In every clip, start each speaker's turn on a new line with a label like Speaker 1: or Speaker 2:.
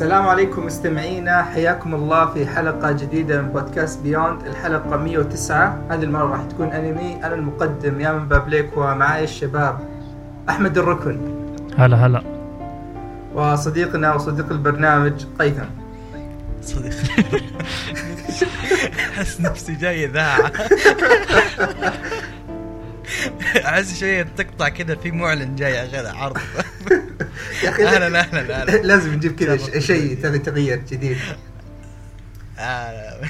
Speaker 1: السلام عليكم مستمعينا حياكم الله في حلقة جديدة من بودكاست بيوند الحلقة 109 هذه المرة راح تكون أنمي. أنا المقدم يا من بابليك ومعاي الشباب أحمد الركن.
Speaker 2: هلا هلا.
Speaker 1: وصديقنا وصديق البرنامج قيثم.
Speaker 3: صديق. أحس نفسي جاي اذاعه أحس شوية تقطع كذا في معلن جاي أخي عرض
Speaker 1: يا أخي
Speaker 3: أهلا أهلا أهلا
Speaker 1: لازم نجيب كذا شيء تغيير جديد
Speaker 3: آه.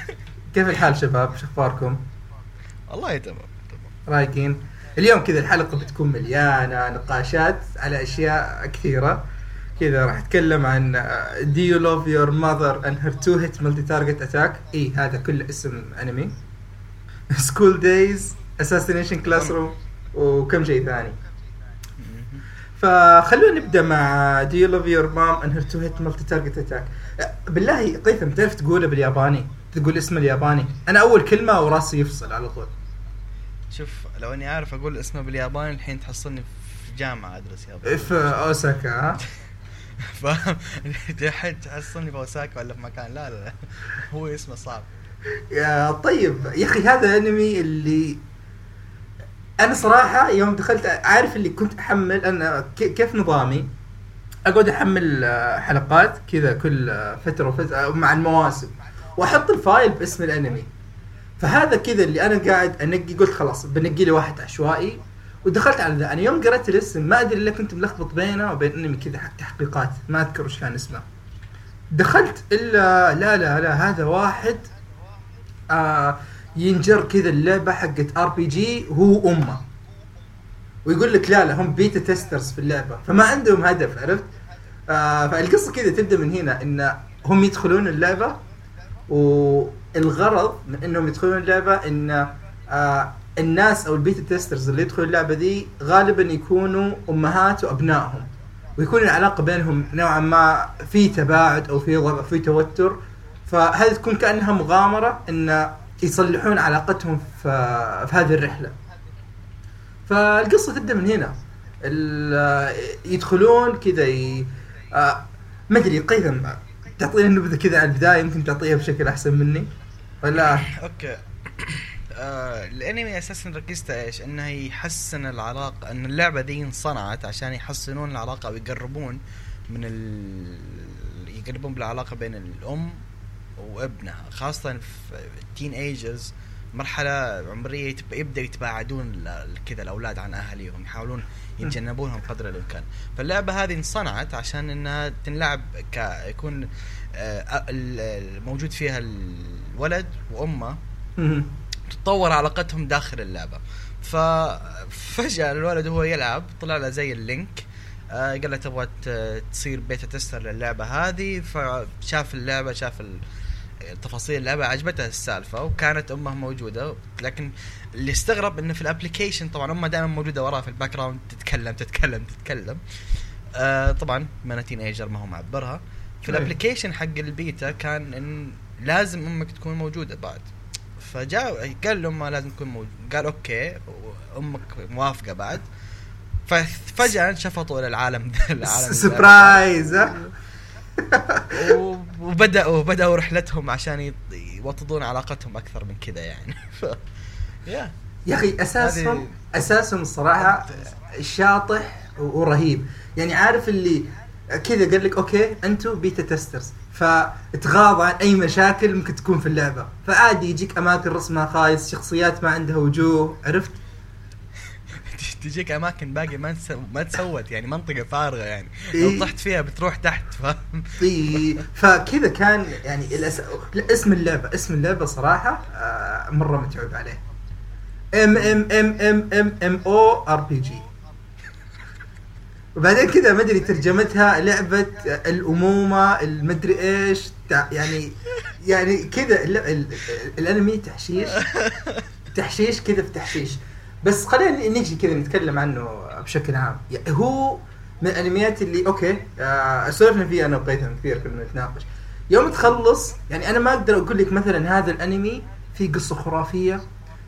Speaker 1: كيف الحال شباب؟ شو أخباركم؟
Speaker 3: والله تمام تمام
Speaker 1: رايقين؟ اليوم كذا الحلقة بتكون مليانة نقاشات على أشياء كثيرة كذا راح أتكلم عن Do you love your mother and her two hit multi target attack اي هذا كله اسم أنمي School days Assassination Classroom وكم شيء ثاني فخلونا نبدأ مع Do you love your mom and her two hit multi target attack بالله قيثم تعرف تقوله بالياباني؟ تقول اسمه الياباني؟ أنا أول كلمة وراسي يفصل على طول.
Speaker 3: شوف لو إني عارف أقول اسمه بالياباني الحين تحصلني في جامعة أدرس ياباني.
Speaker 1: في أوساكا ها؟
Speaker 3: فاهم؟ الحين تحصلني في أوساكا ولا في مكان؟ لا لا لا. هو اسمه صعب.
Speaker 1: يا طيب. يا أخي هذا أنمي اللي أنا صراحة يوم دخلت عارف اللي كنت أحمل أنا كيف نظامي؟ أقعد أحمل آه، حلقات كذا كل آه، فترة وفترة آه، مع المواسم وأحط ال file باسم الأنمي. فهذا كذا اللي أنا قاعد أنقي قلت خلاص بنقي لي واحد عشوائي ودخلت على ذا. أنا يوم قرأت الاسم ما أدري إلا كنت ملخبط بينه وبين أنمي كذا حق تحقيقات ما أذكر وش كان اسمه. دخلت إلا لا لا لا هذا واحد آه ينجر كذا اللعبة حقت RPG هو وأمه. ويقول لك لا لا هم beta testers في اللعبة. فما عندهم هدف عرفت؟ آه فالقصة كذا تبدأ من هنا إن هم يدخلون اللعبة والغرض من إنهم يدخلون اللعبة إن آه الناس أو ال beta testers اللي يدخلوا اللعبة دي غالبا يكونوا أمهات وأبنائهم. ويكون العلاقة بينهم نوعا ما في تباعد أو في ضغط في توتر. فهذه تكون كأنها مغامرة إن يصلحون علاقتهم في, في هذه الرحلة. فالقصة تبدأ من هنا. يدخلون كذا ي... آه، ما أدري قيثم تعطينا نبذه كذا على البداية يمكن تعطيها بشكل أحسن مني. ولا؟
Speaker 3: أوكي. آه الأنمي أساسا ركزت إيش؟ إنه يحسن العلاقه إن اللعبة دي انصنعت عشان يحسنون العلاقة ويقربون من ال... يقربون بالعلاقة بين الأم وابنها خاصة في ال teenagers مرحلة عمرية يبدأ يتباعدون كذا الأولاد عن أهاليهم يحاولون يتجنبونهم قدر الإمكان فاللعبة هذه انصنعت عشان إنها تنلعب ك يكون آه موجود فيها الولد وأمه
Speaker 1: مهم.
Speaker 3: تطور علاقتهم داخل اللعبة ففجأة الولد وهو يلعب طلع له زي ال link آه قال له تبغى تصير beta tester للعبة هذه فشاف اللعبة شاف ال- تفاصيل اللعبه عجبته السالفة وكانت أمه موجودة لكن اللي استغرب إنه في ال application طبعا أمه دائما موجودة وراه في ال background تتكلم تتكلم تتكلم. آه طبعا ما teenager ما هو معبرها. في
Speaker 1: أيوة.
Speaker 3: ال application حق البيتا كان إن لازم أمك تكون موجودة بعد. فجاء قال لأمه لازم تكون موجود قال okay وأمك موافقة بعد. ففجاه انشفطوا إلى العالم العالم surprise وبداوا بدأوا رحلتهم عشان يوطدون علاقتهم أكثر من كذا يعني. ف يا.
Speaker 1: يا أخي اساسهم
Speaker 3: هذه-
Speaker 1: اساسهم الصراحه شاطح ورهيب. يعني عارف اللي كذا قال لك okay أنتم beta testers فتغاضى عن أي مشاكل ممكن تكون في اللعبة. فعادي يجيك أماكن رسمها خايس شخصيات ما عندها وجوه عرفت؟
Speaker 3: تجيك أماكن باقي ما ما تسوت يعني منطقة فارغة يعني.
Speaker 1: إيه.
Speaker 3: لو طحت فيها بتروح تحت فاهم؟
Speaker 1: إي، فكذا كان يعني الأس... اسم اللعبة اسم اللعبة صراحة آه، مرة متعوب عليه. ام ام ام ام ام ام أو ار بي جي وبعدين كذا ما أدري ترجمتها لعبة الأمومة المدري إيش يعني يعني كذا ال- ال- الأنمي تحشيش. تحشيش كذا في تحشيش. بس خلينا نجي كذا نتكلم عنه بشكل عام. يعني هو من الانميات اللي okay آه سولفنا فيها أنا وهيثم كثير كنا نتناقش يوم تخلص يعني أنا ما أقدر أقول لك مثلا هذا الأنمي فيه قصة خرافية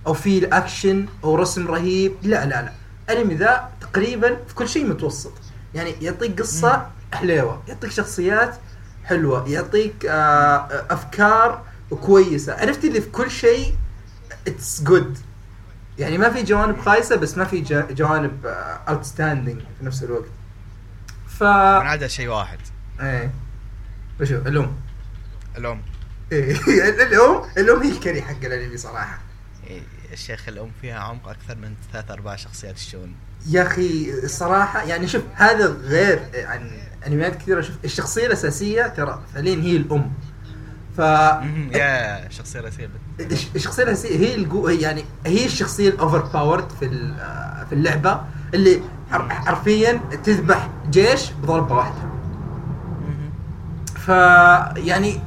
Speaker 1: أو فيه اكشن أو رسم رهيب. لا لا لا. الأنمي ذا تقريبا في كل شيء متوسط. يعني يعطيك قصة حليوه يعطيك شخصيات حلوة يعطيك آه أفكار كويسة. عرفت اللي في كل شيء؟ it's good يعني ما في جوانب خايسة بس ما في جوانب outstanding في نفس الوقت. ف
Speaker 3: من عدا شيء واحد.
Speaker 1: إيه. وشو الأم.
Speaker 3: الأم.
Speaker 1: إيه الأم الأم هي ال carry حق الأنمي صراحة.
Speaker 3: إيه، الشيخ الأم فيها عمق أكثر من ثلاث أرباع شخصيات الشون
Speaker 1: يا أخي الصراحه يعني شوف هذا غير عن أنميات كثيرة. شوف الشخصية الأساسية ترى فعليا هي الأم. ف
Speaker 3: يا شخصية رئيسيه
Speaker 1: الشخصية الأساسية هي الجو يعني هي الشخصية ال overpowered في في اللعبة اللي حر- حرفيا تذبح جيش بضربة
Speaker 3: واحدة.
Speaker 1: ف يعني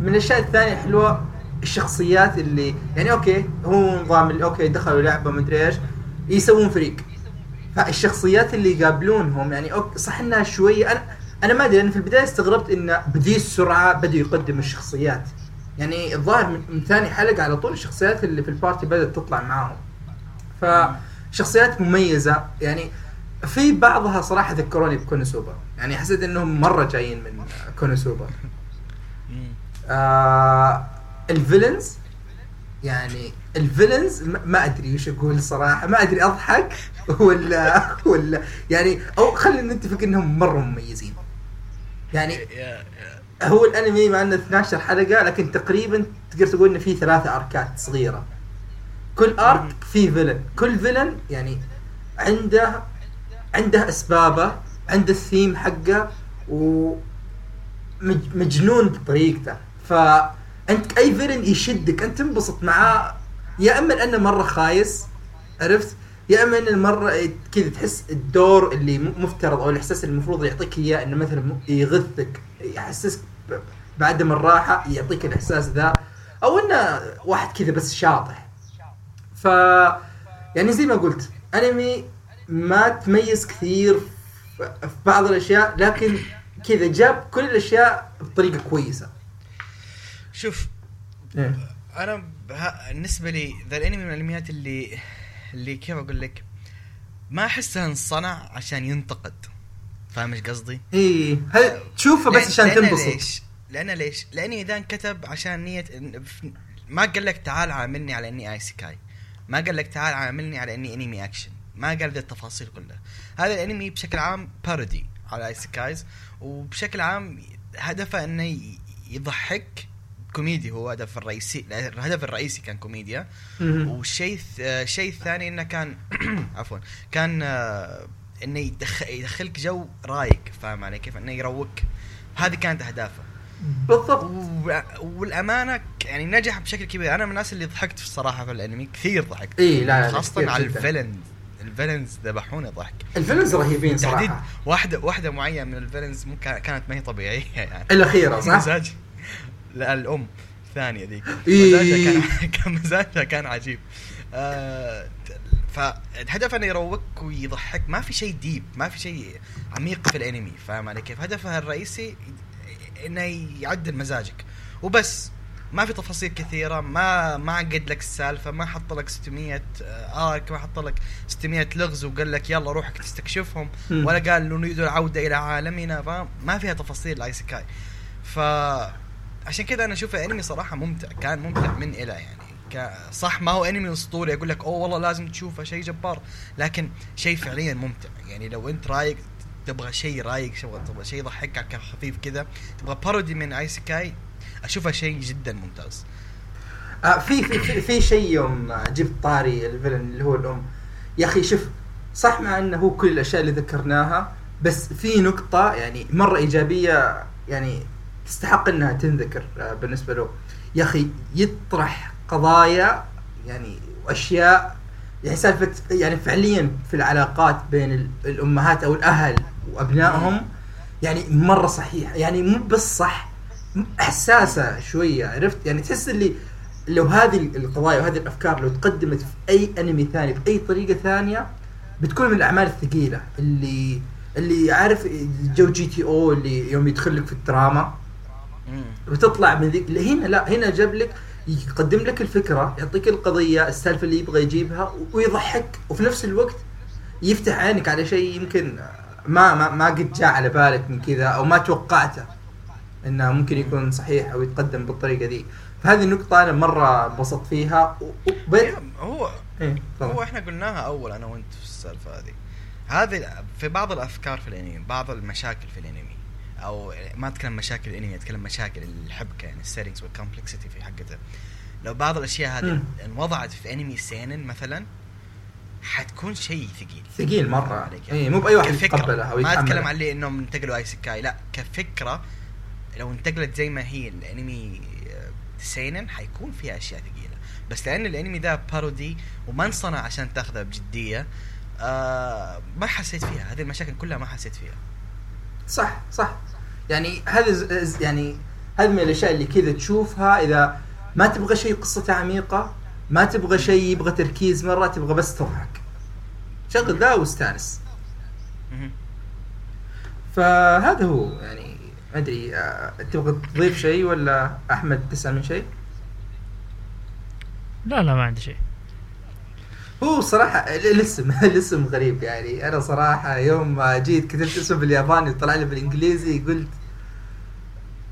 Speaker 1: من الأشياء الثانية الحلوه الشخصيات اللي يعني okay هو نظام اللي okay دخلوا لعبة مدري إيش يسوون فريق. فالشخصيات اللي يقابلونهم يعني okay صح إنها شوية أنا أنا ما أدري أنا في البداية استغربت إن بذي السرعة بدوا يقدم الشخصيات. يعني الظاهر من, من ثاني حلقة على طول الشخصيات اللي في ال party بدأت تطلع معاهم. فشخصيات مميزة. يعني في بعضها صراحة ذكروني بكونوسوبا يعني حسيت إنهم مرة جايين من كونوسوبا. آه ال villains يعني الفيلنز ما- أدري وش أقول صراحة. ما أدري أضحك ولا ولا يعني أو خلينا نتفق إنهم مرة مميزين. يعني هو الأنمي مع إنه 12 حلقة لكن تقريبا تقدر تقول إنه فيه ثلاثة أركات صغيرة. كل arc فيه villain كل villain يعني عنده عنده أسبابه عنده الثيم حقه و مج- مجنون بطريقته. فأنت أي فيلن يشدك أنت تنبسط معاه. يا إما لأنه مرة خايس عرفت؟ يا إما انه مرة كذا تحس الدور اللي مفترض أو الإحساس اللي المفروض يعطيك إياه إنه مثلا يغثك يحسسك بعدم الراحه يعطيك الإحساس ذا أو إنه واحد كذا بس شاطح ف يعني زي ما قلت أنمي ما تميز كثير في بعض الأشياء لكن كذا جاب كل الأشياء بطريقة كويسة
Speaker 3: شوف
Speaker 1: إيه.
Speaker 3: أنا. بالنسبة لي ذا الأنمي من الأنميات اللي اللي كيف أقول لك ما أحسها انصنع عشان ينتقد فاهم إيش قصدي؟
Speaker 1: إيه هل تشوفه بس عشان تنبسط
Speaker 3: ليش؟ لأن ليش؟ لاني إذا انكتب عشان نية ما قال لك تعال عاملني على إني isekai ما قال لك تعال عاملني على إني انمي اكشن ما قال ذي التفاصيل كلها هذا الأنمي بشكل عام parody على isekais وبشكل عام هدفه إنه يضحك كوميدي هو هدف الرئيسي الهدف الرئيسي كان كوميديا. والشيء الشيء الثاني إنه كان عفوا كان آه، إنه يدخ يدخلك جو رايق فاهم علي كيف؟ إنه يروك هذه كانت أهدافه.
Speaker 1: بالضبط.
Speaker 3: و- والأمانة يعني نجح بشكل كبير. أنا من الناس اللي ضحكت في الصراحة في الأنمي كثير ضحكت.
Speaker 1: إيه، لا، لا،
Speaker 3: خاصة على.
Speaker 1: ال
Speaker 3: villains ال villains ذبحوني ضحك.
Speaker 1: ال villains رهيبين
Speaker 3: تحديد
Speaker 1: صراحة
Speaker 3: واحدة واحدة معينة من ال villains كانت ما هي طبيعية يعني.
Speaker 1: الأخيرة صح؟
Speaker 3: مزاج. لا الأم الثانية ذيك.
Speaker 1: إيه.
Speaker 3: مزاجها كان كان مزاجها كان عجيب. آه فالهدف إنه يروك ويضحك. ما في شيء deep ما في شيء عميق في الأنمي فاهم علي كيف؟ هدفها الرئيسي إنه يعدل مزاجك. وبس ما في تفاصيل كثيرة ما ما عقد لك السالفة ما حط لك 600 arc ما حط لك 600 لغز وقال لك يلا روحك تستكشفهم. ولا قال نريد العودة إلى عالمنا فاهم؟ ما فيها تفاصيل ال isekai ف عشان كذا أنا أشوف الأنمي صراحة ممتع كان ممتع من إلى يعني. صح ما هو انمي اسطوري أقول لك أوه والله لازم تشوفه شيء جبار. لكن شيء فعليا ممتع. يعني لو أنت رايق تبغى شيء رايق تبغى شيء يضحكك خفيف كذا تبغى parody من isekai اشوفها شيء جدا ممتاز.
Speaker 1: آه في في في, في شيء يوم جبت طاري الفيلن اللي هو الأم. يا أخي شوف صح مع إنه هو كل الأشياء اللي ذكرناها بس في نقطة يعني مرة إيجابية يعني تستحق إنها تنذكر آه، بالنسبة له. يا أخي يطرح قضايا يعني وأشياء يعني سالفة يعني فعليا في العلاقات بين ال- الأمهات أو الأهل وأبنائهم. يعني مرة صحيح يعني مو بس صح حساسة شوية عرفت؟ يعني تحس اللي لو هذه القضايا وهذه الأفكار لو تقدمت في أي أنمي ثاني بأي طريقة ثانية بتكون من الأعمال الثقيلة. اللي اللي عارف جو GTO اللي يوم يدخل لك في الدراما. وتطلع من ذيك هنا لا هنا جاب لك يقدم لك الفكرة يعطيك القضية السالفة اللي يبغى يجيبها ويضحك وفي نفس الوقت يفتح عينك على شيء يمكن ما ما ما قد جاء على بالك من كذا أو ما توقعته إنه ممكن يكون صحيح أو يتقدم بالطريقة دي. فهذه النقطة أنا مرة انبسطت فيها. و- وبيت
Speaker 3: هو
Speaker 1: إيه
Speaker 3: هو. إحنا قلناها أول أنا وأنت في السالفة هذه. هذه في بعض الأفكار في الأنمي بعض المشاكل في الأنمي. أو ما أتكلم مشاكل الانمي أتكلم مشاكل الحبكة يعني ال settings وال complexity في حقتها لو بعض الأشياء هذه. انوضعت في انمي seinen مثلا حتكون شيء ثقيل.
Speaker 1: ثقيل مرة.
Speaker 3: عليك يعني.
Speaker 1: اي مو بأي واحد. يتقبلها أو
Speaker 3: ما
Speaker 1: أتكلم
Speaker 3: عن اللي إنهم انتقلوا isekai لا كفكرة لو انتقلت زي ما هي الانمي seinen حيكون فيها أشياء ثقيلة. بس لأن الانمي ده parody وما انصنع عشان تاخذه بجدية آه ما حسيت فيها. هذه المشاكل كلها ما حسيت فيها.
Speaker 1: صح صح. يعني هذا يعني هذه من الأشياء اللي كذا تشوفها. إذا ما تبغى شيء قصته عميقة ما تبغى شيء يبغى تركيز مرة تبغى بس تضحك. شغل ذا واستانس. فهذا هو. يعني ما أدري آه، تبغى تضيف شيء ولا أحمد تسأل من شيء؟
Speaker 2: لا لا ما عندي شيء.
Speaker 1: هو صراحة ال- الاسم الاسم غريب يعني. أنا صراحة يوم ما جيت كتبت اسمه بالياباني وطلع لي بالإنجليزي قلت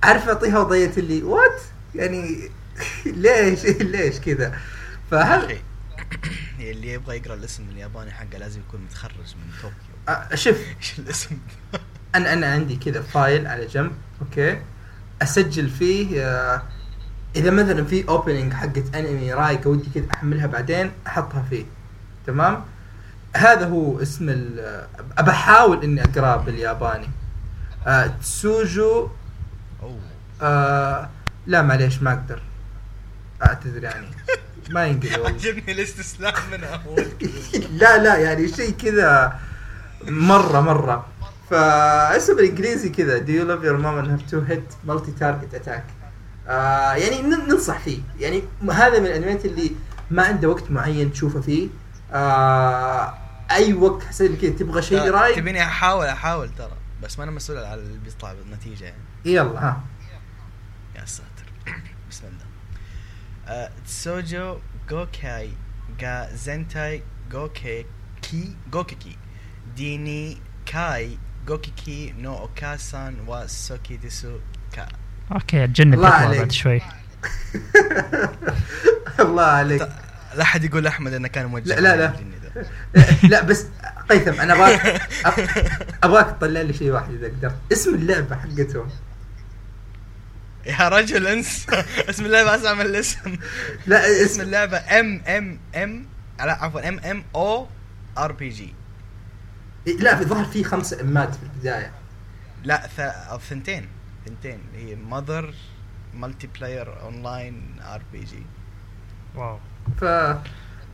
Speaker 1: عارف أعطيها وضعية اللي what يعني ليش؟ ليش كذا؟ فهل
Speaker 3: اللي يبغى يقرأ الاسم الياباني حقه لازم يكون متخرج من طوكيو.
Speaker 1: شوف.
Speaker 3: إيش الاسم؟ ده؟
Speaker 1: أنا أنا عندي كذا file على جنب okay؟ أسجل فيه آه، إذا مثلا في opening حقت أنمي رايقة ودي كذا أحملها بعدين أحطها فيه. تمام؟ هذا هو اسم ال أبى أحاول إني أقرأه بالياباني. آه تسوجو آه لا معليش ما أقدر. أعتذر يعني. ما والله.
Speaker 3: عجبني الاستسلام من اول
Speaker 1: لا لا يعني شيء كذا مرة مرة. فاسمه بالانجليزي كذا. Do you love your mom and have two hit multi target attack? آه يعني ننصح فيه. يعني هذا من الانميات اللي ما عنده وقت معين تشوفه فيه. آه أي وقت حسيت كذا تبغى شيء رايق.
Speaker 3: تبيني أحاول أحاول ترى. بس ما أنا مسؤول على اللي بيطلع بالنتيجة يعني.
Speaker 1: يلا ها.
Speaker 3: يا ساتر. بسم الله. آه، 通常攻撃が全体攻撃 攻撃で二回攻
Speaker 2: 撃の
Speaker 1: お
Speaker 2: 母さんは好きですか okay
Speaker 1: عليك.
Speaker 2: بعد شوي.
Speaker 1: الله عليك.
Speaker 3: لا احد يقول أحمد إنه كان موجه
Speaker 1: لا لا لا. لا بس هيثم أنا أبغاك أبغاك تطلع لي شيء واحد إذا قدرت. اسم اللعبة حقتهم.
Speaker 3: يا رجل انسى. اسم اللعبه اسمع من الاسم
Speaker 1: لا
Speaker 3: اسم. اللعبه M M M. لا عفوا ام ام أو ار بي جي.
Speaker 1: لا في ظهر في خمس M ات في البداية.
Speaker 3: لا ث... أو ثنتين. ثنتين. هي mother multi player online RPG.
Speaker 2: واو.
Speaker 1: ف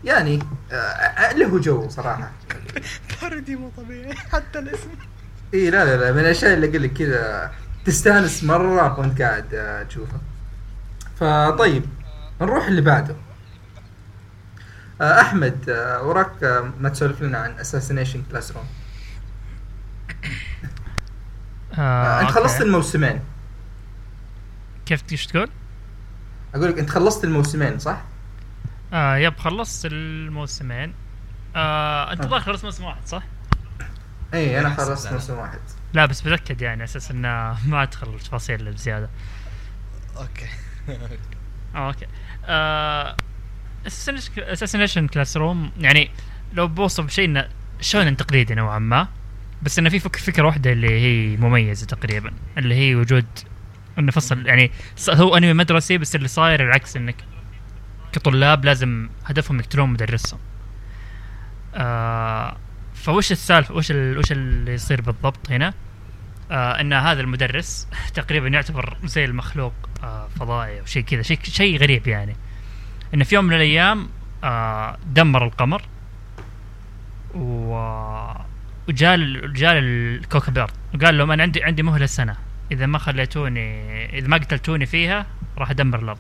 Speaker 1: يعني آه له جو صراحة.
Speaker 3: parody مو طبيعي. حتى الاسم.
Speaker 1: اي لا لا لا من الأشياء اللي أقول لك كذا. تستانس مرة وانت قاعد آه، تشوفها فطيب نروح اللي بعده آه أحمد آه وراك ما تسولف لنا عن Assassination Classroom
Speaker 2: أنت.
Speaker 1: خلصت الموسمين
Speaker 2: كيف إيش تقول؟
Speaker 1: أقول لك أنت خلصت الموسمين صح؟
Speaker 2: آه yep خلصت الموسمين آه أنت
Speaker 1: آه.
Speaker 2: ظاهر خلصت موسم واحد صح؟
Speaker 1: اي
Speaker 3: أنا
Speaker 1: خلصت. موسم واحد
Speaker 2: لا بس بتأكد يعني أساس إنه ما أدخل التفاصيل بزيادة.
Speaker 3: okay.
Speaker 2: آه okay. آه Assassination Classroom يعني لو بوصف شيء إنه شونن تقليدي نوعا ما بس إنه في فك فكرة واحدة اللي هي مميزة تقريبا اللي هي وجود إنه فصل يعني هو أنمي مدرسي بس اللي صاير العكس إنك كطلاب لازم هدفهم يقتلون مدرسهم. آه فوش السالفة وش ال- وش اللي يصير بالضبط هنا؟ آه إن هذا المدرس تقريبا يعتبر زي المخلوق آه فضائي أو شيء كذا شيء شيء غريب يعني. انه في يوم من الأيام آه دمر القمر و وجاء جاء الكوكب الأرض وقال لهم أنا عندي عندي مهلة سنة إذا ما خليتوني إذا ما قتلتوني فيها راح أدمر الأرض.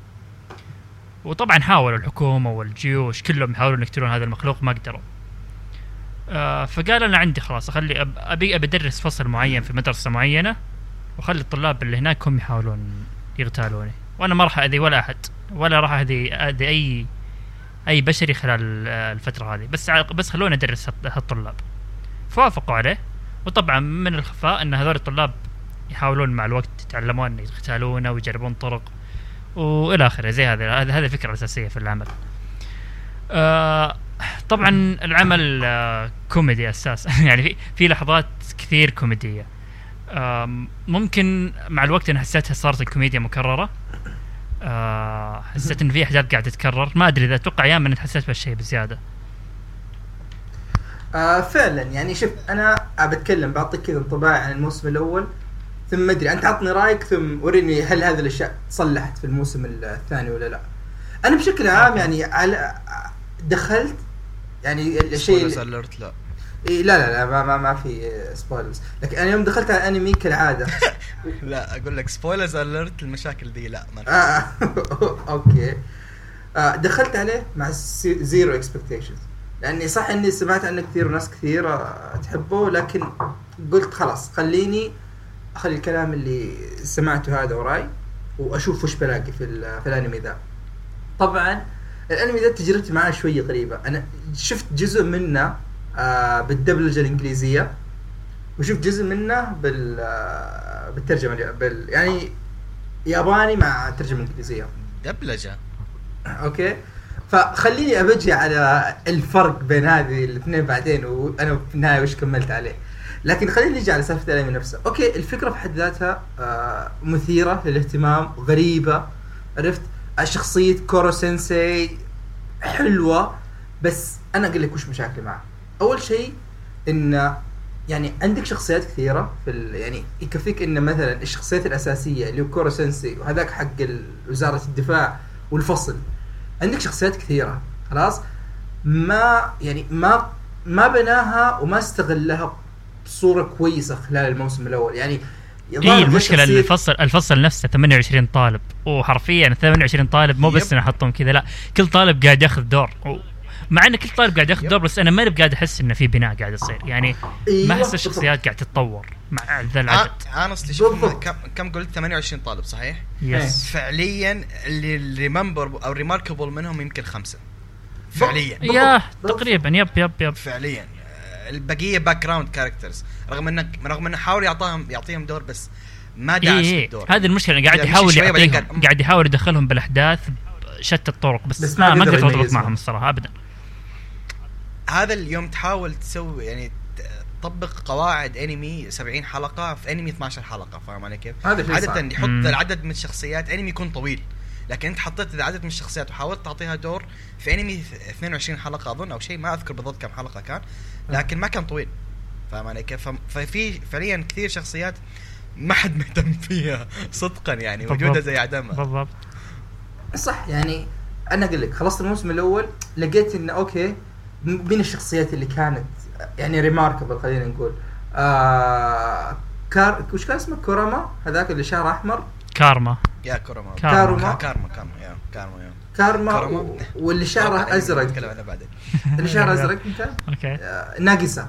Speaker 2: وطبعا حاولوا الحكومة والجيوش كلهم يحاولون يقتلون هذا المخلوق ما قدروا. آه فقال أنا عندي خلاص أخلي أب- أبي ابي أدرس فصل معين في مدرسة معينة وأخلي الطلاب اللي هناك هم يحاولون يغتالوني. وأنا ما راح أذي ولا أحد ولا راح اذي أذي اي أي بشري خلال الفترة هذه. بس بس خلوني أدرس هالط- هالطلاب. فوافقوا عليه. وطبعا من الخفاء إن هذول الطلاب يحاولون مع الوقت يتعلمون يقتالونه ويجربون طرق وإلى آخره. زي هذا هذه الفكرة الاساسيه في العمل. آه طبعا العمل آه كوميدي أساسا يعني في في لحظات كثير كوميدية. ممكن مع الوقت أنا حسيتها صارت الكوميديا مكررة. آه حسيت إن في أحداث قاعدة تتكرر ما أدري إذا أتوقع أيام إني حسيت بهالشيء بزيادة.
Speaker 1: آه فعلا يعني شوف أنا بتكلم بعطيك كذا انطباع عن الموسم الأول ثم ما أدري أنت عطني رأيك ثم وريني هل هذه الأشياء صلحت في الموسم الثاني ولا لا. أنا بشكل عام يعني على دخلت يعني الشيء
Speaker 3: alert لا.
Speaker 1: إيه لا لا لا ما, ما, ما في spoilers لكن أنا يوم دخلت على الأنمي كالعادة.
Speaker 3: لا أقول لك spoilers alert المشاكل دي لا ما
Speaker 1: آه okay. آه دخلت عليه مع zero expectations لأني صح إني سمعت عنه كثير وناس كثير تحبه لكن قلت خلاص خليني أخلي الكلام اللي سمعته هذا وراي وأشوف وش بلاقي في, في الأنمي ذا. طبعا الانمي ذا تجربتي معاه شوية غريبه أنا شفت جزء منه آه بالدبلجة الإنجليزية وشفت جزء منه بال آه بالترجمة بال يعني ياباني مع ترجمة إنجليزية.
Speaker 3: دبلجة؟
Speaker 1: okay? فخليني أبجي على الفرق بين هذه الاثنين بعدين وأنا في النهاية وش كملت عليه. لكن خلينا نجي على سالفة الأنمي نفسه. okay الفكرة في حد ذاتها آه مثيرة للاهتمام غريبة عرفت؟ شخصيه كورو سensei حلوة بس أنا أقول لك وش مشاكلي معه. أول شيء إن يعني عندك شخصيات كثيرة في ال... يعني يكفيك إن مثلا الشخصيات الأساسية اللي هو كورو سensei وهذاك حق وزارة الدفاع والفصل عندك شخصيات كثيرة خلاص؟ ما يعني ما ما بناها وما استغلها بصورة كويسة خلال الموسم الأول. يعني
Speaker 2: اي إيه، المشكلة الفصل الفصل نفسه 28 طالب. وحرفيا 28 طالب مو بس
Speaker 3: yep.
Speaker 2: إنه حطهم كذا لا. كل طالب قاعد ياخذ دور. مع إن كل طالب قاعد ياخذ. دور بس أنا ماني قاعد أحس إنه في بناء قاعد يصير. يعني
Speaker 1: أيوة،
Speaker 2: ما
Speaker 1: أحس.
Speaker 2: الشخصيات قاعد تتطور مع ذا العدد.
Speaker 3: honestly شوف
Speaker 1: بالضبط.
Speaker 3: كم كم قلت؟ 28 طالب صحيح؟
Speaker 2: yes
Speaker 3: فعليا اللي remember أو remarkable منهم يمكن خمسة. فعليا.
Speaker 1: yeah.
Speaker 2: تقريبا. yep yep yep.
Speaker 3: فعليا. آه، البقية background characters رغم انه رغم إنه حاول يعطيهم يعطيهم دور بس ما
Speaker 2: اي
Speaker 3: داعس
Speaker 2: اي
Speaker 3: بالدور
Speaker 2: هذه المشكلة قاعد
Speaker 3: يعني
Speaker 2: يحاول يعطيهم قاعد يحاول يدخلهم بالأحداث بشتى الطرق بس,
Speaker 1: بس
Speaker 2: ما
Speaker 1: ما
Speaker 2: ما
Speaker 1: قدر
Speaker 2: قدرت
Speaker 1: أضبط.
Speaker 2: معهم الصراحة ابدا
Speaker 3: هذا اليوم تحاول تسوي يعني تطبق قواعد أنمي 70 حلقة في أنمي 12 حلقة فاهم علي كيف؟
Speaker 1: هذا
Speaker 3: عادة
Speaker 1: صعب.
Speaker 3: يحط
Speaker 2: مم.
Speaker 3: العدد من الشخصيات أنمي يكون طويل لكن أنت حطيت عدد من الشخصيات وحاولت تعطيها دور في أنمي 22 حلقة أظن أو شيء ما أذكر بالضبط كم حلقة كان لكن ما كان طويل فاهم علي كيف؟ ففي فعليا كثير شخصيات ما حد مهتم فيها صدقا يعني. وجودها زي عدمها.
Speaker 2: بالضبط.
Speaker 1: صح يعني أنا أقول لك خلصت الموسم الأول لقيت انه okay من الشخصيات اللي كانت يعني remarkable خلينا نقول. آه كار وش كان اسمه؟ كوراما هذاك اللي شعره أحمر؟
Speaker 2: كارما.
Speaker 3: yeah كورما
Speaker 2: كارما.
Speaker 3: كارما. كارما كارما yeah كارما yeah.
Speaker 1: كارما
Speaker 3: كارما.
Speaker 1: و- واللي شعره أزرق.
Speaker 3: نتكلم عنه بعدين.
Speaker 1: اللي شعره أزرق أنت؟
Speaker 2: okay.
Speaker 1: آه ناقصة.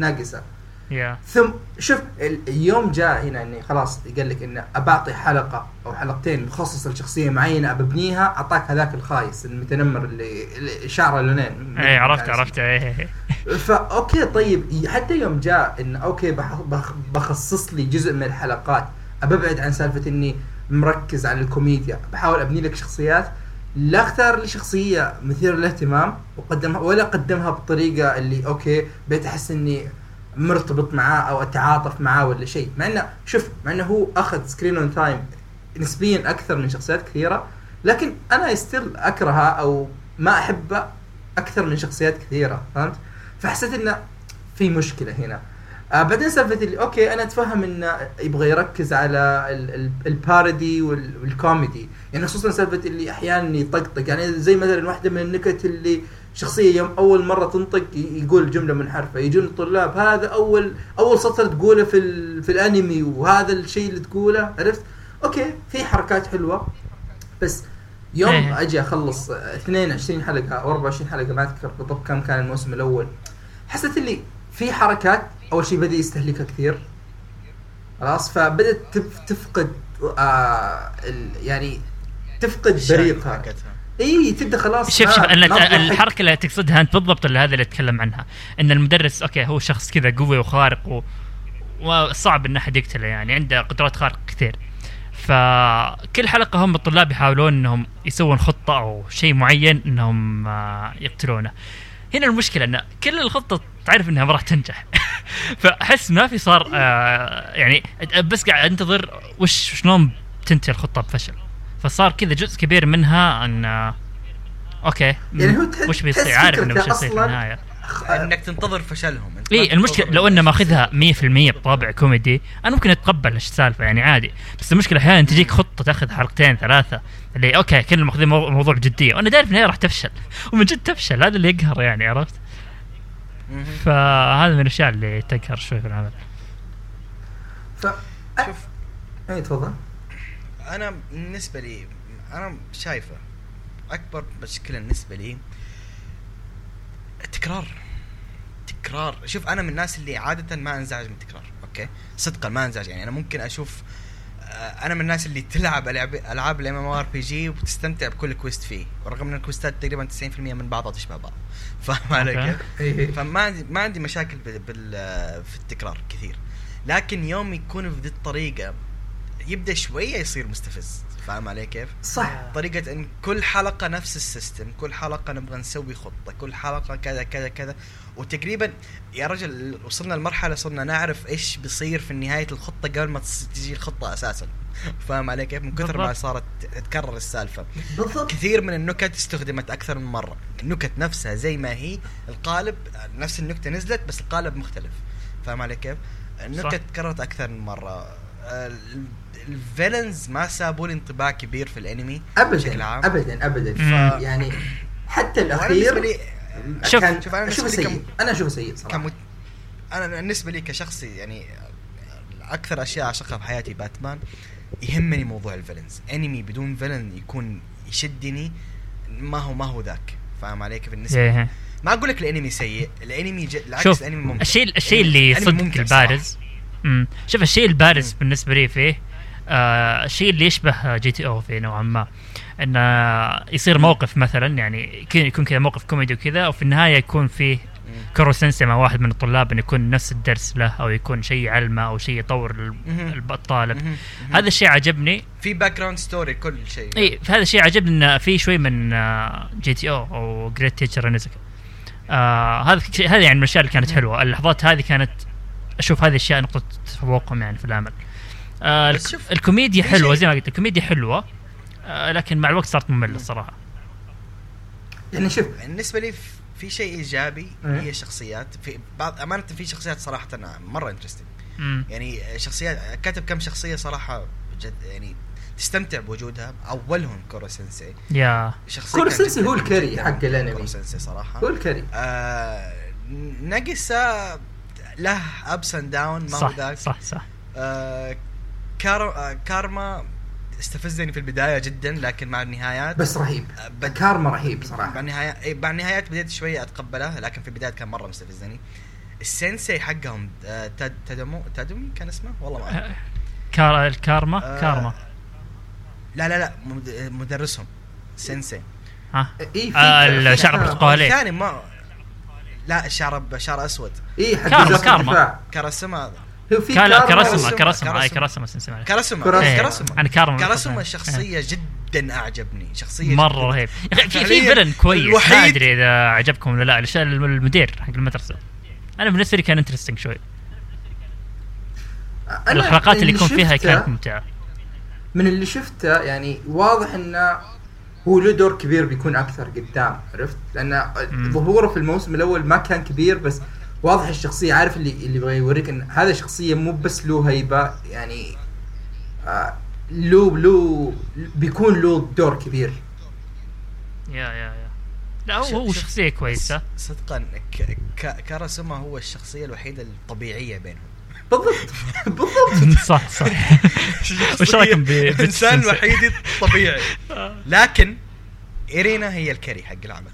Speaker 1: ناقصة.
Speaker 2: yeah
Speaker 1: ثم شوف ال- اليوم جاء هنا إني خلاص قال لك إنه أبعطي حلقة أو حلقتين مخصصة لشخصية معينة ابنيها أعطاك هذاك الخايس المتنمر اللي, اللي شعره لونين.
Speaker 2: اي عرفت عرفت. اي
Speaker 1: فا okay طيب حتى يوم جاء ان okay بخصص لي جزء من الحلقات أبعد عن سالفة إني مركز على الكوميديا بحاول أبني لك شخصيات. لا اختار لي شخصية مثيرة للاهتمام وقدمها ولا قدمها بطريقة اللي okay بقيت أحس إني مرتبط معاه أو أتعاطف معاه ولا شيء مع انه شوف مع إنه هو أخذ screen on time نسبيا أكثر من شخصيات كثيرة لكن أنا still أكرهه أو ما أحبه أكثر من شخصيات كثيرة فهمت؟ فحسيت إنه في مشكلة هنا آه بعدين سالفة اللي okay أنا أتفهم انه يبغى يركز على ال- ال- ال parody وال- والكوميدي. يعني خصوصا سالفة اللي أحيانا يطقطق. يعني زي مثلا واحدة من النكت اللي شخصية يوم أول مرة تنطق يقول جملة منحرفة. يجون الطلاب هذا أول أول سطر تقوله في ال- في الأنمي وهذا الشيء اللي تقوله عرفت؟ أوكي في حركات حلوة. بس يوم
Speaker 2: إيه.
Speaker 1: أجي أخلص 22 حلقة أو 24 حلقة ما أذكر بالضبط كم كان الموسم الأول حسيت اللي في حركات أول شيء بدأ يستهلكها كثير. خلاص فبدأت تف- تفقد آه ال- يعني تفقد بريقها. إي تبدأ خلاص
Speaker 2: شوف شوف. الحركة اللي تقصدها أنت بالضبط اللي هذا اللي أتكلم عنها. أن المدرس أوكي هو شخص كذا قوي وخارق و... وصعب إن أحد يقتله يعني عنده قدرات خارقة كثير. فكل حلقة هم الطلاب يحاولون إنهم يسوون خطة أو شيء معين إنهم آه، يقتلونه. هنا المشكلة إن كل الخطه تعرف إنها ما راح تنجح. فأحس ما في صار آه يعني بس قاعد أنتظر وش شلون تنتهي الخطة بفشل. فصار كذا جزء كبير منها إن آه okay.
Speaker 1: يعني هو تحس-
Speaker 2: وش بيصير؟ عارف
Speaker 1: إنه
Speaker 2: وش بيصير في النهاية.
Speaker 3: إنك تنتظر فشلهم.
Speaker 2: إي
Speaker 3: المشكلة
Speaker 2: لو
Speaker 3: إنه
Speaker 2: ماخذها 100% بطابع كوميدي أنا ممكن أتقبل إيش السالفة يعني عادي. بس المشكلة أحيانا تجيك خطة تاخذ حلقتين ثلاثة اللي okay كلنا ماخذين مو- الموضوع بجديه وأنا داري في النهاية راح تفشل. ومن جد تفشل هذا اللي يقهر يعني عرفت. فهذا من الأشياء اللي تقهر شوي في العمل.
Speaker 1: ف
Speaker 3: شوف.
Speaker 1: اي تفضل.
Speaker 3: أنا بالنسبة لي أنا شايفه أكبر مشكلة بالنسبة لي التكرار. تكرار. شوف أنا من الناس اللي عادة ما أنزعج من التكرار okay? صدقا ما أنزعج يعني أنا ممكن أشوف آه، أنا من الناس اللي تلعب ألعاب العاب ال MMORPG وتستمتع بكل quest فيه. ورغم إن ال quest ات تقريبا 90% من بعضها تشبه بعض. فاهم علي. كيف؟ فما عندي ما عندي مشاكل بال بال في التكرار كثير. لكن يوم يكون بذي الطريقة يبدأ شوية يصير مستفز. فاهم علي كيف؟
Speaker 1: صح.
Speaker 3: طريقة إن كل حلقة نفس السيستم، كل حلقة نبغى نسوي خطة، كل حلقة كذا كذا كذا، وتقريبا يا رجل وصلنا لمرحلة صرنا نعرف إيش بيصير في نهاية الخطة قبل ما تجي الخطة أساسا. فاهم علي كيف؟ من كثر ما. صارت تتكرر السالفة.
Speaker 1: بالضبط
Speaker 3: كثير من النكت استخدمت أكثر من مرة، النكت نفسها زي ما هي، القالب نفس النكتة نزلت بس القالب مختلف. فاهم علي كيف؟ النكت. تكررت أكثر من. ال- الفيلنز ما سابوا لي انطباع كبير في الأنمي بشكل
Speaker 1: ابدا
Speaker 3: عام.
Speaker 1: ابدا ابدا
Speaker 2: مم.
Speaker 1: يعني حتى
Speaker 3: الأخير
Speaker 2: شوف-
Speaker 1: كان
Speaker 3: شوف أنا
Speaker 1: اشوفه
Speaker 3: لي
Speaker 1: سيء. أنا أشوفه سيء صراحة.
Speaker 3: كمت... أنا بالنسبة لي كشخصي يعني أكثر أشياء أعشقها في حياتي باتمان يهمني موضوع ال villains. أنمي بدون villain يكون يشدني. ما هو ما هو ذاك. فاهم علي كيف بالنسبة لي؟
Speaker 2: إيه.
Speaker 3: ما أقول لك الأنمي سيء. الأنمي ج... العكس
Speaker 2: شوف
Speaker 3: الأنمي ممتع.
Speaker 2: الشيء الشيء اللي صدق البارز امم شوف الشيء البارز
Speaker 3: مم.
Speaker 2: بالنسبة لي فيه آه الشيء اللي يشبه GTO فيه نوعا ما. انه يصير موقف مثلا يعني يكون- كذا موقف كوميدي وكذا وفي النهاية يكون فيه
Speaker 3: مم.
Speaker 2: كورو سنسي مع واحد من الطلاب إنه يكون نفس الدرس له أو يكون شيء يعلمه أو شيء يطور الطالب. هذا الشيء عجبني.
Speaker 3: في background story كل شيء.
Speaker 2: إي فهذا الشيء عجبني انه في شوي من آه، GTO أو Great Teacher Onizuka آه هذا هذه يعني من الأشياء اللي كانت حلوة. اللحظات هذه كانت أشوف هذه الأشياء نقطة تفوقهم يعني في العمل. آه الكوميديا
Speaker 3: حلوة
Speaker 2: زي ما قلت الكوميديا حلوة. لكن مع الوقت صارت مملة الصراحة.
Speaker 1: يعني شوف
Speaker 3: بالنسبة لي في شيء إيجابي
Speaker 1: إيه.
Speaker 3: هي شخصيات. في بعض أمانة في شخصيات صراحة مرة
Speaker 2: interesting.
Speaker 3: يعني شخصيات كاتب كم شخصية صراحة جد يعني تستمتع بوجودها. أولهم كورو sensei
Speaker 2: yeah.
Speaker 3: شخصية
Speaker 1: كورو
Speaker 3: جداً
Speaker 1: هو ال carry
Speaker 3: جداً
Speaker 1: حق الأنمي.
Speaker 3: كورو sensei صراحة.
Speaker 1: هو الكريم
Speaker 3: آه ناجيسا له ups and down ما هو ذاك.
Speaker 2: صح صح.
Speaker 3: آه كار آه كارما استفزني في البداية جدا لكن مع النهايات
Speaker 1: بس رهيب.
Speaker 3: آه، بد-
Speaker 1: كارما رهيب
Speaker 3: مع
Speaker 1: صراحة.
Speaker 3: النهايات إيه، مع النهايات بديت شوية أتقبله لكن في البداية كان مرة مستفزني. السensei حقهم آه، تاد تادمو تادومي كان اسمه؟ والله ما أعرف.
Speaker 2: آه، كار الكارما؟
Speaker 3: آه،
Speaker 2: كارما.
Speaker 3: لا لا لا مد- مدرسهم سensei
Speaker 2: ها؟
Speaker 1: اي
Speaker 2: آه، الشعر
Speaker 1: في-
Speaker 2: البرتقالي.
Speaker 3: الثاني ما لا شعر شعر أسود.
Speaker 1: اي حق
Speaker 2: كارما، كارما.
Speaker 1: هو في كارما
Speaker 2: كرسمه
Speaker 3: كرسمة،
Speaker 2: كرسمه أي
Speaker 3: كرسمة.
Speaker 2: كرسمه معلش.
Speaker 3: كاراسما
Speaker 1: كراسما.
Speaker 2: إيه،
Speaker 3: كاراسما
Speaker 2: أنا كارما
Speaker 3: كاراسما
Speaker 2: إيه.
Speaker 3: شخصية جدا أعجبني شخصية
Speaker 2: مرة
Speaker 3: جداً.
Speaker 2: رهيب يا أخي في في فيلن كويس ما أدري إذا عجبكم ولا لا المدير حق المدرسة أنا بالنسبة لي كان انترستنج شوي الحلقات اللي يكون فيها كانت ممتعة
Speaker 1: من اللي شفته يعني واضح انه هو له دور كبير بيكون أكثر قدام عرفت؟
Speaker 2: لأن.
Speaker 1: ظهوره في الموسم الأول ما كان كبير بس واضح الشخصية عارف اللي اللي يبغى يوريك إن هذا شخصيه مو بس له هيبة يعني آه له له بيكون له دور كبير.
Speaker 2: yeah yeah yeah. لا هو هو شخصية كويسة.
Speaker 3: صدقا ك- ك- كاراسما هو الشخصية الوحيدة الطبيعية بينهم.
Speaker 1: بالضبط. بالضبط.
Speaker 2: صح صح. وش رأيكم
Speaker 3: الانسان؟ الوحيد الطبيعي لكن إيرينا هي ال carry حق العمل.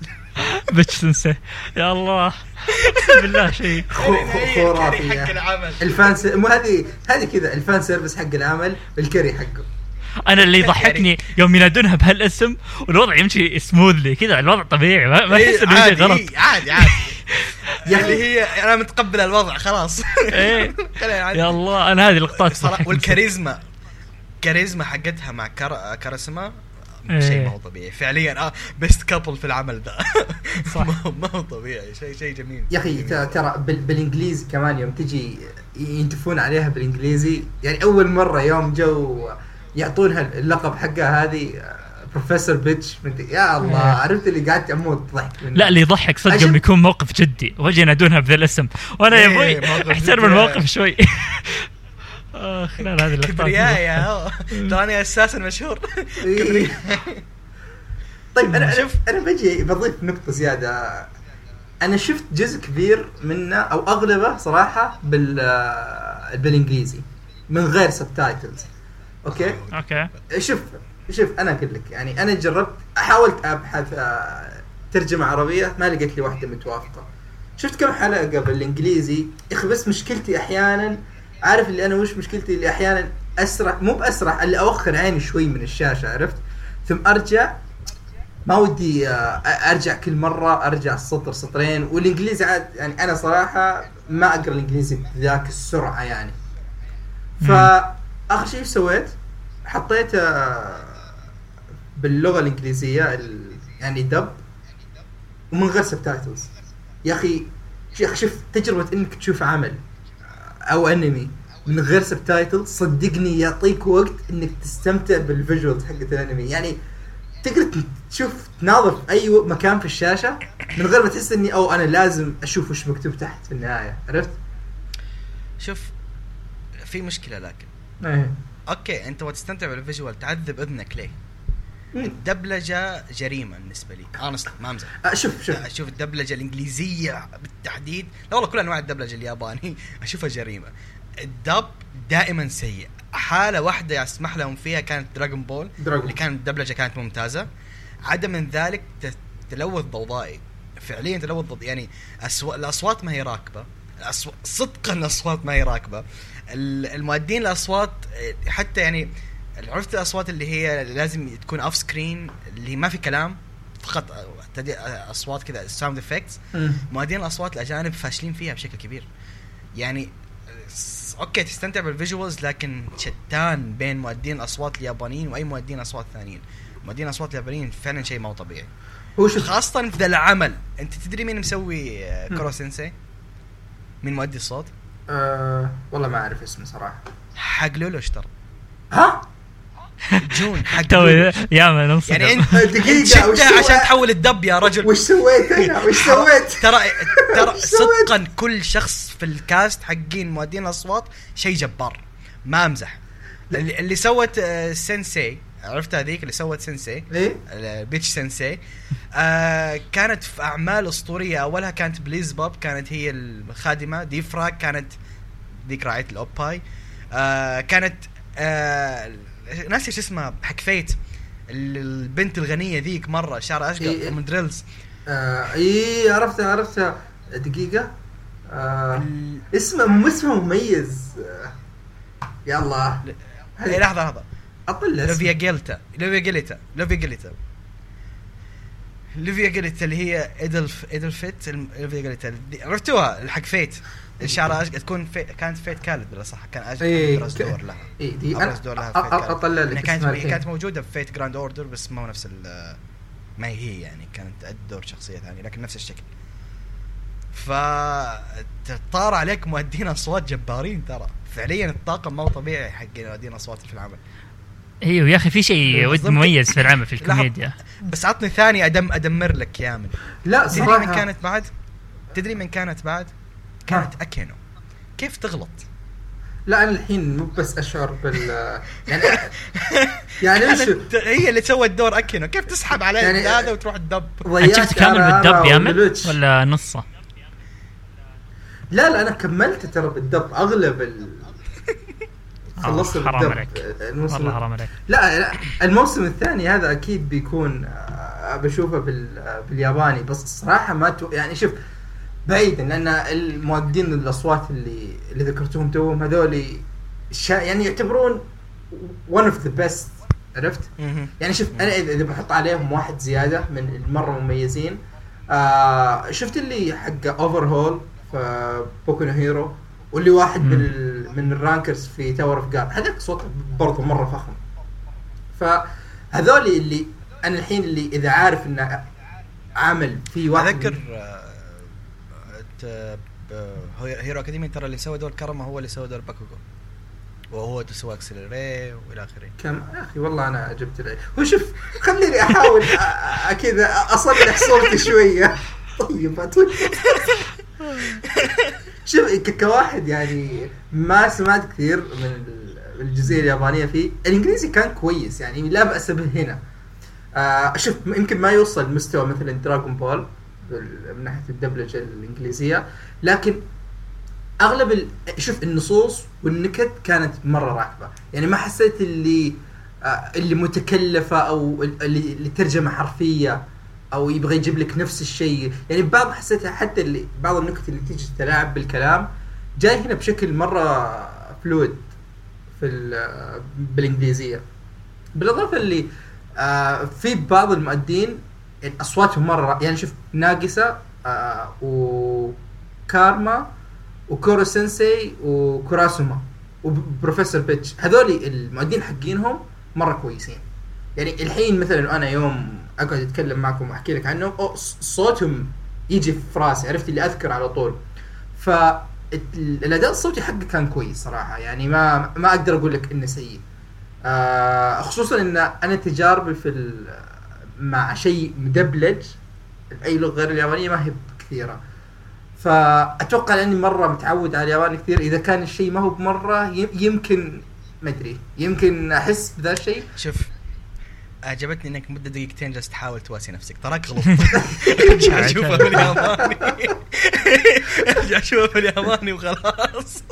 Speaker 2: bitch sensei يا الله. أقسم بالله شيء.
Speaker 1: ال
Speaker 3: carry حق العمل.
Speaker 1: ال fan س... مو هذه هذه كذا ال fan service حق العمل ال carry حقه.
Speaker 2: أنا اللي يضحكني يوم ينادونها بهالاسم والوضع يمشي smoothly كذا الوضع طبيعي. ما ما
Speaker 3: إيه،
Speaker 2: أحس إنه شيء
Speaker 3: عادي
Speaker 2: غلط.
Speaker 3: إيه، عادي عادي.
Speaker 1: يا
Speaker 3: اللي
Speaker 1: أخي
Speaker 3: هي أنا متقبل الوضع خلاص. إيه. نعدي.
Speaker 2: يا الله أنا هذه لقطات.
Speaker 3: والكاريزما كاريزما حقتها مع كار... كاراسما
Speaker 2: إيه.
Speaker 3: شيء ما هو طبيعي فعليا آه best couple في العمل ذا
Speaker 2: صح.
Speaker 3: ما هو- طبيعي شيء شيء جميل
Speaker 1: يا أخي ت- ترى بال- بالانجليزي كمان يوم تجي ينتفون عليها بالإنجليزي يعني أول مرة يوم جو يعطونها اللقب حقها هذه بروفيسور بيتش مدري- يا الله
Speaker 2: إيه.
Speaker 1: عرفت اللي قعدت أموت ضحك.
Speaker 2: لا اللي يضحك صدق لما يكون موقف جدي وجه ينادونها بذا الاسم وأنا يا
Speaker 3: إيه،
Speaker 2: أبوي
Speaker 3: أحترم.
Speaker 2: الموقف شوي اخ لا لا هذه اللقطات
Speaker 3: كبرياء يا هو. تراني أساسا مشهور.
Speaker 1: طيب أنا
Speaker 3: شوف.
Speaker 1: شوف أنا بجي بضيف نقطة زيادة. أنا شفت جزء كبير منه أو أغلبه صراحة بال آه، بالإنجليزي من غير subtitles okay؟
Speaker 2: okay.
Speaker 1: شوف شوف أنا أقول لك يعني أنا جربت حاولت ابحث آه، ترجمة عربية ما لقيت لي واحدة متوافقة. شفت كم حلقة بالإنجليزي؟ يا أخي بس مشكلتي أحيانا عارف اللي أنا وش مشكلتي؟ اللي أحيانا اسرع مو باسرع اللي أوخر عيني شوي من الشاشة عرفت؟ ثم أرجع ما ودي آه، أرجع كل مرة أرجع سطر سطرين والإنجليزي عاد يعني أنا صراحة ما أقرأ الإنجليزي بذاك السرعة يعني. فآخر شيء شسويت حطيت آه، باللغة الإنجليزية ال- يعني dub ومن غير subtitles يا أخي يا أخي شوف تجربة إنك تشوف عمل. أو أنمي من غير subtitle صدقني يعطيك وقت إنك تستمتع بال visuals حقت الأنمي يعني تقدر تشوف تناظر أي مكان في الشاشة من غير ما تحس إني أو أنا لازم أشوف وش مكتوب تحت في النهاية عرفت؟
Speaker 3: شوف في مشكلة لكن
Speaker 1: إيه
Speaker 3: okay أنت وتستمتع بال visual تعذب إذنك ليه؟ الدبلجة جريمة بالنسبة لي. honestly ما أمزح.
Speaker 1: آه، شوف شوف.
Speaker 3: أشوف الدبلجة الإنجليزية بالتحديد. لا والله كل أنواع الدبلجة الياباني أشوفها جريمة. ال dub دائما سيء. حالة واحدة اسمح لهم فيها كانت دراغون بول
Speaker 1: دراغون.
Speaker 3: اللي كانت الدبلجة كانت ممتازة. عدا من ذلك ت- تلوث ضوضائي. فعليا تلوث ضوض يعني أسو... الأصوات ما هي راكبة. الأصو... صدقا الأصوات ما هي راكبة. ال- المؤدين الأصوات آه، حتى يعني عرفت الاصوات اللي هي لازم تكون off screen اللي ما في كلام فقط تدي- أصوات كذا sound
Speaker 1: effects.
Speaker 3: مؤدين الأصوات الأجانب فاشلين فيها بشكل كبير. يعني okay تستمتع بال visuals لكن شتان بين مؤدين الاصوات اليابانيين وأي مؤدين أصوات ثانيين. مؤدين الاصوات اليابانيين فعلا شيء ما هو طبيعي.
Speaker 1: هو شوف
Speaker 3: خاصة في ذا العمل. أنت تدري مين مسوي آه،. كورو sensei مين مؤدي الصوت؟
Speaker 1: آه والله ما أعرف اسمه صراحة.
Speaker 3: حق لولوش ترى
Speaker 1: ها؟
Speaker 3: جون حق
Speaker 2: تو. يا من انصدم
Speaker 3: يعني انت
Speaker 1: سوى؟
Speaker 3: عشان تحول ال dub يا رجل
Speaker 1: وش سويت أنا؟ وش سويت؟
Speaker 3: ترى ترى؟ صدقا كل شخص في ال cast حقين مؤدين الأصوات شيء جبار ما أمزح اللي, اللي سوت آه، سensei عرفت هذيك اللي سوت سensei
Speaker 1: إيه؟
Speaker 3: آه، بيتش سensei آه كانت في أعمال أسطورية أولها كانت بليز بوب كانت هي الخادمة ديفرا كانت ذيك راعيه الاوباي آه كانت آه ناسي شو اسمها حق فيت ال- البنت الغنية ذيك مرة شعرها أشقر
Speaker 1: إيه.
Speaker 3: من دريلز.
Speaker 1: آه إيه عرفتها عرفتها. دقيقة. آه اسمه مو اسمه مميز. يلا.
Speaker 3: إيه، لحظة لحظة.
Speaker 1: أطلع
Speaker 3: لوفيا. جيلتا. لوفيا جيلتا. لوفيا جيلتا. لوفيا جيلتا اللي هي ايدلف ايدلفيت الم- لوفيا جيلتا. عرفتوها الحق فيت شعرها أشقر تكون في كانت فيت كالد ولا صح كان أج-
Speaker 1: إيه،
Speaker 3: أبرز
Speaker 1: ك-
Speaker 3: دور لها
Speaker 1: إيه دي أنا
Speaker 3: أبرز دور لها فيت كالد. أطلع
Speaker 1: لك
Speaker 3: كانت
Speaker 1: اسمها
Speaker 3: هي
Speaker 1: الحين.
Speaker 3: كانت موجودة في فيت جراند اوردر بس ما هو نفس ال- ما هي هي يعني كانت تأدي دور شخصية ثانية لكن نفس الشكل ف طار عليك مؤدين أصوات جبارين ترى فعليا الطاقم ما هو طبيعي حق مؤدين أصوات في العمل
Speaker 2: أيوه يا أخي في شيء ود. مميز في العمل في. الكوميديا
Speaker 3: بس عطني ثاني آدم أدمر لك يا من
Speaker 1: لا
Speaker 3: تدري من كانت بعد؟ تدري من كانت بعد؟ كانت أكينو. كيف تغلط؟
Speaker 1: لا أنا الحين مو بس أشعر بال يعني يعني وش
Speaker 3: كانت هي اللي سوت دور أكينو. كيف تسحب عليه
Speaker 1: يعني-
Speaker 3: هذا وتروح الدب؟
Speaker 2: أنت كامل بالدب
Speaker 1: أنا
Speaker 2: يا من
Speaker 1: وملوتش.
Speaker 2: ولا نصة؟
Speaker 1: لا لا أنا كملت ترى بالدب. أغلب ال خلصت
Speaker 2: حرام
Speaker 1: بالدب.
Speaker 2: عليك.
Speaker 1: الموسم
Speaker 2: والله حرام عليك.
Speaker 1: لا لا الموسم الثاني هذا أكيد بيكون آه، بشوفه بال بالياباني. بس الصراحة ما تو يعني شوف بعيدا لأن المؤدين الأصوات اللي اللي ذكرتهم توهم هذول شا يعني يعتبرون one of the best عرفت؟ يعني شوف أنا اذا إذا بحط عليهم واحد زيادة من المرة مميزين آه شفت اللي حق اوفر هول في بوكو نو هيرو واللي واحد من من الرانكرز في تاور اوف جاد هذاك صوته برضه مرة فخم. فهذول اللي أنا الحين اللي إذا عارف إنه عمل في واحد
Speaker 3: أذكر هيرو أكاديمي ترى اللي سوى دور كرما هو اللي سوى دور باكوغو. وهو سوى اكسلري وإلى آخره.
Speaker 1: كم؟ يا أخي والله أنا جبت لي هو شوف خليني أحاول كذا أصلح صورتي شوية. طيب. شوف كواحد يعني ما سمعت كثير من ال- الجزئية اليابانية فيه. الإنجليزي كان كويس يعني لا بأس به هنا. آه شوف يمكن ما يوصل مستوى مثلا دراغون بول من ناحية الدبلجة الإنجليزية. لكن أغلب. شوف النصوص والنكت كانت مرة راكبة. يعني ما حسيت اللي آه اللي متكلفة أو ال- اللي, اللي ترجمة حرفية أو يبغى يجيب لك نفس الشيء. يعني بعض حسيتها حتى اللي بعض النكت اللي تيجي تلاعب بالكلام جاي هنا بشكل مرة فلويد في ال- بالإنجليزية. بالإضافة اللي آه في بعض المؤدين اصواتهم مرة يعني شوف ناقصة آه وكارما وكورو سensei وكوراسوما وبروفيسور بيتش. هذول المؤدين حقينهم مرة كويسين. يعني الحين مثلا أنا يوم أقعد أتكلم معكم وأحكي لك عنهم أو صوتهم يجي في راسي عرفت؟ اللي اذكر على طول. ف الأداء الصوتي حقه كان كويس صراحة. يعني ما ما أقدر أقول لك إنه سيء. آه خصوصا إن أنا تجاربي في مع شيء مدبلج بأي لغة غير اليابانية ما هي كثيرة. فأتوقع لأني مرة متعود على الياباني كثير إذا كان الشيء ما هو بمرة يم- يمكن ما أدري يمكن أحس بذا الشيء.
Speaker 3: شوف عجبتني إنك مدة دقيقتين جالس تحاول تواسي نفسك. تراك غلط. أرجع اشوفها بالياباني أرجع اشوفها بالياباني وخلاص.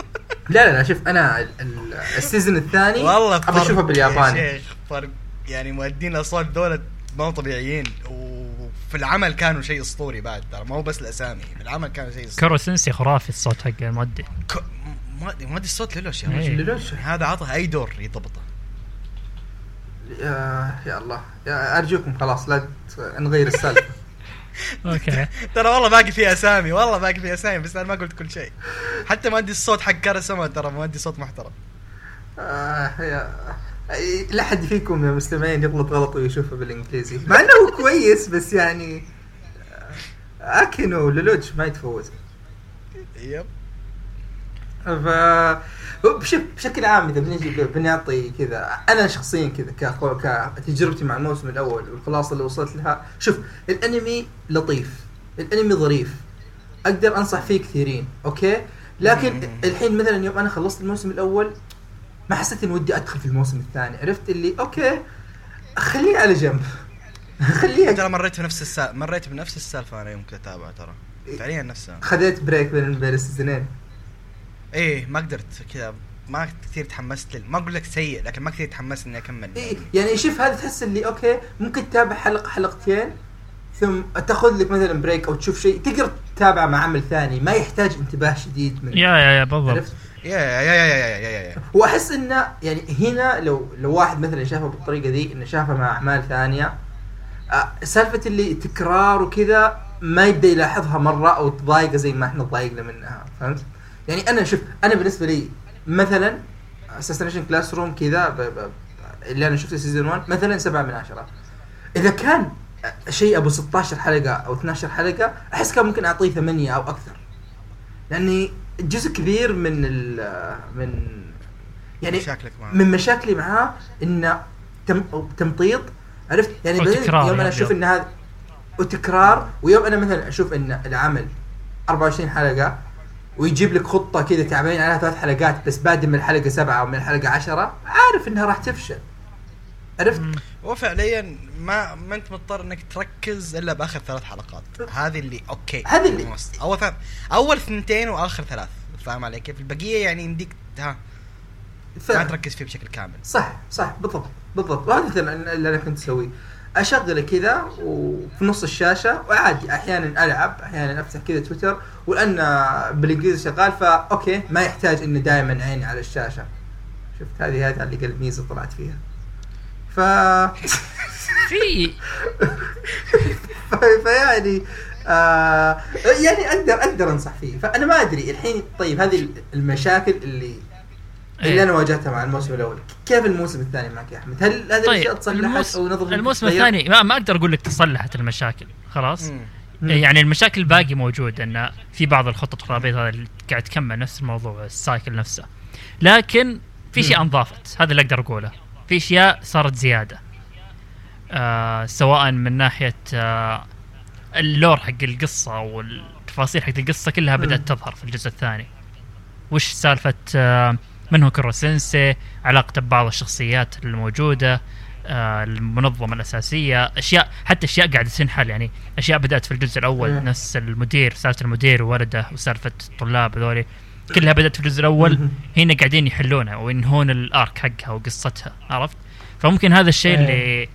Speaker 1: لا لا لا شوف أنا ال- ال- ال season الثاني
Speaker 3: والله
Speaker 1: ابى اشوفها بالياباني
Speaker 3: يا شيخ فرق. يعني مؤدين الاصوات دولة ما طبيعيين وفي العمل كانوا شيء أسطوري بعد ترى ما هو بس الأسامي في العمل كانوا شيء أسطوري.
Speaker 2: كورو sensei خرافي الصوت حق المؤدي
Speaker 3: ك- ما ما أدري الصوت ليلوش يا
Speaker 2: إيه.
Speaker 3: رجل
Speaker 1: ليلوش.
Speaker 3: هذا عطى أي دور يضبطه.
Speaker 1: يا, يا الله. يا أرجوكم خلاص لا نغير السالفة.
Speaker 2: أوكي.
Speaker 3: ترى والله باقي في أسامي والله باقي في أسامي بس أنا ما قلت كل شيء. حتى ما ادري الصوت حق كارسما ترى ما ادري صوت محترم.
Speaker 1: آه يا لا حد فيكم يا مستمعين يغلط غلط ويشوفه بالإنجليزي. مع إنه كويس بس يعني آه، اكينو لولوج ما يتفوز.
Speaker 3: يب
Speaker 1: ف بش- بشكل عام إذا بنجي بنعطي كذا أنا شخصيا كذا كتجربتي مع الموسم الأول والخلاصة اللي وصلت لها. شوف الأنمي لطيف الأنمي ظريف. أقدر أنصح فيه كثيرين أوكي؟ لكن. الحين مثلا يوم أنا خلصت الموسم الأول ما حسيت إني ودي أدخل في الموسم الثاني. عرفت اللي أوكي خليه على جنب. خليه
Speaker 3: ترى مريت بنفس السالفه مريت بنفس السالفة أنا يوم كنت أتابع ترى. فعليا نفسها.
Speaker 1: خذيت break بين بين ال
Speaker 3: seasonين. إيه ما قدرت كذا. ما كثير تحمست لل... ما أقول لك سيء لكن ما كثير تحمست إني أكمل.
Speaker 1: إيه يعني شوف هذا تحس اللي أوكي ممكن تتابع حلقة حلقتين ثم تاخذ لك مثلا break أو تشوف شيء تقدر تتابع مع عمل ثاني ما يحتاج انتباه شديد من
Speaker 2: yeah yeah yeah بالضبط؟
Speaker 3: yeah yeah yeah yeah yeah yeah yeah
Speaker 1: وأحس انه يعني هنا لو لو واحد مثلا شافه بالطريقة ذي إنه شافه مع أعمال ثانية آه، سالفة اللي تكرار وكذا ما يبدأ يلاحظها مرة أو تضايقه زي ما إحنا تضايقنا منها فهمت؟ يعني أنا شوف أنا بالنسبة لي مثلا Assassination Classroom كذا اللي أنا شفته season 1 مثلا 7 من 10 إذا كان شيء أبو 16 حلقة أو 12 حلقة أحس كان ممكن أعطيه 8 أو أكثر. لأني جزء كبير من ال من يعني
Speaker 3: مشاكلك معه.
Speaker 1: من مشاكلي معاه انه تم تمطيط عرفت؟ يعني بعدين يوم أنا
Speaker 2: يا أشوف.
Speaker 1: إن هذا وتكرار ويوم أنا مثلا أشوف إن العمل 24 حلقة ويجيب لك خطة كذا تعبانين عليها ثلاث حلقات بس بادئ من الحلقة سبعة أو من الحلقة عشرة عارف إنها راح تفشل. عرفت؟
Speaker 3: وفعليا ما ما أنت مضطر إنك تركز إلا بآخر ثلاث حلقات. هذه اللي أوكي.
Speaker 1: هذه اللي-
Speaker 3: مست- أول ثلاث أول ثنتين وآخر ثلاث. فاهم علي كيف؟ البقية يعني يمديك ها.
Speaker 1: ف...
Speaker 3: ما تركز فيه بشكل كامل.
Speaker 1: صح صح بالضبط بالضبط. وهذا اللي أنا كنت أسويه. أشغله كذا وفي نص الشاشة وعادي. أحيانا ألعب أحيانا أفتح كذا تويتر. ولأن بالإنجليزي شغال فا أوكي ما يحتاج انه دائما عيني على الشاشة. شفت؟ هذه هذه اللي قال ميزه طلعت فيها. ف
Speaker 2: في
Speaker 1: فيعني آه يعني أقدر أقدر أنصح فيه فأنا ما أدري الحين طيب هذه المشاكل اللي اللي
Speaker 2: إيه.
Speaker 1: أنا واجهتها مع الموسم الأول كيف الموسم الثاني معك يا أحمد هل هذه الأشياء
Speaker 2: طيب
Speaker 1: تصلحت
Speaker 2: الموس...
Speaker 1: أو نظرتك
Speaker 2: الموسم؟ الثاني ما, ما أقدر أقول لك تصلحت المشاكل خلاص
Speaker 3: مم.
Speaker 1: مم.
Speaker 2: يعني المشاكل الباقي موجودة إن في بعض الخطط والخرابيط هذا اللي قاعد تكمل نفس الموضوع ال cycle نفسه لكن في
Speaker 1: مم.
Speaker 2: انضافت هذا اللي أقدر أقوله في أشياء صارت زيادة آه سواء من ناحية آه ال lore حق القصة والتفاصيل حق القصة كلها بدأت
Speaker 1: مم.
Speaker 2: تظهر في الجزء الثاني وش سالفة آه من هو كورو sensei علاقته ببعض الشخصيات الموجودة آه المنظمة الأساسية أشياء حتى أشياء قاعدة تنحل يعني أشياء بدأت في الجزء الأول. نفس المدير سالفة المدير وولده وسالفة الطلاب هذولي كلها بدأت في الجزء الأول
Speaker 1: مم.
Speaker 2: هنا قاعدين يحلونها وينهون الارك حقها وقصتها عرفت؟ فممكن هذا الشيء
Speaker 1: إيه.
Speaker 2: اللي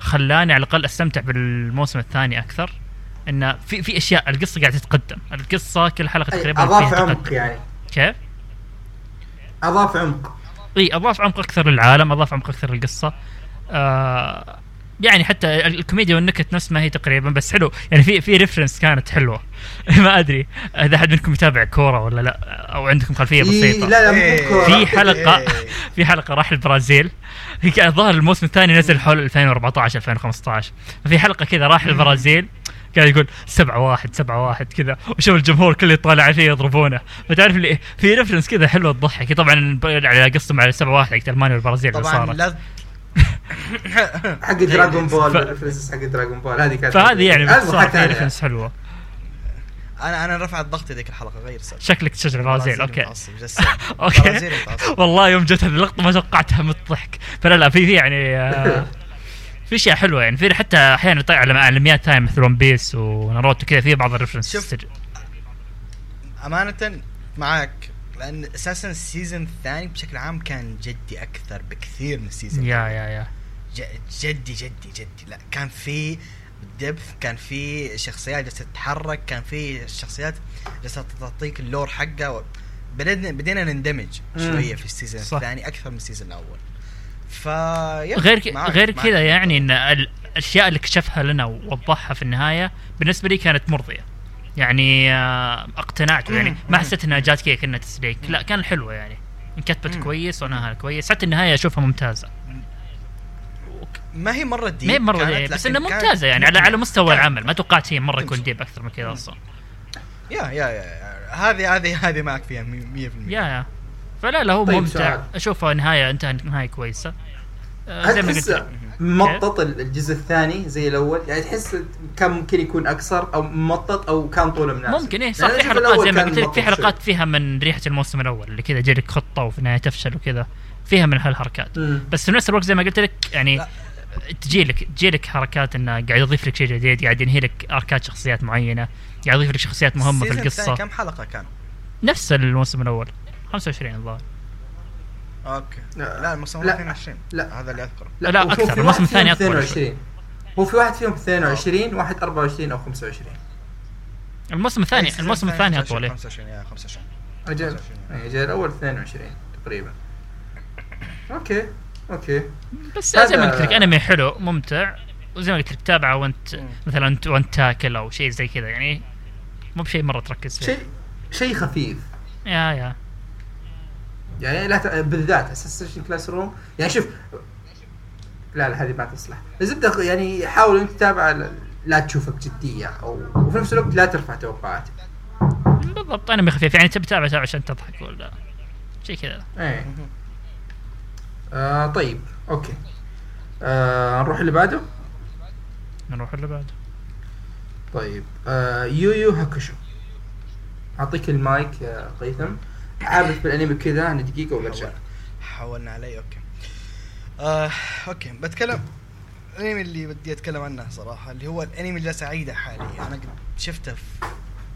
Speaker 2: خلاني على الأقل أستمتع بالموسم الثاني أكثر انه في في أشياء القصة قاعدة تتقدم، القصة كل
Speaker 1: حلقة
Speaker 2: تقريبا
Speaker 1: أضاف
Speaker 2: فيها
Speaker 1: عمق
Speaker 2: تقدم
Speaker 1: يعني
Speaker 2: كيف؟
Speaker 1: أضاف عمق
Speaker 2: إي أضاف عمق أكثر للعالم، أضاف عمق أكثر للقصة. آه يعني حتى الكوميديا والنكت نفس ما هي تقريبا بس حلو يعني في في reference كانت حلوة ما أدري. إذا أحد منكم يتابع كورة ولا لا أو عندكم خلفية
Speaker 1: إيه،
Speaker 2: بسيطة.
Speaker 1: لا لا
Speaker 3: إيه.
Speaker 2: في حلقة
Speaker 3: إيه.
Speaker 2: في حلقة راح البرازيل. هي كان الظاهر الموسم الثاني نزل حول 2014 2015 ففي حلقة كذا راح البرازيل قاعد يقول 7 1 7 1 كذا. وشوف الجمهور كله يطالع فيه يضربونه. فتعرف اللي في reference كذا حلو تضحك. طبعا على قصتهم على 7 1 حق ألمانيا والبرازيل اللي
Speaker 3: طبعا
Speaker 2: صارت.
Speaker 3: لا
Speaker 1: حق دراغون بول
Speaker 2: ف-
Speaker 1: ال references حق دراغون بول هذه كانت
Speaker 2: فهذه يعني
Speaker 1: حتى.
Speaker 2: reference حلوة.
Speaker 3: أنا أنا رفعت ضغطي ذيك الحلقة غير سالفه
Speaker 2: شكلك تشجع البرازيل
Speaker 3: أوكي. أوكي.
Speaker 2: والله يوم جت هذه اللقطة ما توقعتها من الضحك فلا لا في في يعني آه، في أشياء حلوة يعني في حتى أحيانا يطلع على أنميات ثانية مثل ون بيس وناروتو كذا في بعض ال reference
Speaker 3: شوف. أمانة معك لأن أساسا ال season الثاني بشكل عام كان جدي أكثر بكثير من
Speaker 2: ال
Speaker 3: season
Speaker 2: yeah. yeah
Speaker 3: yeah جدي جدي جدي لا كان في depth كان في شخصيات جالسة تتحرك كان في شخصيات جالسة تعطيك ال lore حقه و... بدينا بدينا نندمج. شوية في ال
Speaker 2: season.
Speaker 3: الثاني أكثر من ال season الأول. ف
Speaker 2: غير ك... غير كذا يعني إن ال- الأشياء اللي اكتشفها لنا ووضحها في النهاية بالنسبة لي كانت مرضية. يعني آه، اقتنعت. يعني ما حسيت انها جات كذا كانها تسليك. لا كان حلوة يعني. انكتبت. كويس ونهاها كويس. حتى النهاية أشوفها ممتازة.
Speaker 3: ما هي مرة deep
Speaker 2: ما هي
Speaker 3: مرة
Speaker 2: deep بس
Speaker 3: إنها
Speaker 2: ممتازة يعني على على مستوى
Speaker 3: كانت-
Speaker 2: العمل. ما توقعت هي مرة يكون
Speaker 3: تمشي.
Speaker 2: deep أكثر من كذا أصلا.
Speaker 3: yeah yeah yeah هذه هذه هذه معك فيها 100%
Speaker 2: yeah yeah. فلا لا هو
Speaker 1: طيب،
Speaker 2: ممتع.
Speaker 1: سؤال.
Speaker 2: اشوفه نهاية انتهى نهاية كويسة. آه، زي
Speaker 1: هل
Speaker 2: ما
Speaker 1: تحس
Speaker 2: قلت
Speaker 1: مطط الجزء الثاني زي الأول؟ يعني تحس كان ممكن يكون أكثر أو ممطط أو كان طوله مناسب؟
Speaker 2: ممكن إيه صح في حلقات زي ما قلت لك في
Speaker 1: ممطط
Speaker 2: حلقات
Speaker 1: شوي.
Speaker 2: فيها من ريحة الموسم الأول اللي كذا يجيلك خطة وفي النهاية تفشل وكذا. فيها من هالحركات.
Speaker 1: مم.
Speaker 2: بس في نفس الوقت زي ما قلت لك يعني
Speaker 3: لا.
Speaker 2: تجي لك تجي لك حركات إنه قاعد يضيف لك شيء جديد قاعد ينهي لك أركات شخصيات معينة قاعد يضيف لك شخصيات مهمة في القصة
Speaker 3: كم حلقة كان؟
Speaker 2: نفس الموسم الأول 25 الظاهر
Speaker 3: أوكي
Speaker 1: لا.
Speaker 3: لا الموسم
Speaker 1: لا.
Speaker 3: 22
Speaker 1: لا.
Speaker 3: هذا اللي أذكره
Speaker 2: لا، أكثر.
Speaker 1: في
Speaker 2: الموسم
Speaker 1: واحد
Speaker 2: الثاني شوي.
Speaker 1: 22 هو في واحد فيهم 22 واحد 24 أو 25
Speaker 2: الموسم الثاني الموسم الثاني أطول إيه.
Speaker 3: 25 yeah 25
Speaker 1: أجل
Speaker 3: 25.
Speaker 1: أجل الأول 22 تقريبا أوكي أوكي.
Speaker 2: بس زي ما قلت لك أنمي حلو ممتع. وزي ما قلت لك تابعه وانت. مثلا انت وانت تاكل أو شيء زي كذا يعني مو بشيء مرة تركز فيه.
Speaker 1: شيء شيء خفيف.
Speaker 2: yeah yeah.
Speaker 1: يعني لا ت... بالذات Assassination Classroom يعني شوف لا لا هذه ما تصلح. الزبده يعني حاول أنت تتابع لا تشوفك جدية أو وفي نفس الوقت لا ترفع توقعاتك.
Speaker 2: بالضبط أنمي خفيف. يعني تبي تتابع تابع عشان تضحك ولا شيء كذا.
Speaker 1: إيه. آه طيب okay. آه نروح اللي بعده؟
Speaker 2: نروح اللي بعده.
Speaker 1: طيب آه يويو هاكوشو. أعطيك المايك يا قيثم. عابث بالانمي كذا أنا دقيقة وبرجع
Speaker 3: حولنا علي okay. آه، okay بتكلم الانمي اللي بدي أتكلم عنه صراحة اللي هو الأنمي اللي جالس اعيده حاليا. أنا قد شفته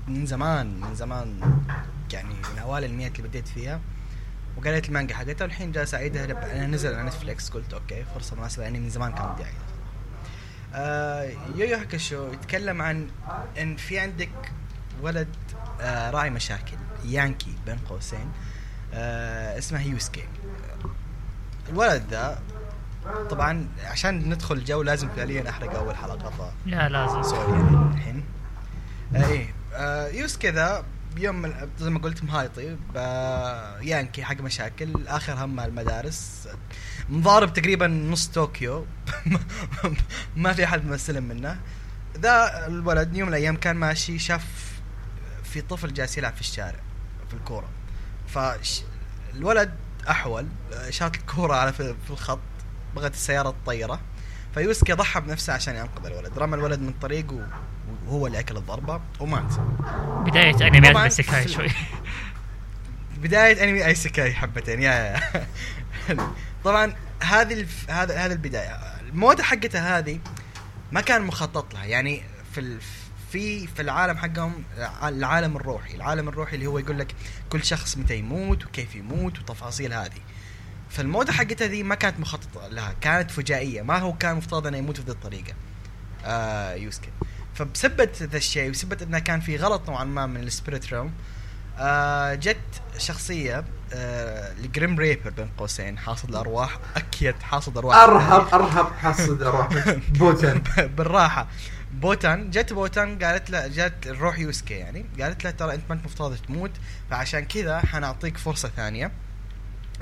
Speaker 3: من زمان من زمان يعني من أوائل المئات اللي بديت فيها. وقريت المانجا حقتها والحين جالس اعيدها أنا نزل على نتفلكس قلت okay فرصة مناسبة لاني من زمان كان بدي اعيدها آه يويو هاكاشو يتكلم عن إن في عندك ولد آه راعي مشاكل yankee بين قوسين آه اسمه يوسكي. الولد ذا طبعا عشان ندخل الجو لازم فعليا احرق أول حلقة ف
Speaker 2: yeah لازم.
Speaker 3: sorry يعني الحين. آه إيه آه يوسكي ذا يوم من- زي ما قلت مهايطي yankee حق مشاكل آخر همه المدارس. مضارب تقريبا نص طوكيو. ما في أحد مستلم منه. ذا الولد يوم من الأيام كان ماشي شاف في طفل جالس يلعب في الشارع في الكورة. فالولد أحول شاط الكورة على في الخط بغت السيارة تطيره فيوسكي ضحى بنفسه عشان ينقذ الولد. رمى الولد من طريق و- وهو اللي اكل الضربه ومات
Speaker 2: بداية
Speaker 3: ال
Speaker 2: isekai
Speaker 3: في-
Speaker 2: شوي.
Speaker 3: بداية أنمي isekai حبتين yeah. yeah طبعا هذه الف... هذا هذا البداية. الموتة حقتها هذه ما كان مخطط لها. يعني في ال... في في العالم حقهم العالم الروحي. العالم الروحي اللي هو يقول لك كل شخص متى يموت وكيف يموت وتفاصيل هذه. فالموتة حقتها ذي ما كانت مخططة لها. كانت فجائية. ما هو كان مفترض أنه يموت بهذه الطريقة. آه يوسكي فبسبة ذا الشيء وبسبة إنه كان في غلط نوعا ما من ال spirit realm آه جت شخصية آه ال Grim Reaper بين قوسين حاصد الارواح أكيد حاصد أرواح.
Speaker 1: أرهب أرهب حصد أروح بوتن
Speaker 3: بالراحة. بوتان جت بوتان قالت له جت الروح يوسكي يعني قالت له ترى أنت ما أنت مفترض تموت فعشان كذا حنعطيك فرصة ثانية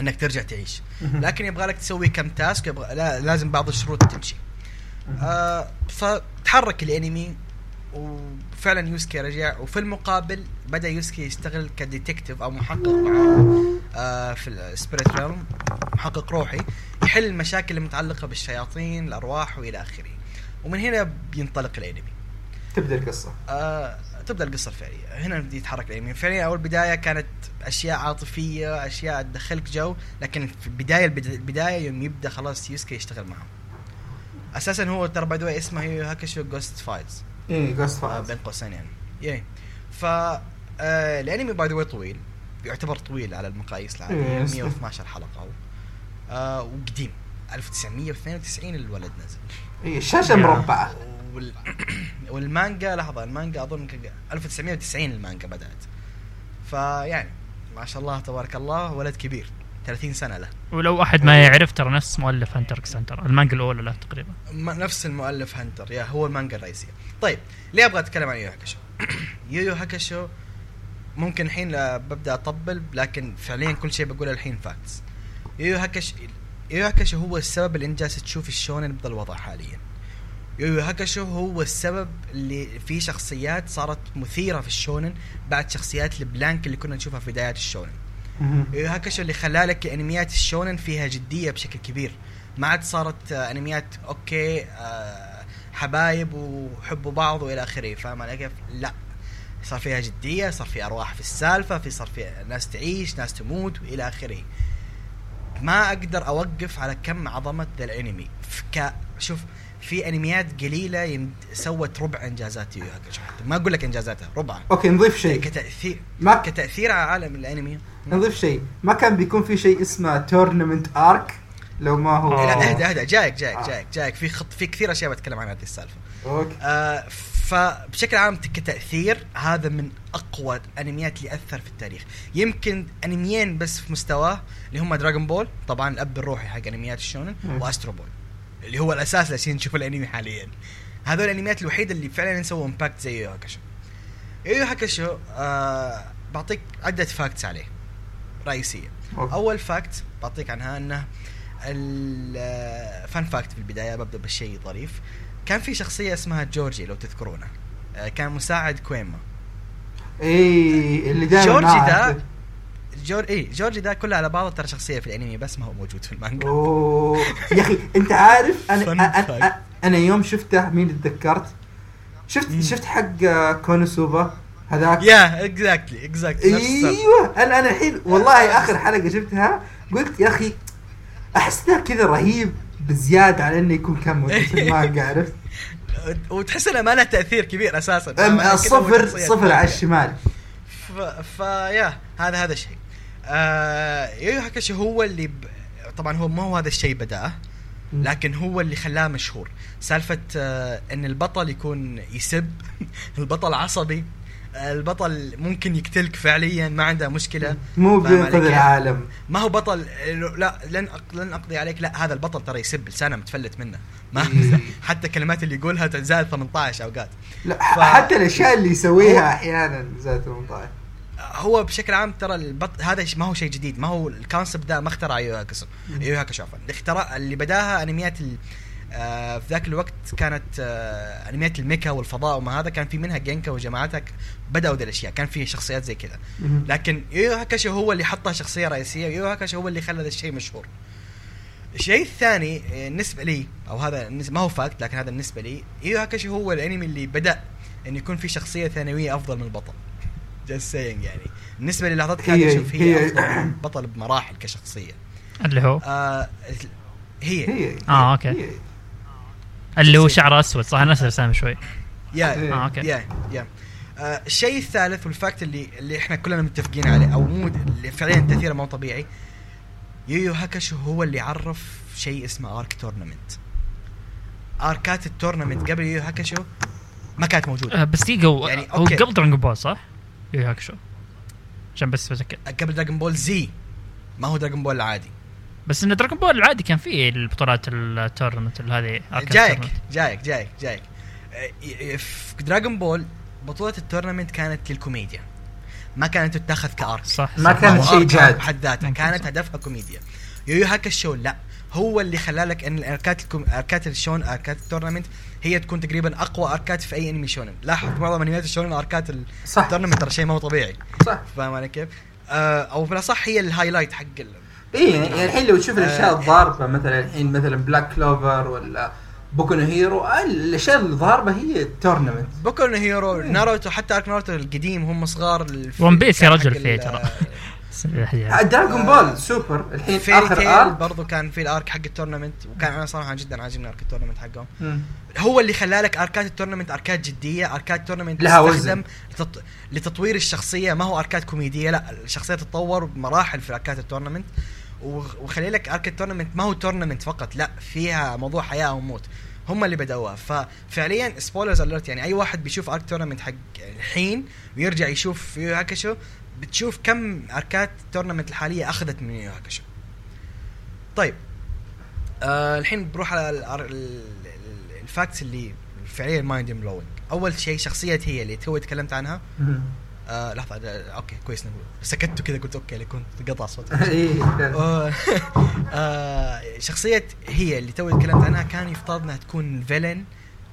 Speaker 3: إنك ترجع تعيش. لكن يبغى لك تسوي كم task يبغى لا لازم بعض الشروط تمشي. آه فتحرك الانمي وفعلا يوسكي رجع وفي المقابل بدأ يوسكي يشتغل ك detective أو محقق معاه آه في ال spirit realm محقق روحي يحل المشاكل المتعلقة بالشياطين الأرواح وإلى آخره. ومن هنا بينطلق الأنمي.
Speaker 1: تبدأ القصة.
Speaker 3: آه تبدأ القصة الفعلية. هنا بده يتحرك الأنمي. فعليا أول بداية كانت أشياء عاطفية أشياء تدخلك جو لكن في البدايه البدا- البدايه يوم يبدأ خلاص يوسكي يشتغل معهم. أساسا هو ترى باي اسمه يويو هاكشو Ghost
Speaker 1: Fighter إيه
Speaker 3: آه، بين قوسين يعني. yeah ف آه الأنمي by the way طويل. يعتبر طويل على المقاييس العادية.
Speaker 1: إيه،
Speaker 3: 112 حلقة. هو آه وقديم. 1992 الولد نزل.
Speaker 1: إيه الشاشه
Speaker 2: yeah.
Speaker 1: مربعة.
Speaker 3: وال... والمانجا لحظة المانجا أظن ك- 1990 المانجا بدأت. فيعني ما شاء الله تبارك الله ولد كبير. 30 سنة له.
Speaker 2: ولو أحد ما يعرف ترى نفس مؤلف هنتر إكس هنتر. المانجا الأولى له تقريبا.
Speaker 3: م- نفس المؤلف هنتر. yeah هو المانجا الرئيسية. طيب ليه أبغى أتكلم عن يو هاكاشو يو هاكاشو ممكن الحين ببدأ أطبل لكن فعليا كل شيء بقوله الحين facts يو هاكاشو يو هاكاشو هو السبب اللي انت جالس تشوف ال shonen بهذا الوضع حاليا. يو هاكاشو هو السبب اللي في شخصيات صارت مثيرة في ال shonen بعد شخصيات ال blank اللي كنا نشوفها في بدايات ال
Speaker 1: shonen.
Speaker 3: يو هاكاشو اللي خلى لك أنميات ال shonen فيها جدية بشكل كبير. ما عاد صارت أنميات okay آه، حبايب وحبوا بعض وإلى آخره فاهم علي كيف؟ لا. صار فيها جدية صار في أرواح في السالفة في صار في ناس تعيش ناس تموت وإلى آخره. ما أقدر أوقف على كم عظمة ذا الأنمي. ك شوف في أنميات قليلة يم... سوت ربع انجازات يو ما أقول لك إنجازاتها ربعها
Speaker 1: okay نضيف شيء.
Speaker 3: كتاثير
Speaker 1: ما
Speaker 3: كتأثير على عالم الأنمي.
Speaker 1: نضيف شيء. ما كان بيكون في شيء اسمه tournament arc لو ما هو.
Speaker 2: آه.
Speaker 3: لا اهدى اهدى. جايك جايك
Speaker 1: آه.
Speaker 3: جايك جايك. في خط في كثير أشياء بتكلم عن هذه السالفة.
Speaker 1: okay.
Speaker 3: آه فبشكل عام كتأثير هذا من أقوى الأنميات اللي أثر في التاريخ. يمكن أنميين بس في مستواه اللي هم دراغون بول طبعا الأب الروحي حق أنميات ال
Speaker 1: shonen.
Speaker 3: واسترو بوي اللي هو الأساس عشان نشوف الأنمي حاليا. هذول الأنميات الوحيدة اللي فعلا سووا impact زي يو هاكاشو يو هاكاشو آه بعطيك عدة facts عليه. رئيسية.
Speaker 1: okay.
Speaker 3: أول fact بعطيك عنها إنه ال fun fact في البداية ببدأ بالشيء ظريف. كان في شخصية اسمها جورجي لو تذكرونه. آه، كان مساعد كوينما.
Speaker 1: إيه اللي دائما
Speaker 3: جورجي ذا جور إيه جورجي ذا كله على بعضه ترى شخصية في الأنمي بس ما هو موجود في المانجا.
Speaker 1: أوه. يا أخي أنت عارف أنا أنا, أنا يوم شفته مين تذكرت؟ شفت
Speaker 3: مم.
Speaker 1: شفت حق آه، كونوسوبا هذاك؟
Speaker 3: yeah exactly exactly.
Speaker 1: أيوه أنا أنا الحين والله آخر حلقة شفتها قلت يا أخي احسها كذا رهيب بزيادة على إنه يكون كان موجود في المانجا عرفت؟
Speaker 3: وتحس إنه ما له تأثير كبير
Speaker 1: أساسا. صفر صفر على الشمال.
Speaker 3: فيا هذا هذا الشيء. آه يو هاكاشي هو اللي ب... طبعا هو ما هو هذا الشيء بدأه لكن هو اللي خلاه مشهور. سالفة آه إن البطل يكون يسب البطل عصبي البطل ممكن يقتلك فعليا ما عنده مشكلة.
Speaker 1: مو بينقذ؟ العالم.
Speaker 3: ما هو بطل لا لن لن أقضي عليك. لا هذا البطل ترى يسب لسانه متفلت منه. ما
Speaker 1: إيه.
Speaker 3: حتى الكلمات اللي يقولها زائد 18 أوقات.
Speaker 1: لا
Speaker 3: ف-
Speaker 1: حتى الأشياء اللي يسويها
Speaker 3: هو-
Speaker 1: أحيانا زي 18
Speaker 3: هو بشكل عام ترى البط... هذا ما هو شيء جديد. ما هو ال concept ده ما اخترع يو هاكشو يو هاكشو عفوا. اللي اخترع اللي بداها أنميات ال... آه في ذاك الوقت كانت آه أنميات الميكا والفضاء وما هذا كان في منها جينكا وجماعتها بدأوا ذي الأشياء كان في شخصيات زي كذا. لكن يو هاكشو هو اللي حطها شخصية رئيسية يو هاكشو هو اللي خلى ذا الشيء مشهور. الشيء الثاني آه، بالنسبة لي أو هذا ما هو fact لكن هذا بالنسبة لي يو هاكشو هو الأنمي اللي بدأ إن يكون في شخصية ثانوية أفضل من البطل. just saying يعني. بالنسبة للحظات
Speaker 1: هي-
Speaker 3: أشوف هي,
Speaker 1: هي-
Speaker 3: أفضل من البطل بمراحل كشخصية.
Speaker 2: اللي هو؟
Speaker 3: آه هي.
Speaker 1: هي.
Speaker 2: آه، أوكي. اللي هو شعره أسود صح؟ أنا رسام شوي.
Speaker 1: yeah.
Speaker 2: آه okay.
Speaker 3: yeah yeah. آه، الشيء الثالث وال fact اللي اللي إحنا كلنا متفقين عليه أو مو اللي فعليا تأثيره مو طبيعي. يويو هاكشو هو اللي عرف شيء اسمه arc tournament أركات ال tournament قبل يويو هاكشو ما كانت موجودة.
Speaker 2: آه، بس دقيقه هو
Speaker 3: يعني
Speaker 2: هو. قبل دراجون بول صح؟ يو هاكشو عشان بس بتاكد
Speaker 3: قبل دراجون بول زي ما هو دراجون بول العادي.
Speaker 2: بس إن دراجون بول العادي كان فيه البطولات ال tournament هذه
Speaker 3: جايك. جايك جايك جايك ي- في دراجون بول بطولة ال tournament كانت للكوميديا ما كانت تتاخذ ك arc
Speaker 2: صح
Speaker 1: ما
Speaker 2: صح.
Speaker 1: كانت
Speaker 3: أو
Speaker 1: شيء جاد.
Speaker 3: بحد ذاتها كانت. هدفها كوميديا يويو هاكشو لا هو اللي خلى لك إن الاركات الكم... أركات الشون أركات ال tournament هي تكون تقريبا أقوى أركات في أي أنمي شونن لاحظ معظم انميات الشونن أركات ال tournament ترى شيء ما هو طبيعي
Speaker 1: صح
Speaker 3: فاهم علي كيف؟ آه أو بالاصح هي ال highlight حق ال...
Speaker 1: اي يعني الحين لو تشوف الأشياء
Speaker 3: آه.
Speaker 1: الضاربة مثلا الحين مثلا بلاك كلوفر ولا بوكو نو هيرو آه، الأشياء الضاربة هي ال tournament
Speaker 3: بوكو نو هيرو ناروتو حتى arc ناروتو القديم هم صغار
Speaker 2: ون بيس يا رجل فيه ترى.
Speaker 1: آه، دراغون بول سوبر الحين
Speaker 3: فيري آخر
Speaker 1: arc
Speaker 3: برضو كان في ال arc حق ال tournament وكان أنا صراحة جدا عاجبني arc ال tournament
Speaker 1: حقهم.
Speaker 3: هو اللي خلى لك أركات ال tournament أركات جدية أركات tournament
Speaker 1: لها وزن.
Speaker 3: تستخدم لتط... لتطوير الشخصية. ما هو أركات كوميدية لا الشخصية تتطور بمراحل في أركات التورنمنت وخلي لك arc ال tournament ما هو tournament فقط لا فيها موضوع حياة أو موت. هم اللي بدأوها. ففعليا spoilers alert يعني أي واحد بيشوف arc tournament حق الحين ويرجع يشوف يو هاكشو بتشوف كم أركات ال tournament الحالية أخذت من يو هاكشو طيب آه الحين بروح على ال- ال- ال- ال facts اللي فعليا mind blowing أول شيء شخصيه هي اللي تو تكلمت عنها. آه لحظة آه، okay كويس نقول سكت كذا قلت okay كنت قطع صوت
Speaker 1: إيه.
Speaker 3: آه، شخصية هي اللي توي تكلمت عنها كان يفترض انها تكون villain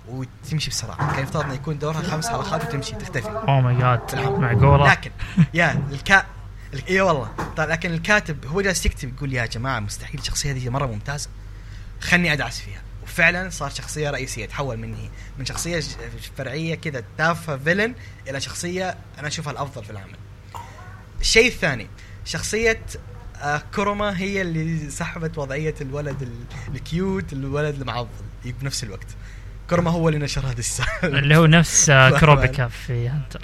Speaker 3: وتمشي بسرعة، كان يفترض انه يكون دورها خمس حلقات وتمشي تختفي.
Speaker 2: oh my god معقولة
Speaker 3: لكن يا الكا ال- اي والله طيب لكن الكاتب هو جالس يكتب يقول يا جماعة مستحيل الشخصية هذه مرة ممتازة. خلني أدعس فيها. وفعلا صار شخصية رئيسية تحول من هي من شخصية ج- فرعية كذا تافهة villain إلى شخصية أنا أشوفها الأفضل في العمل. الشيء الثاني شخصية آه كوروما هي اللي سحبت وضعية الولد ال- ال cute الولد المعضل بنفس الوقت. كوروما هو اللي نشر هذه السالفة
Speaker 2: اللي هو نفس آه، كروبيكا في هانتر.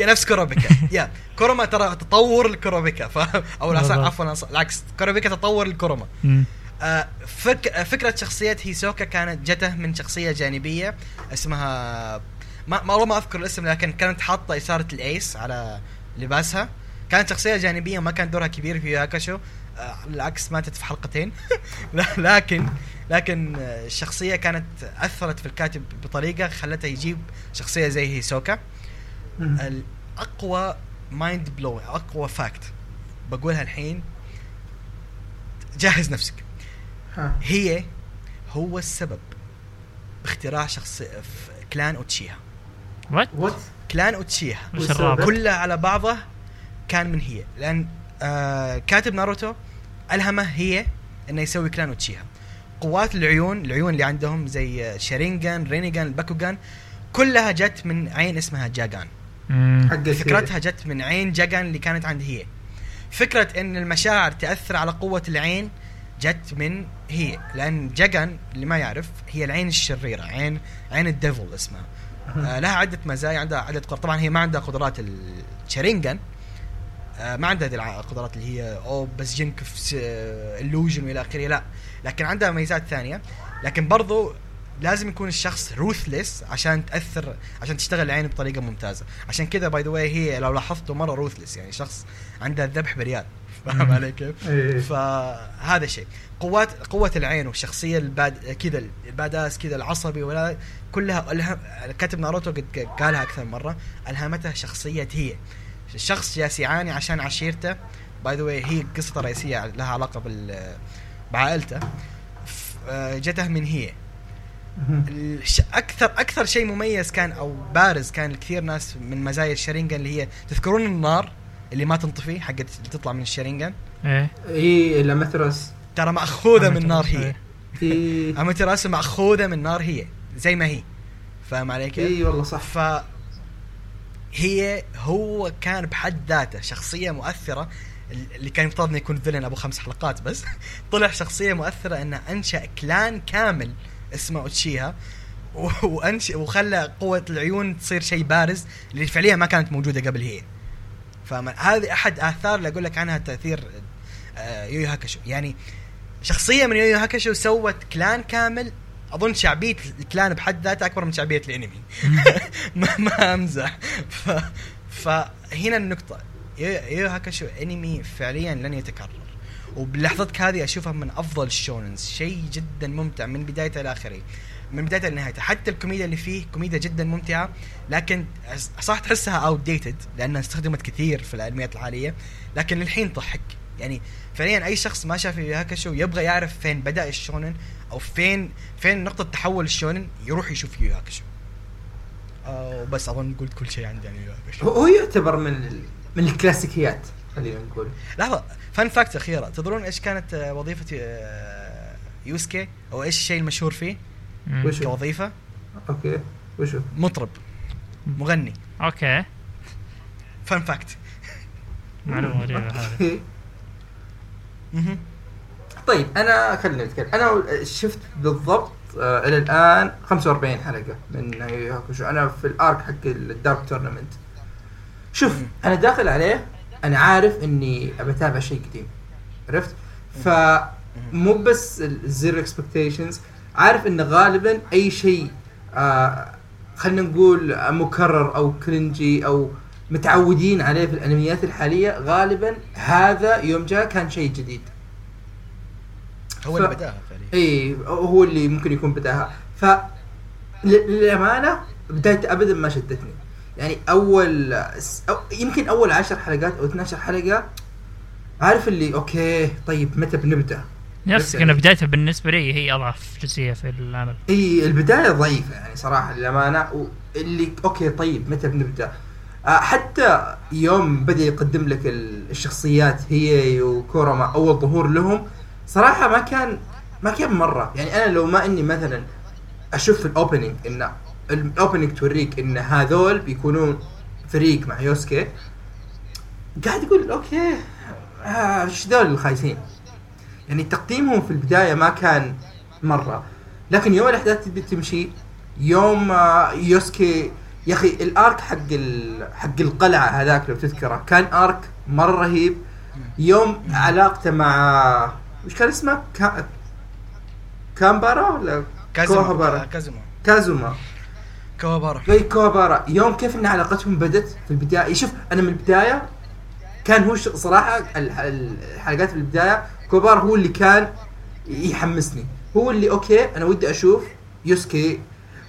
Speaker 3: نفس كوروبيكا yeah. كوروما ترى تطور الكوروبيكا ف...
Speaker 2: أو.
Speaker 3: عفوا العكس كوروبيكا تطور. آه، فك... آه، فكرة شخصية هيسوكا كانت جته من شخصية جانبية اسمها ما ما والله ما أذكر الاسم لكن كانت حاطة إشارة ال ace على لباسها كانت شخصية جانبية ما كان دورها كبير في يو هاكشو آه، بالعكس ماتت في حلقتين لكن لكن آه، الشخصية كانت أثرت في الكاتب بطريقة خلته يجيب شخصية زي هيسوكا. الأقوى mind blow أقوى fact بقولها الحين جهز نفسك. هي هو السبب باختراع شخص في
Speaker 1: clan
Speaker 3: أوتشيها. what
Speaker 2: what
Speaker 1: clan
Speaker 2: أوتشيها؟
Speaker 3: كلها على بعضها كان من هي. لأن آه كاتب ناروتو ألهمه هي إنه يسوي clan أوتشيها. قوات العيون العيون اللي عندهم زي شارينجان رينيجان الباكوغان كلها جت من عين اسمها جاغان. فكرتها جت من عين جاغان اللي كانت عند هي. فكرة إن المشاعر تأثر على قوة العين جت من هي لأن جاغان اللي ما يعرف هي العين الشريرة عين عين ال devil اسمها. آه لها عدة مزايا عندها عدة قدرات. طبعا هي ما عندها قدرات الشرينجان آه ما عندها هذه القدرات اللي هي أو يسجنك في illusion وإلى آخره. لا. لكن عندها ميزات ثانية. لكن برضو لازم يكون الشخص ruthless عشان تأثر عشان تشتغل العين بطريقة ممتازة. عشان كذا by the way لو لاحظتوا مرة ruthless يعني شخص عنده الذبح بريال فاهم علي كيف؟
Speaker 1: إيه.
Speaker 3: فهذا شيء. قوات قوة العين والشخصية ال bad كذا ال badass كذا العصبي ولا كلها ألهم كاتب ناروتو قد قالها أكثر من مرة. ألهمتها شخصية هي. الشخص جالس يعاني عشان عشيرته. by the way هي قصته الرئيسية لها علاقة بال بعائلته. آه، جته من هي. أكثر أكثر شيء مميز كان أو بارز كان كثير ناس من مزايا الشرينجان اللي هي تذكرون النار. اللي ما تنطفي حقت اللي تطلع من الشرينجان
Speaker 1: إيه. الأماتيراسو
Speaker 3: ترى مأخوذة من نار هي.
Speaker 2: إيه.
Speaker 1: اي
Speaker 3: اماتيراسو مأخوذة من نار هي. زي ما هي. فاهم علي كيف؟
Speaker 1: إي والله صح.
Speaker 3: ف هي هو كان بحد ذاته شخصية مؤثرة اللي كان يفترض إنه يكون villain أبو خمس حلقات بس. طلع شخصية مؤثرة انه أنشأ clan كامل اسمه أوتشيها و- وأنشأ وخلى قوة العيون تصير شيء بارز اللي فعليا ما كانت موجودة قبل هي. فهذه أحد آثار اللي أقول لك عنها تأثير آه، يويو هاكاشو. يعني شخصية من يويو هاكاشو سوت clan كامل أظن شعبية ال clan بحد ذاتها أكبر من شعبية الأنمي. ما ما أمزح. ف... فهنا النقطة. يو يو هاكاشو أنمي فعليا لن يتكرر. وبلحظتك هذه أشوفها من أفضل ال shonens. شيء جدا ممتع من بدايته إلى آخره. من بدايته لنهايته حتى الكوميديا اللي فيه كوميديا جدا ممتعة لكن صح تحسها outdated لأنها استخدمت كثير في الانميات الحاليه لكن للحين تضحك. يعني فعليا أي شخص ما شاف يو هاكاشو يبغى يعرف فين بدأ ال shonen أو فين فين نقطة تحول ال shonen يروح يشوف يو هاكاشو آه وبس أظن قلت كل شيء عندي عن يو
Speaker 1: هو يعتبر من. من الكلاسيكيات خلينا نقول.
Speaker 3: لحظة fun fact أخيرة. تدرون إيش كانت وظيفة آه، يوسكي؟ أو إيش الشيء المشهور فيه؟
Speaker 2: مم.
Speaker 1: وش- شو؟
Speaker 3: كوظيفه
Speaker 1: okay وشو؟
Speaker 3: مطرب. مغني.
Speaker 2: okay.
Speaker 3: fun fact
Speaker 2: معلومة غريبة هذه.
Speaker 1: طيب أنا خلينا نتكلم. أنا شفت بالضبط آه إلى الآن 45 حلقة من هاكوشو أنا في ال arc حق ال Dark Tournament.
Speaker 3: شوف.
Speaker 1: أنا داخل عليه أنا عارف إني ابى أتابع شيء قديم. عرفت؟ فمو بس ال zero expectations عارف انه غالبا أي شيء آه خلينا نقول مكرر أو cringy أو متعودين عليه في الأنميات الحالية غالبا هذا يوم جاء كان شيء جديد.
Speaker 3: هو
Speaker 1: ف-
Speaker 3: اللي بدأها فعليا.
Speaker 1: اي هو اللي ممكن يكون بدأها. ف للأمانة بدايته ابدا ما شدتني. يعني أول أو يمكن أول عشر حلقات أو 12 حلقة عارف اللي okay طيب متى بنبدأ؟
Speaker 2: نفس
Speaker 1: يعني-
Speaker 2: كان بدايتها بالنسبة لي هي أضعف جزئية في العمل.
Speaker 1: إي البداية ضعيفة يعني صراحة للأمانة اللي okay طيب متى بنبدأ؟ آه، حتى يوم بدأ يقدم لك ال- الشخصيات هي وكوراما اول ظهور لهم صراحة ما كان ما كان مرة. يعني أنا لو ما إني مثلا أشوف ال opening ان ال opening توريك إن هذول بيكونون فريق مع يوسكي قاعد يقول okay آه، إيش ذول الخايسين؟ يعني تقديمهم في البداية ما كان مرة. لكن يوم الأحداث تبي تمشي يوم آه، يوسكي يا أخي ال arc حق ال... حق القلعة هذاك لو تذكره كان arc مرة رهيب. يوم علاقته مع وش كان اسمه؟ كا... كامبارا ولا؟
Speaker 3: كازوما كازوما
Speaker 1: كازوما
Speaker 3: كوابارا.
Speaker 1: أي كوابارا. يوم كيف إن علاقتهم بدت في البداية؟ شوف أنا من البداية كان هو صراحة الح- الحلقات في البداية كوابارا هو اللي كان يحمسني. هو اللي okay أنا ودي أشوف يوسكي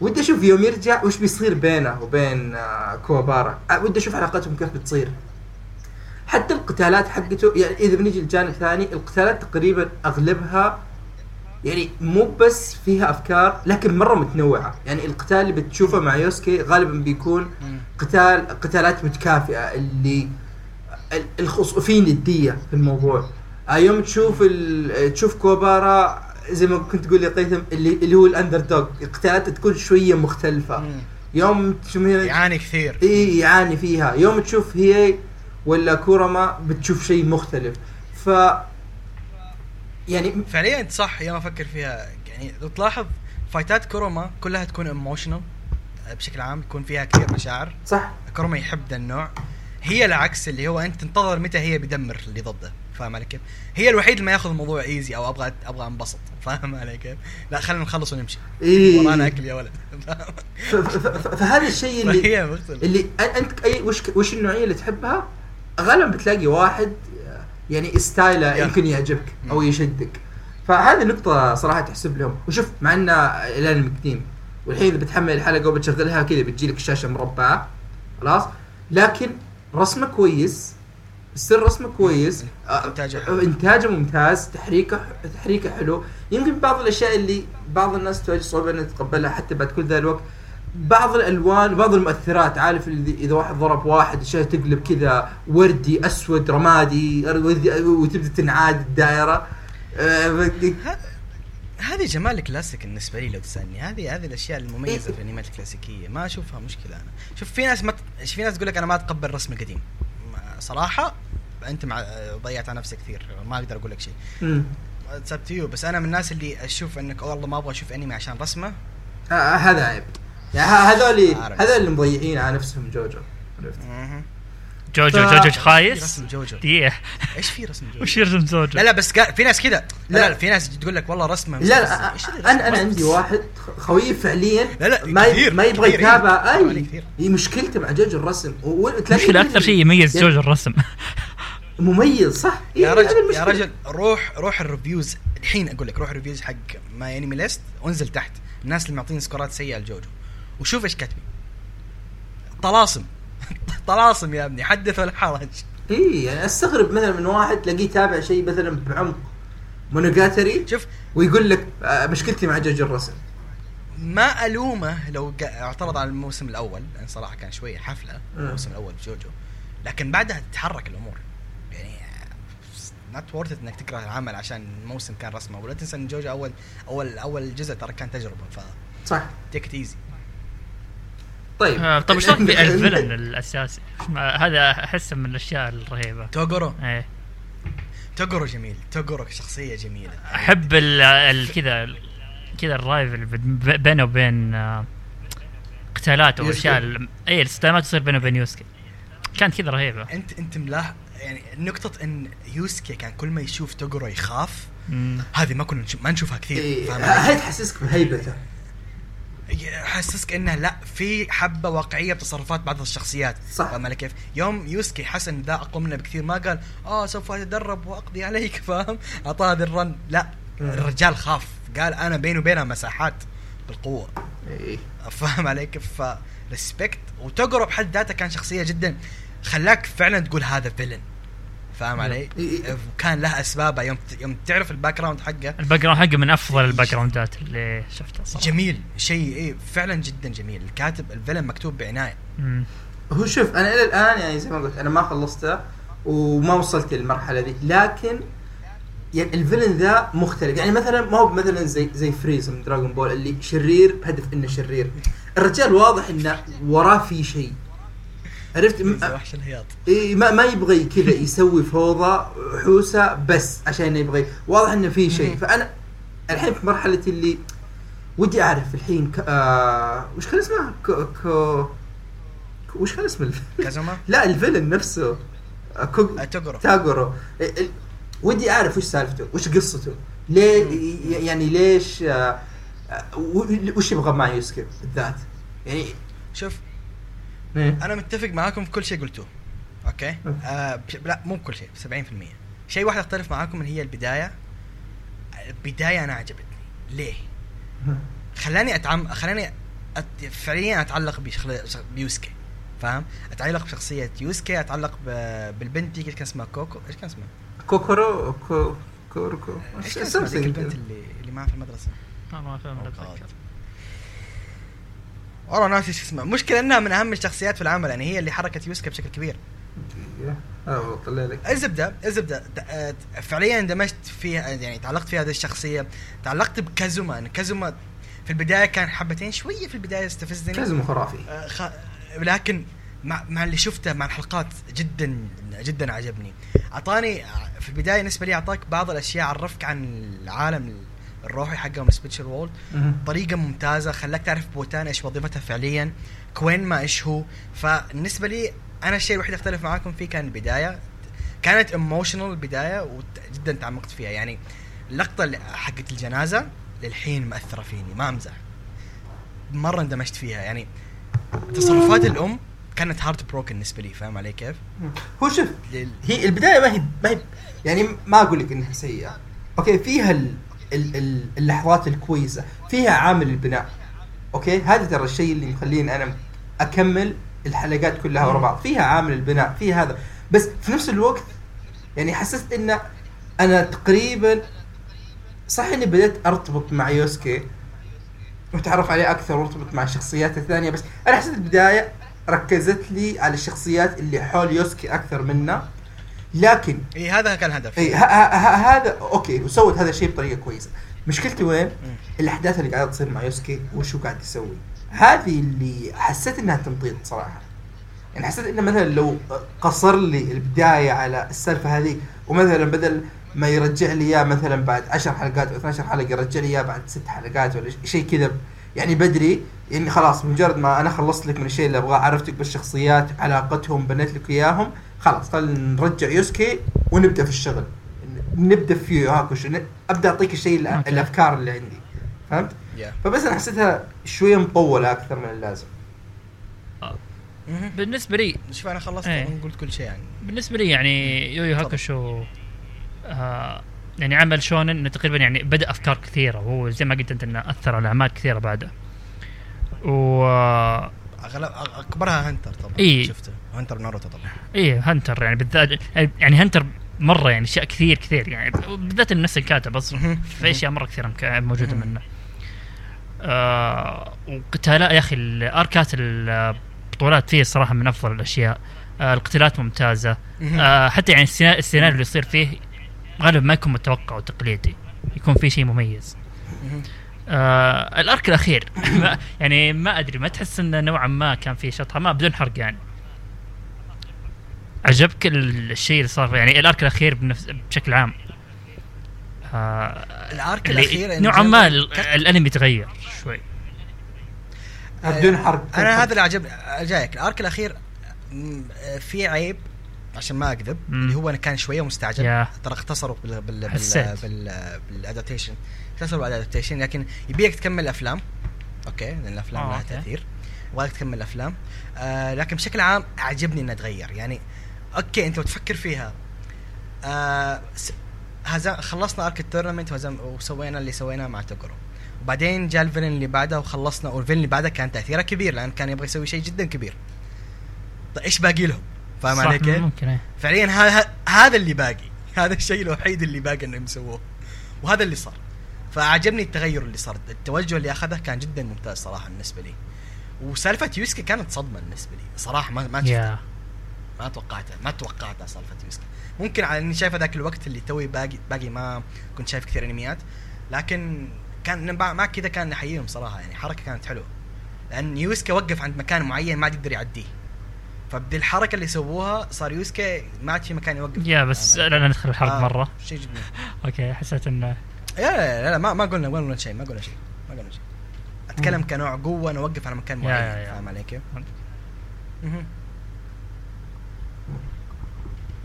Speaker 1: ودي أشوف يوم يرجع وش بيصير بينه وبين آه، كوابارا آه، ودي أشوف علاقتهم كيف بتصير. حتى القتالات حقته يعني إذا بنيجي لجانب ثاني القتالات تقريبا أغلبها يعني مو بس فيها أفكار لكن مرة متنوعة. يعني القتال اللي بتشوفه مع يوسكي غالبا بيكون. قتال قتالات متكافئة اللي ال- الخص في الموضوع. يوم تشوف ال... تشوف كوابارا زي ما كنت تقول يا قيثم اللي اللي هو ال underdog القتالات تكون شوية مختلفة.
Speaker 3: مم.
Speaker 1: يوم تشوف
Speaker 3: يعاني كثير.
Speaker 1: إي يعاني فيها. يوم تشوف هي ولا كوراما بتشوف شيء مختلف. ف يعني
Speaker 3: فعليا صح يوم أفكر فيها. يعني لو تلاحظ فايتات كوراما كلها تكون emotional بشكل عام يكون فيها كثير مشاعر.
Speaker 1: صح.
Speaker 3: كوراما يحب ذا النوع. هي العكس اللي هو أنت تنتظر متى هي بيدمر اللي ضده. فاهم علي كيف؟ هي الوحيد اللي ما ياخذ الموضوع easy أو أبغى أبغى أنبسط فاهم علي كيف؟ لا خلينا نخلص ونمشي
Speaker 1: إيه.
Speaker 3: ورانا أكل يا ولد
Speaker 1: فهذا الشيء اللي اللي أنت اي وش وش النوعية اللي تحبها غالبا بتلاقي واحد يعني ستايله. يمكن يعجبك
Speaker 3: أو.
Speaker 1: يشدك فهذه نقطة صراحة تحسب لهم وشوف مع انه الانمي قديم والحين اذا بتحمل الحلقة وبتشغلها كذا بتجيلك الشاشة مربعة خلاص لكن رسمه كويس السر رسمه كويس. آه،
Speaker 3: إنتاجه حلو.
Speaker 1: إنتاجه ممتاز تحريكه تحريكه حلو. يمكن بعض الأشياء اللي بعض الناس تواجه صعوبة إنها تتقبلها حتى بعد كل ذا الوقت. بعض الألوان بعض المؤثرات عارف اللي إذا واحد ضرب واحد الشاشه تقلب كذا وردي أسود رمادي وتبدأ تنعاد الدائرة. آه،
Speaker 3: هذه جمال الكلاسيك بالنسبة لي لو تسألني. هذه هذه الأشياء المميزة في الانميات الكلاسيكية. ما أشوفها مشكلة أنا. شوف في ناس ما في ناس تقول لك أنا ما أتقبل الرسم القديم صراحة أنت مع ضيعت على نفسك كثير ما أقدر أقول لك شيء
Speaker 1: مم.
Speaker 3: it's up to بس أنا من الناس اللي أشوف إنك والله ما أبغى أشوف أنمي عشان
Speaker 1: رسمة هذا عيب يعني هذول. هذول اللي مضيعين على نفسهم جوجو عرفت.
Speaker 2: جوجو
Speaker 1: ف-
Speaker 2: جوجو
Speaker 3: في
Speaker 2: خايس
Speaker 3: رسم جوجو
Speaker 2: دقيقة
Speaker 3: إيش في رسم جوجو
Speaker 2: وش يرسم جوجو؟
Speaker 3: لا لا بس في ناس كذا لا,
Speaker 1: لا.
Speaker 3: لا, في ناس تقول لك والله رسمة
Speaker 1: لا لا
Speaker 3: أنا؟
Speaker 1: أنا عندي واحد خويي فعليا
Speaker 3: لا لا
Speaker 1: ما
Speaker 3: كثير،
Speaker 1: ما يبغى يتابع
Speaker 3: إيه. عليه أي.
Speaker 1: هي مشكلته مع جوجو الرسم وتلاقيه
Speaker 2: المشكلة أكثر شيء يميز
Speaker 1: يعني
Speaker 2: جوجو الرسم
Speaker 1: مميز صح؟
Speaker 3: يا
Speaker 1: إيه،
Speaker 3: رجل يا. رجل روح روح ال reviews. الحين أقول لك روح ال reviews حق MyAnimeList وانزل تحت. الناس اللي معطين score ات سيئة لجوجو. وشوف إيش كاتبين. طلاسم. طلاسم يا ابني حدث ولا حرج.
Speaker 1: اي يعني أستغرب مثلا من واحد تلاقيه يتابع شيء مثلا بعمق. مونوجاتري
Speaker 3: شوف.
Speaker 1: ويقول لك آه، مشكلتي مع جوجو الرسم.
Speaker 3: ما ألومه لو اعترض على الموسم الأول لأن صراحة كان شوية حفلة
Speaker 1: مم.
Speaker 3: الموسم الأول في جوجو. لكن بعدها تتحرك الأمور. not worth إنك تكره العمل عشان الموسم كان رسمة. ولا تنسى إن جوجو اول اول أول جزء ترى كان تجربة ف
Speaker 1: صح.
Speaker 3: take easy
Speaker 1: طيب.
Speaker 2: آه، طب شلون في ال villain الأساسي؟ هذا أحسه من الأشياء الرهيبة.
Speaker 3: توغورو.
Speaker 2: إيه.
Speaker 3: توغورو جميل. توغورو شخصية جميلة.
Speaker 2: أحب ال- ال- كذا كذا ال rival بينه وبين آه، قتالات. واشياء اي الاستلامات تصير بينه وبين يوسكي. كانت كذا رهيبة.
Speaker 3: انت أنت ملاح يعني نقطة إن يوسكي كان كل ما يشوف توغورو يخاف. هذه ما كنا نشوف ما نشوفها كثير
Speaker 1: إيه،
Speaker 3: فاهم
Speaker 1: هاي؟ تحسسك بهيبته
Speaker 3: حسسك إنه لا في حبة واقعية بتصرفات بعض الشخصيات
Speaker 1: صح.
Speaker 3: فاهم علي كيف؟ يوم يوسكي حس ان ذا اقوى منه بكثير ما قال آه سوف أتدرب وأقضي عليك فاهم؟ أعطاه هذا ال run لا
Speaker 1: مم.
Speaker 3: الرجال خاف قال أنا بيني وبينها مساحات بالقوة
Speaker 1: إيه.
Speaker 3: فاهم علي كيف؟ ف respect وتوغورو بحد ذاته كان شخصية جدا خلاك فعلا تقول هذا villain فاهم علي؟
Speaker 1: إيه.
Speaker 3: وكان له اسبابه يوم يوم تعرف ال background حقه.
Speaker 2: الباك جراوند حقه من أفضل ال background ات اللي شفتها صراحة.
Speaker 3: جميل. شيء إيه فعلا جدا جميل. الكاتب ال villain مكتوب
Speaker 2: بعناية.
Speaker 1: هو شوف أنا إلى الآن يعني زي ما قلت أنا ما خلصته وما وصلت للمرحلة دي لكن يعني ال villain ذا مختلف. يعني مثلا ما هو مثلا زي زي فريزا من دراغون بول اللي شرير بهدف إنه شرير. الرجال واضح إنه وراه في شيء. عرفت؟
Speaker 3: وحش الهياط
Speaker 1: إيه ما ما يبغى كذا يسوي فوضى حوسة بس عشان يبغى واضح إنه في شيء. فأنا الحين في مرحلة اللي ودي أعرف الحين ك... آه وش كان اسمه؟ كو... كو... كو- وش كان اسم الفيلم؟
Speaker 3: كازوما؟
Speaker 1: لا الفيلن نفسه. آه، كو...
Speaker 3: آه،
Speaker 1: ال- ال- ودي أعرف وش سالفته وش قصته. ليه يعني ليش آه، آه، وش يبغى مع يوسكي بالذات يعني
Speaker 3: شوف. أنا متفق معاكم في كل شيء قلتوه. أوكي؟ آه بش- لا مو بكل شيء 70% شيء واحد اختلف معاكم اللي هي البداية. البداية أنا عجبتني. ليه؟ خلاني اتعم خلاني أت... فعليا أتعلق بشخل... شخ- بيوسكي. فاهم؟ أتعلق بشخصية يوسكي أتعلق ب... بالبنت دي كان اسمها كوكو. إيش كان اسمها؟
Speaker 1: كوكورو كو... كوركو.
Speaker 3: إيش كان اسمها؟ البنت. اللي اللي معها في المدرسة.
Speaker 2: ما ما فهمت.
Speaker 3: والله ناسي إيش اسمها المشكلة إنها من أهم الشخصيات في العمل يعني هي اللي حركت يوسكي بشكل كبير.
Speaker 1: آه لك.
Speaker 3: الزبدة الزبدة. آه، فعليا اندمجت فيها يعني تعلقت في هذه الشخصية. تعلقت بكازوما كازوما في البداية كان حبتين شوية في البداية استفزني.
Speaker 1: كازوما خرافي.
Speaker 3: آه، خ... لكن مع, مع اللي شفته مع الحلقات جدا جدا عجبني. أعطاني في البداية بالنسبة لي أعطاك بعض الأشياء عرفك عن العالم الروحي حقهم ال spirit
Speaker 1: world.
Speaker 3: طريقة ممتازة خلاك تعرف بوتان إيش وظيفتها فعليا كوينما إيش هو. فبالنسبة لي أنا الشيء الوحيد أختلف معاكم فيه كان البداية. كانت emotional البدايه وجدا تعمقت فيها. يعني اللقطة حقت الجنازة للحين مأثرة فيني ما أمزح. مرة اندمجت فيها. يعني تصرفات الأم كانت heartbroken بالنسبة لي فاهم علي كيف؟
Speaker 1: هو شوف هي البداية ما هي ما هي يعني ما أقول لك إنها سيئة. أوكي فيها ال اللحظات الكويسة فيها عامل البناء. أوكي؟ هذا ترى الشيء اللي مخليني أنا أكمل الحلقات كلها ورا بعض. فيها عامل البناء فيها هذا. بس في نفس الوقت يعني حسست إن أنا تقريبا صح إني بديت أرتبط مع يوسكي وأتعرف عليه أكثر وأرتبط مع الشخصيات الثانية بس أنا حسيت البداية ركزت لي على الشخصيات اللي حول يوسكي أكثر منه لكن
Speaker 3: إي هذا كان الهدف
Speaker 1: إي هذا أوكي وسوت هذا الشيء بطريقة كويسة. مشكلتي وين؟ الأحداث اللي قاعدة تصير مع يوسكي وش هو قاعد يسوي. هذه اللي حسيت إنها تمطيط صراحة. يعني حسيت إنه مثلا لو قصر لي البداية على السالفة هذه ومثلا بدل ما يرجع لي إياه مثلا بعد 10 حلقات أو 12 حلقة يرجع لي إياه بعد 6 حلقات ولا شيء كذا. يعني بدري يعني خلاص مجرد ما أنا خلصت لك من الشيء اللي أبغاه عرفتك بالشخصيات علاقتهم بنيت لك إياهم خلاص خلينا نرجع يوسكي ونبدأ في الشغل نبدأ في هاكوش أبدأ أعطيك الشيء. الأفكار اللي عندي فهمت؟
Speaker 3: يا.
Speaker 1: فبس أنا حسيتها شوية مطولة أكثر من اللازم.
Speaker 2: بالنسبة لي
Speaker 3: شوف أنا خلصت. أنا قلت كل شيء يعني
Speaker 2: بالنسبة لي يعني يويو هاكوشو آه يعني عمل شونن إنه تقريبا يعني بدأ أفكار كثيرة وهو زي ما قلت أنت إنه أثر على أعمال كثيرة بعده و
Speaker 3: أغلب أكبرها هنتر طبعا
Speaker 2: إيه.
Speaker 3: شفته هنتر ناروتو طبعا
Speaker 2: إيه هنتر يعني بالذات يعني هنتر مرة يعني أشياء كثير كثير يعني بالذات نفس الكاتب
Speaker 3: أصلا.
Speaker 2: في أشياء مرة كثيرة
Speaker 3: موجودة.
Speaker 2: منه آه وقتالات يا أخي الاركات البطولات فيه الصراحه من أفضل الأشياء آه القتالات
Speaker 3: ممتازة.
Speaker 2: آه حتى يعني السينا- السيناريو اللي يصير فيه غالبا ما يكون متوقع وتقليدي يكون فيه شيء مميز. آه الأرك الأخير. ما يعني ما أدري ما تحس انه نوعا ما كان فيه شطحة؟ ما بدون حرق يعني. عجبك ال- الشيء اللي صار؟ يعني الأرك الأخير بنفس بشكل عام. آه
Speaker 3: ال
Speaker 2: arc
Speaker 3: الأخير
Speaker 2: نوعا ما الأنمي تغير شوي.
Speaker 1: بدون حرق.
Speaker 3: أنا هذا اللي عجبني جايك. ال arc الأخير في عيب عشان ما
Speaker 2: أكذب.
Speaker 3: اللي هو أنا كان شوية مستعجل. ترى اختصروا بال بال بال
Speaker 2: حسيت.
Speaker 3: اختصروا بال adaptation لكن يبيك تكمل افلام أوكي لأن الأفلام
Speaker 2: آه،
Speaker 3: لها. تأثير. يبغالك تكمل افلام آه لكن بشكل عام أعجبني إنه تغير. يعني okay أنت بتفكر فيها. آه هزم خلصنا arc ال tournament وسوينا اللي سويناه مع توكرو. وبعدين جاء ال villain اللي بعده وخلصنا وال villain اللي بعده كان تأثيره كبير لأن كان يبغى يسوي شيء جدا كبير. طيب إيش باقي لهم؟ فاهم علي كيف؟
Speaker 2: إيه.
Speaker 3: فعليا هذا اللي باقي. هذا الشيء الوحيد اللي باقي إنهم يسووه. وهذا اللي صار. فعجبني التغير اللي صار. التوجه اللي أخذه كان جدا ممتاز صراحة بالنسبة لي. وسالفة يوسكي كانت صدمة بالنسبة لي. صراحة ما ما شفتها.
Speaker 2: يا
Speaker 3: ما توقعتها. ما توقعتها سالفة يوسكي ممكن على إني شايفه ذاك الوقت اللي توي باقي باقي ما كنت شايف كثير أنميات. لكن كان مع كذا كان نحييهم صراحة يعني. حركة كانت حلوة. لأن يوسكي وقف عند مكان معين ما عاد يقدر يعديه. فبذي الحركه اللي سووها صار يوسكي ما عاد في مكان يوقف.
Speaker 2: يا بس
Speaker 3: فاهم
Speaker 2: لا ندخل الحلقة
Speaker 3: آه،
Speaker 2: مرة.
Speaker 3: شيء جدا
Speaker 2: okay حسيت إنه
Speaker 3: لا لا لا, لا ما ما قلنا ما قلنا شيء ما قلنا شيء ما قلنا شيء
Speaker 1: أتكلم.
Speaker 3: كنوع قوة نوقف على مكان معين. فاهم علي كيف؟
Speaker 2: فهمت.
Speaker 3: مهم.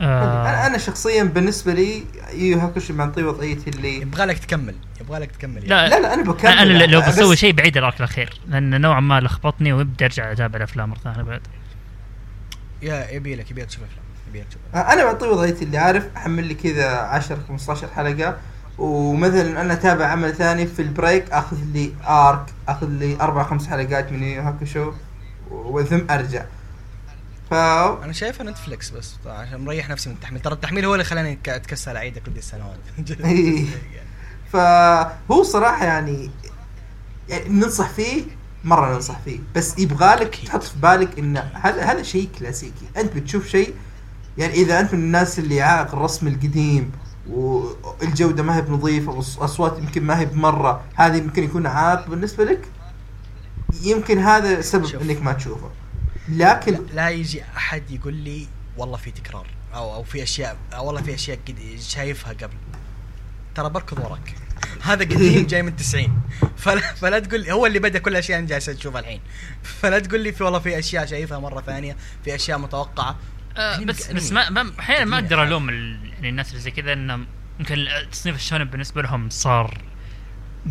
Speaker 1: أنا
Speaker 2: آه
Speaker 1: أنا شخصيا بالنسبة لي يو هاكوشي معطيه وضعيتي اللي
Speaker 3: يبغى لك تكمل يبغى لك تكمل
Speaker 2: لا
Speaker 1: لا لا أنا بكمل
Speaker 2: أنا أنا لو
Speaker 1: بس-
Speaker 2: بسوي شيء بعيد الارك الأخير لأن نوعا ما لخبطني ويبدأ أرجع أتابع الأفلام مرة ثانية بعد
Speaker 3: يا يبي لك يبي لك تشوف أفلام يبي لك تشوف.
Speaker 1: أنا معطيه وضعيتي اللي عارف أحمل لي كذا 10 15 حلقة ومثلا أنا أتابع عمل ثاني في ال break آخذ لي arc آخذ لي أربع خمس حلقات من هاكوشو وثم أرجع. ف
Speaker 3: أنا شايفها نتفلكس بس عشان مريح نفسي من التحميل. ترى التحميل هو اللي خلاني اتكسل اعيده كل السنوات.
Speaker 1: إيه. فهو صراحة يعني يعني ننصح فيه مرة ننصح فيه. بس يبغالك. تحط في بالك ان هذا هذا شيء كلاسيكي. أنت بتشوف شيء يعني إذا أنت من الناس اللي عاق الرسم القديم والجودة ما هي بنظيفة والأصوات يمكن ما هي بمرة. هذا يمكن يكون عائق بالنسبة لك؟ يمكن هذا سبب
Speaker 3: شوف.
Speaker 1: إنك ما تشوفه. لكن
Speaker 3: لا يجي أحد يقول لي والله في تكرار أو أو في اشياء أو والله في أشياء قد شايفها قبل. ترى بركض وراك. هذا قديم جاي من 90 فلا, فلا تقول لي هو اللي بدأ كل الاشياء اللي جالس تشوفها الحين. فلا تقول لي في والله في أشياء شايفها مرة ثانية في أشياء متوقعة.
Speaker 2: آه
Speaker 3: أنمي
Speaker 2: بس. بس ما ما أحيانا ما أقدر
Speaker 3: يا
Speaker 2: ألوم ال- يعني الناس اللي زي كذا انه يمكن تصنيف الشونن بالنسبة لهم صار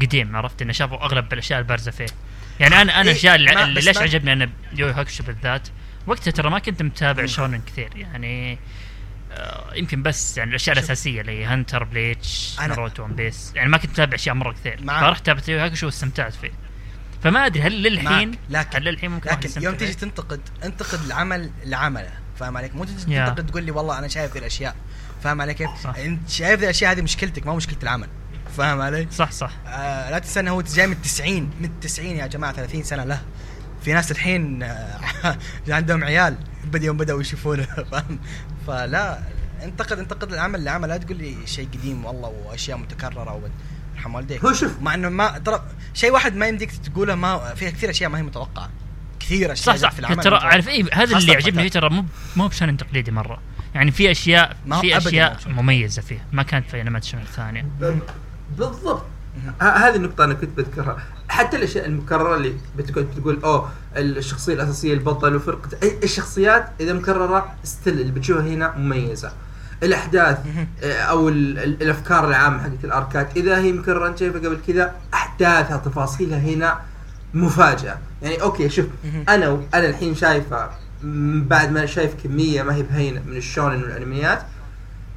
Speaker 2: قديم عرفت؟ إنه شافوا أغلب الأشياء البارزة فيه. يعني أنا أنا
Speaker 3: إيه،
Speaker 2: الأشياء اللي,
Speaker 3: ما-
Speaker 2: اللي ليش عجبني أنا يو هاكشو بالذات وقتها ترى ما كنت متابع شونن كثير. يعني آه يمكن بس يعني
Speaker 3: الأشياء.
Speaker 2: الأساسية اللي هنتر بليتش ناروتو ون بيس. يعني ما كنت متابع أشياء مرة كثير. فرحت تابعت يو هاكشو واستمتعت فيه. فما أدري هل للحين
Speaker 3: لكن-
Speaker 2: هل للحين ممكن
Speaker 3: لكن يوم تيجي
Speaker 2: فيه؟
Speaker 3: تنتقد انتقد العمل لعمله. فاهم عليك؟ مو تجي. تنتقد تقول لي والله أنا شايف ذي الأشياء. فاهم علي كيف؟
Speaker 2: صح.
Speaker 3: انت شايف ذي الأشياء هذه مشكلتك ما مشكلة العمل. فاهم علي؟
Speaker 2: صح صح.
Speaker 3: آه لا تنسى انه هو جاي من 90 من 90 يا جماعة 30 سنة له في ناس الحين آه، عندهم عيال بدا يوم بدأوا يشوفونه فاهم؟ فلا انتقد انتقد العمل لعمل لا تقول لي شيء قديم والله وأشياء متكررة وبد يرحم والديك.
Speaker 1: هو شوف.
Speaker 3: مع إنه ما ترى شيء واحد ما يمديك تقوله ما فيها كثير أشياء ما هي متوقعة. كثير أشياء
Speaker 2: صح صح.
Speaker 3: في العمل
Speaker 2: ترى. عارف إيه هذا اللي يعجبني ترى مو مو بشونن تقليدي مرة. يعني في اشياء في
Speaker 3: أشياء.
Speaker 2: مميزة فيه ما كانت في انميات شونن ثانية.
Speaker 1: ب- بالضبط هذه النقطة أنا كنت بذكرها. حتى الأشياء المكررة اللي بتقعد تقول أوه الشخصية الأساسية البطل وفرقة. أي الشخصيات إذا مكررة ستيل اللي بتشوفها هنا مميزة. الأحداث آه، أو ال- ال- الأفكار العامة حقت الأركات إذا هي مكررة أنت شايفها قبل كذا أحداثها تفاصيلها هنا مفاجأة. يعني okay شوف. أنا أنا الحين شايفة بعد ما شايف كمية ما هي بهينة من الشونن والأنميات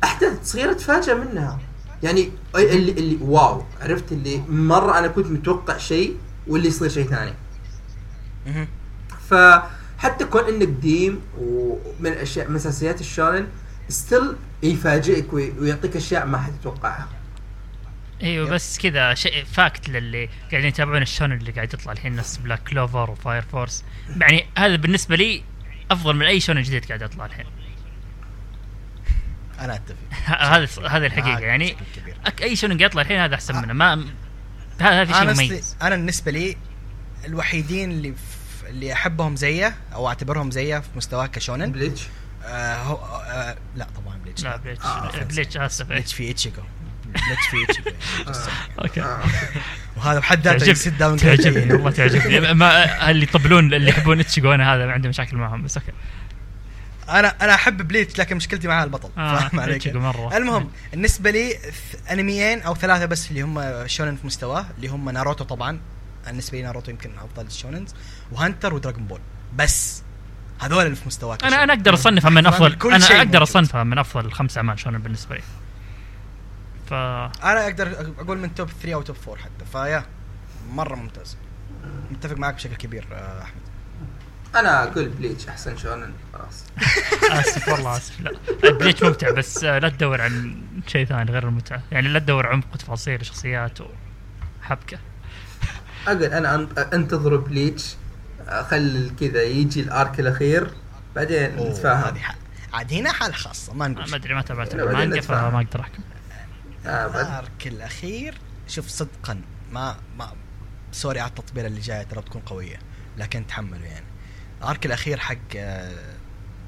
Speaker 1: أحداث صغيره تفاجئ منها يعني اللي اللي wow عرفت اللي مرة أنا كنت متوقع شيء واللي يصير شيء ثاني. فحتى كون انه قديم ومن الاشياء من أساسيات الشونن still يفاجئك وي- ويعطيك أشياء ما حد يتوقعها
Speaker 3: إيوه.
Speaker 2: بس كذا شيء fact للي قاعدين يتابعون الشونن اللي قاعد يطلع الحين نفس بلاك كلوفر وفاير فورس يعني هذا بالنسبة لي أفضل من أي شونن جديد قاعد يطلع الحين.
Speaker 3: أنا
Speaker 2: أتفق. هذا هذا
Speaker 3: الحقيقة
Speaker 2: يعني أي شونن قاعد يطلع الحين هذا أحسن منه. ما هذا هذا شيء مميز.
Speaker 3: أنا بالنسبة لي الوحيدين اللي. اللي أحبهم زيه أو أعتبرهم زيه في مستواه كشونن
Speaker 1: بليتش
Speaker 3: آه هو آه لا طبعا بليتش
Speaker 2: لا بليتش
Speaker 1: آه،
Speaker 2: بليتش آسف.
Speaker 3: بليتش في اتشيكو
Speaker 2: أوكي
Speaker 1: آه.
Speaker 3: وهذا بحد ذاته يسد داون
Speaker 2: تعجبني والله تعجبني ما اللي يطبلون اللي يحبون اتشيجو أنا هذا ما عندي مشاكل معهم بس أوكي.
Speaker 3: أنا أنا أحب بليتش لكن مشكلتي معاه البطل.
Speaker 2: آه،
Speaker 3: فاهم علي
Speaker 2: إتشيجو
Speaker 3: كيف؟
Speaker 2: مرة.
Speaker 3: المهم بالنسبة لي أنميين أو ثلاثة بس اللي هم شونن في مستواه اللي هم ناروتو طبعا. بالنسبة لي ناروتو يمكن أفضل الشوننز وهنتر ودراجون بول. بس. هذول اللي في مستواه
Speaker 2: أنا أنا أقدر اصنفها من افضل أنا
Speaker 3: أقدر.
Speaker 2: أصنفها من أفضل الخمس أعمال شونن بالنسبة لي. ف
Speaker 3: أنا أقدر أقول من top 3 أو top 4 حتى فيا مرة ممتاز. متفق معك بشكل كبير آه، أحمد.
Speaker 1: أنا أقول بليتش أحسن شونن خلاص.
Speaker 2: آسف والله آسف لا. بليتش ممتع بس آه، لا تدور عن شيء ثاني غير المتعة. يعني لا تدور عمق وتفاصيل شخصيات وحبكة.
Speaker 1: أقول أنا أن- أنتظر بليتش خل كذا يجي ال arc الأخير
Speaker 3: بعدين
Speaker 1: نتفاهم.
Speaker 3: هذه عاد هنا حال خاصة ما نقول
Speaker 2: ما
Speaker 3: شيء.
Speaker 2: أدري ما تابعت المانجا. فما أقدر أحكم.
Speaker 1: آه ال
Speaker 3: arc الأخير شوف صدقا ما ما sorry على التطبيل اللي جاية ترى بتكون قوية لكن تحملوا يعني. ال arc الأخير حق آه،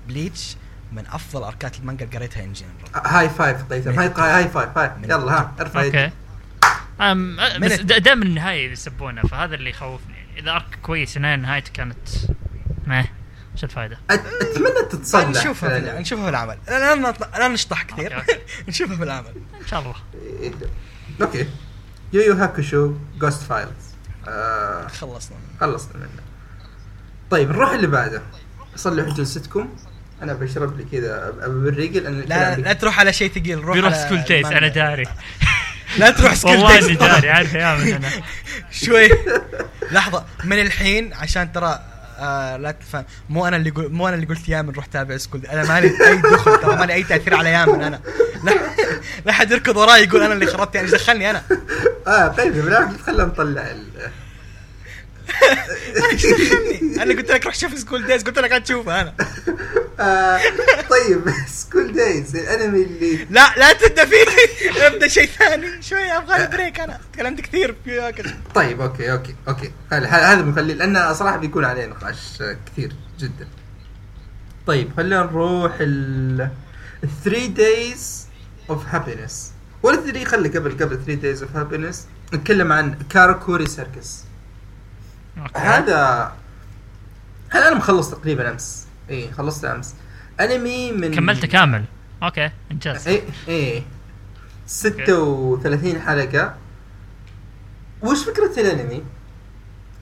Speaker 3: بليتش من أفضل أركات المانجا اللي قريتها ان جنرال
Speaker 1: high five give them high high five
Speaker 3: high
Speaker 1: يلا ها ارفع
Speaker 2: okay. بس دائما النهاية يسبونه فهذا اللي يخوفني. إذا arc كويس النهايه نهايته كانت ما إيش الفائده؟
Speaker 1: أتمنى تتصلح.
Speaker 3: نشوفها في نشوفها في العمل. لا لا نطلع- لا نشطح كثير. نشوفها في العمل.
Speaker 2: إن شاء الله.
Speaker 1: إيه. okay. يو يو هاكوشو جوست فايلز
Speaker 3: خلصنا
Speaker 1: خلصنا منه. طيب نروح اللي بعده. صلحوا جلستكم. أنا بشرب لي كذا لأن
Speaker 3: لا لا تروح على شيء ثقيل روح
Speaker 2: بيروح سكول
Speaker 3: المانجا.
Speaker 2: أنا داري.
Speaker 3: لا تروح سكول
Speaker 2: والله
Speaker 3: تيت
Speaker 2: أني داري عارف يا أنا.
Speaker 3: شوي. لحظة. من الحين عشان ترى آه لا تفهم مو أنا اللي قل... مو أنا اللي قلت يامن روح تابع سكول. أنا مالي أي دخل ترى مالي أي تأثير على يامن أنا. لا لا حد يركض وراي يقول أنا اللي خربت يعني دخلني أنا.
Speaker 1: آه طيب بالعكس خلينا نطلع ال-
Speaker 3: إيش دخلني. أنا قلت لك روح شوف سكول دايز قلت لك لا تشوفه أنا.
Speaker 1: آه طيب سكول دايز الانمي اللي
Speaker 3: لا لا تبدأ فيه. ابدأ شيء ثاني. شوي أبغى break أنا. تكلمت كثير في
Speaker 1: طيب okay okay okay. هذا هذا بنخليه لأن صراحة بيكون عليه نقاش كثير جدا. طيب خلينا نروح ال 3 دايز اوف هابينس ولا 3 خلي قبل قبل 3 دايز اوف هابينس نتكلم عن كاراكوري سيركس. هذا هذا أنا مخلص تقريبا أمس. اي خلصت أمس. أنمي من
Speaker 2: كملته كامل. okay إنجاز.
Speaker 1: إيه إيه. 36 حلقة. وش فكرة الأنمي؟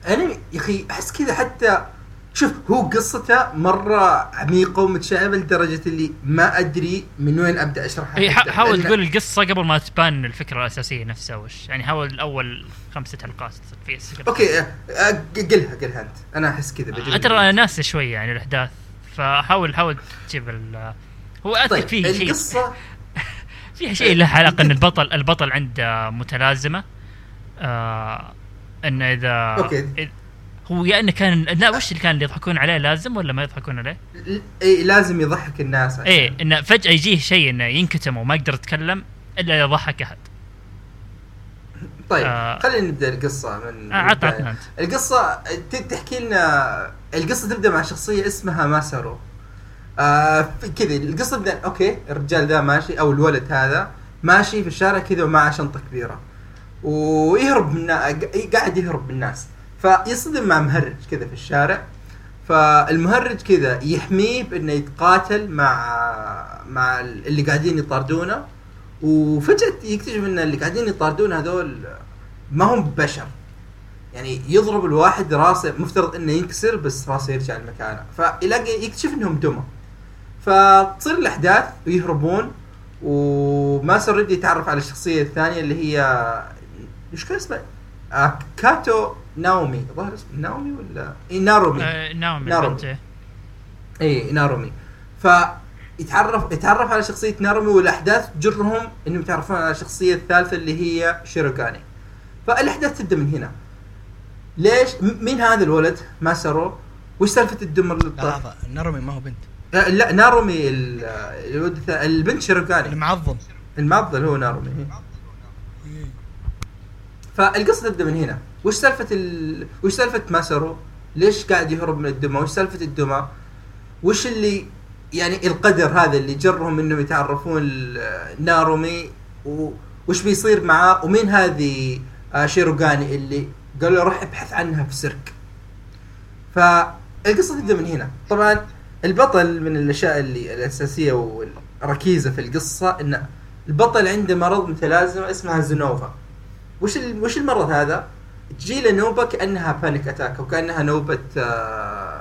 Speaker 1: أنمي يا أخي أحس كذا حتى شوف هو قصته مرة عميقة ومتشعبة لدرجة اللي ما أدري من وين أبدأ أشرحها.
Speaker 2: اي حاول تقول القصة قبل ما تبان الفكرة الأساسية نفسها وش. يعني حاول اول خمسة حلقات في.
Speaker 1: okay آه، آه، قلها قلها أنت. أنا أحس كذا
Speaker 2: آه، ترى ناسي شوي يعني الأحداث. فحاول حاول تجيب ال هو اثق
Speaker 1: طيب
Speaker 2: فيه شيء
Speaker 1: القصة
Speaker 2: فيها شيء له علاقة إن البطل البطل عنده متلازمة آه إنه
Speaker 1: إذا
Speaker 2: okay. هو يا إنه كان لا وش اللي كان اللي يضحكون عليه لازم ولا ما يضحكون عليه؟
Speaker 1: إي لازم يضحك الناس عشان-
Speaker 2: إيه إنه فجأة يجيه شيء إنه ينكتم وما يقدر يتكلم إلا إذا ضحك أحد.
Speaker 1: طيب
Speaker 2: آه.
Speaker 1: خلينا نبدأ القصة من
Speaker 2: آه،. عطنا أنت.
Speaker 1: القصة ت- تحكي لنا القصة تبدأ مع شخصية اسمها ماسارو آه كذا القصة تبدأ okay الرجال ذا ماشي أو الولد هذا ماشي في الشارع كذا ومعه شنطة كبيرة ويهرب من قاعد يهرب من الناس فيصطدم مع مهرج كذا في الشارع فالمهرج كذا يحميه بإنه يتقاتل مع مع اللي قاعدين يطاردونه وفجأة يكتشف إن اللي قاعدين يطاردونه هذول ما هم بشر يعني يضرب الواحد راسه مفترض إنه ينكسر بس راسه يرجع لمكانه. فيلاقي يكتشف إنهم دمى. فتصير الأحداث ويهربون وما صار يبدا يتعرف على الشخصية الثانية اللي هي إيش كان اسمها؟ آه كاتو ناومي. ظهر اسمه ناومي ولا؟ إيه نارومي.
Speaker 2: آه. البنت إيه.
Speaker 1: اي نارومي. فيتعرف يتعرف على شخصية نارومي والأحداث تجرهم إنهم يتعرفون على الشخصيه الثالثة اللي هي شيروغاني. فالأحداث تبدأ من هنا. ليش؟ مين هذا الولد ماسارو وش سالفة الدم؟
Speaker 3: لحظة نرمي ما هو بنت.
Speaker 1: آه، لا نارومي ال- الولد البنت شيروغاني.
Speaker 3: المعظم.
Speaker 1: المعضل هو نارومي هي. فالقصة تبدأ من هنا. وش سالفة ال... وش سالفة ماسارو ليش قاعد يهرب من الدمى وش سالفة الدمى وش اللي يعني القدر هذا اللي جرهم إنهم يتعرفون نارومي. وش بيصير معاه ومين هذه آه، شيروغاني اللي قال له روح ابحث عنها في سيرك فالقصة تبدأ من هنا طبعا البطل من الأشياء اللي الأساسية والركيزة في القصة إن البطل عنده مرض متلازمه اسمها زنوفا وش. وش المرض هذا؟ تجي له نوبه كأنها panic attack أو كأنها نوبة آه...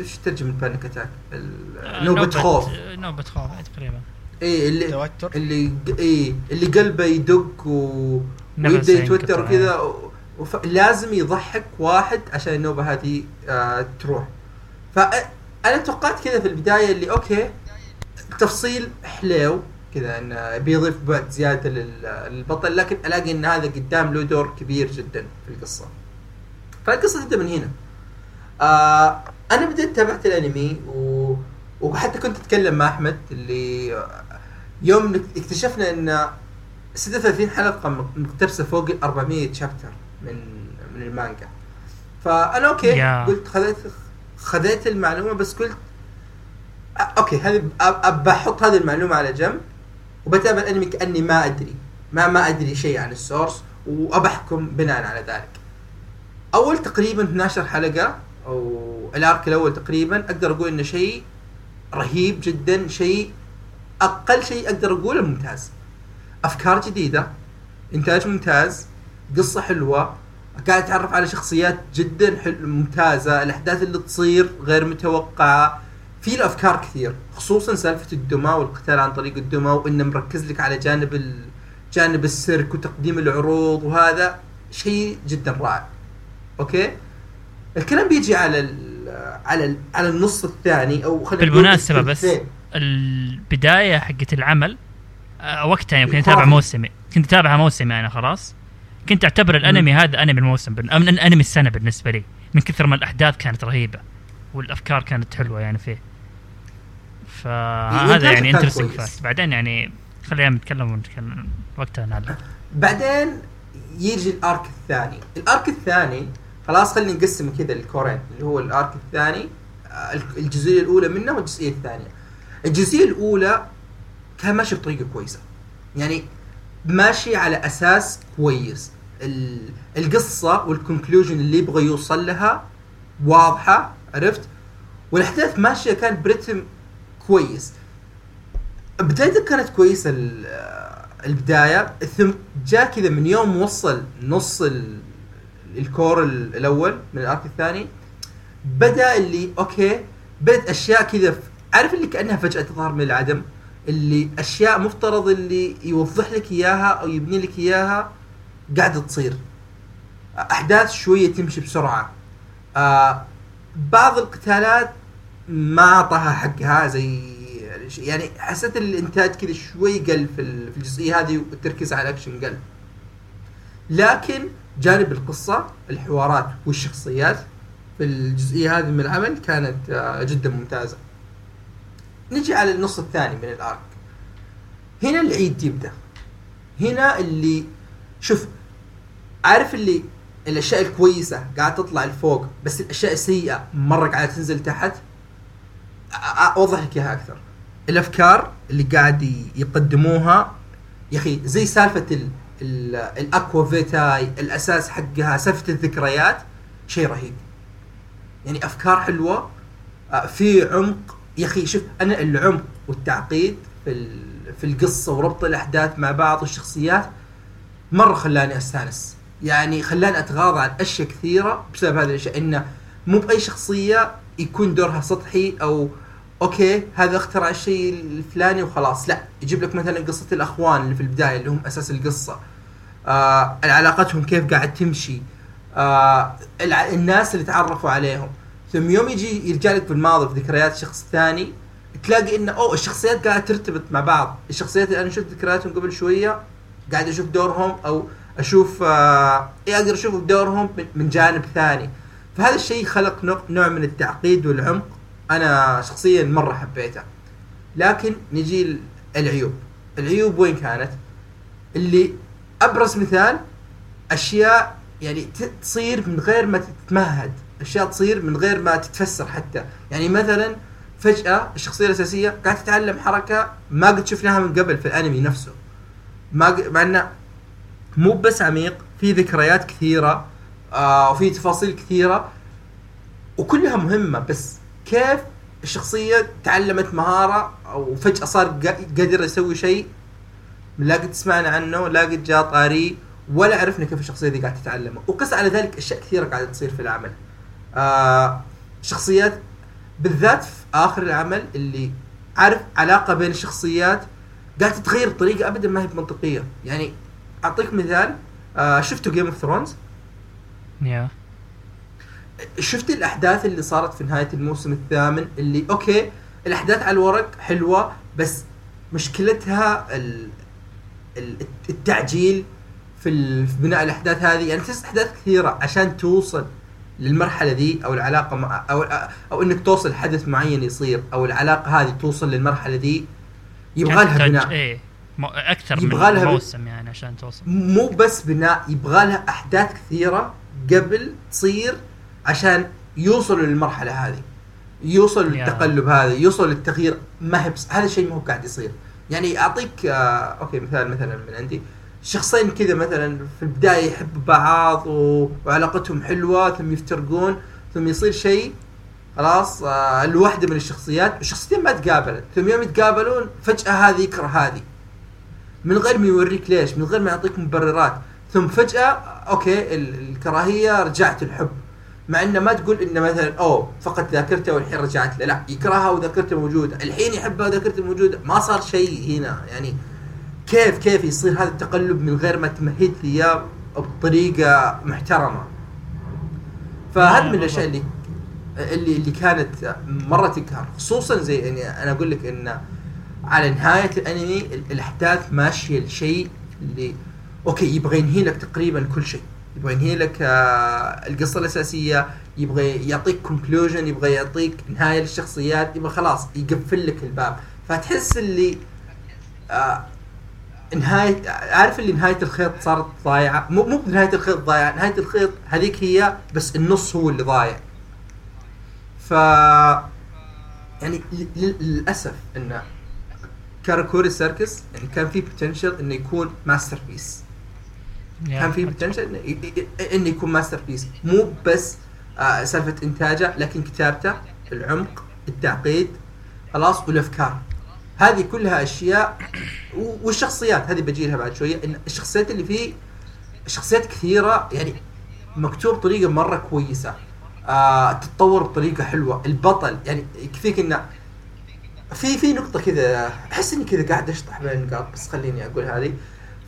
Speaker 1: وش ترجم panic attack؟ نوبة خوف
Speaker 2: نوبة خوف إيه، تقريبا
Speaker 1: اي اللي
Speaker 3: توتر
Speaker 1: اللي اي اللي قلبه يدق و... ويبدأ يتوتر. وكذا. وف... لازم يضحك واحد عشان النوبة هذه آه تروح فانا توقعت كذا في البداية اللي okay تفصيل حليو كذا انه بيضيف بعد زيادة لل- للبطل لكن ألاقي إن هذا قدام له دور كبير جدا في القصة فالقصة تبدأ من هنا آه أنا بديت تابعت الأنمي و... وحتى كنت أتكلم مع أحمد اللي يوم اكتشفنا إن 36 حلقة مقتبسة فوق ال 400 شابتر من من المانجا. فأنا أوكي
Speaker 2: يا.
Speaker 1: قلت خذيت خذيت المعلومة بس قلت okay هذه بحط هذه المعلومة على جنب وبتابع الأنمي كأني ما أدري. ما ما أدري شيء عن ال source وأبحكم بناء على ذلك. أول تقريبا 12 حلقة أو ال arc الأول تقريبا أقدر أقول إنه شيء رهيب جدا شيء أقل شيء أقدر أقوله ممتاز. أفكار جديدة إنتاج ممتاز قصة حلوة قاعد أتعرف على شخصيات جدا حل... ممتازة الأحداث اللي تصير غير متوقعة. في له افكار كثير خصوصا سالفة الدمى والقتال عن طريق الدمى وإنه مركز لك على جانب ال... جانب السيرك وتقديم العروض وهذا شيء جدا رائع. أوكي؟ الكلام بيجي على ال... على. على النص الثاني أو خلينا نقول
Speaker 2: بالمناسبة بس. البداية حقت العمل آه، وقتها
Speaker 1: خرافي.
Speaker 2: أتابع موسمي كنت اتابعها موسمي أنا خلاص كنت أعتبر الأنمي هذا أنمي الموسم أم- أنمي السنة بالنسبة لي من كثر ما الأحداث كانت رهيبة والأفكار كانت حلوة يعني فيه فهذا
Speaker 1: إنتاجه
Speaker 2: يعني
Speaker 1: interesting
Speaker 2: fact. بعدين يعني خلينا نتكلم ونتكلم وقتها نعلم
Speaker 1: بعدين يجي ال arc الثاني ال arc الثاني خلاص خلينا نقسم كذا ال cour ين اللي هو ال arc الثاني آه، الجزئية الأولى منه والجزئية الثانية. الجزئية الأولى كان ماشي بطريقة كويسة. يعني ماشي على أساس كويس. ال- القصة والكونكلوجن اللي يبغى يوصل لها واضحة عرفت؟ والأحداث ماشية كانت برتم كويس. بدايته كانت كويسة آه، البداية ثم جاء كذا من يوم وصل نص الكور ال- الأول من الأرك الثاني. بدأ اللي okay بدات أشياء كذا عارف اللي كأنها فجأة تظهر من العدم؟ اللي أشياء مفترض اللي يوضح لك إياها أو يبني لك إياها قاعدة تصير. أحداث شوية تمشي بسرعة. آه بعض القتالات ما أعطاها حقها زي يعني حسيت الإنتاج كذا شوي قل في الجزئية هذه والتركيز على الأكشن قل. لكن جانب القصة الحوارات والشخصيات في الجزئية هذه من العمل كانت آه، جدا ممتازة. نجي على النص الثاني من الأرك. هنا العيد يبدأ. هنا اللي شوف عارف اللي الأشياء الكويسة قاعدة تطلع لفوق بس الأشياء السيئة مرة قاعدة تنزل تحت؟ أوضح لك إياها أكثر. الأفكار اللي قاعد يقدموها يا أخي زي سالفة ال ال الأكوا فيتاي الأساس حقها سالفه الذكريات شيء رهيب. يعني أفكار حلوة آه، في عمق. يا أخي شوف أنا العمق والتعقيد في في القصة وربط الأحداث مع بعض والشخصيات مرة خلاني أستانس. يعني خلاني أتغاضى عن أشياء كثيرة بسبب هذه الأشياء. إنه مو بأي شخصية يكون دورها سطحي أو أوكي هذا اخترع الشيء الفلاني وخلاص. لا يجيب لك مثلا قصة الأخوان اللي في البداية اللي هم أساس القصة. آه علاقتهم كيف قاعد تمشي. آه الناس اللي تعرفوا عليهم. ثم يوم يجي يرجع لك في الماضي في ذكريات شخص ثاني تلاقي إنه أوه الشخصيات قاعدة ترتبط مع بعض. الشخصيات اللي أنا شفت ذكرياتهم قبل شوية قاعد أشوف دورهم أو أشوف آه إيه أقدر أشوف دورهم من- جانب ثاني. فهذا الشيء خلق نوع من التعقيد والعمق. أنا شخصيا مرة حبيته. لكن نجي العيوب. العيوب وين كانت؟ اللي أبرز مثال أشياء يعني تصير من غير ما تتمهد. أشياء تصير من غير ما تتفسر حتى. يعني مثلا فجأة الشخصية الأساسية قاعدة تتعلم حركة ما قد شفناها من قبل في الأنمي نفسه. ما مع إنه مو بس عميق في ذكريات كثيرة آه وفي تفاصيل كثيرة وكلها مهمة بس. كيف الشخصية تعلمت مهارة أو فجأة صار قا- قادر يسوي شيء لا قد سمعنا عنه لا قد جاء طاري ولا عرفنا كيف الشخصية دي قاعدة تتعلمه. وقس على ذلك أشياء كثيرة قاعدة تصير في العمل. آه شخصيات بالذات في آخر العمل اللي عارف علاقة بين الشخصيات قاعدة تتغير بطريقة ابدا ما هي منطقيه يعني أعطيك مثال آه شفتوا Game of Thrones
Speaker 2: يا
Speaker 1: شفت الأحداث اللي صارت في نهاية الموسم الثامن اللي okay الأحداث على الورق حلوة بس مشكلتها ال... ال- التعجيل في, بناء الأحداث هذه. يعني تحس أحداث كثيرة عشان توصل للمرحلة ذي أو العلاقة مع أو أو إنك توصل حدث معين يصير أو العلاقة هذه توصل للمرحلة ذي يبغى لها بناء.
Speaker 2: إيه أكثر
Speaker 1: يبغى
Speaker 2: من موسم يعني عشان توصل.
Speaker 1: مو بس بناء يبغى لها أحداث كثيرة قبل تصير عشان يوصلوا للمرحلة هذه يوصلوا
Speaker 2: يا.
Speaker 1: للتقلب هذا يوصلوا للتغيير. ما هي هذا الشيء ما هو قاعد يصير. يعني أعطيك آه أوكي مثال مثلا من عندي. شخصين كذا مثلا في البداية يحبوا بعض و... وعلاقتهم حلوة ثم يفترقون ثم يصير شيء خلاص آه الواحده من الشخصيات. الشخصيتين ما تقابلت ثم يوم يتقابلون فجأة هذه يكره هذه. من غير ما يوريك ليش من غير ما يعطيك مبررات ثم فجأة أوكي ال- الكراهية رجعت الحب. مع إنه ما تقول إنه مثلا أوه فقد ذاكرته والحين رجعت له. لا يكرهها وذاكرته موجودة. الحين يحبها وذاكرته موجودة. ما صار شيء هنا. يعني كيف كيف يصير هذا التقلب من غير ما تمهد لي إياه بطريقة محترمة؟ فهذه من الأشياء اللي اللي اللي كانت مرة تقهر خصوصا زي يعني أنا أقول لك انه على نهاية الأنمي ال- الأحداث ماشية لشيء اللي okay يبغى ينهي لك تقريبا كل شيء. يبغى ينهي لك آه القصة الأساسية يبغى يعطيك conclusion يبغى يعطيك نهاية للشخصيات يبغى خلاص يقفل لك الباب. فتحس اللي آه نهاية عارف اللي نهاية الخيط صارت ضايعة؟ مو مو بنهاية الخيط ضايعة نهاية الخيط هذيك هي بس النص هو اللي ضايع. ف يعني للأسف إنه Karakuri Circus يعني كان في potential إنه يكون
Speaker 2: masterpiece.
Speaker 1: كان في potential انه يكون masterpiece مو بس آه سالفة إنتاجه لكن كتابته العمق التعقيد. خلاص والأفكار. هذه كلها أشياء والشخصيات. هذه بجي لها بعد شوية. إن الشخصيات اللي فيه شخصيات كثيرة يعني مكتوب بطريقة مرة كويسة. آه تتطور بطريقة حلوة. البطل يعني يكفيك إنه في في نقطة كذا أحس إني كذا قاعد أشطح بين النقاط بس خليني أقول هذه.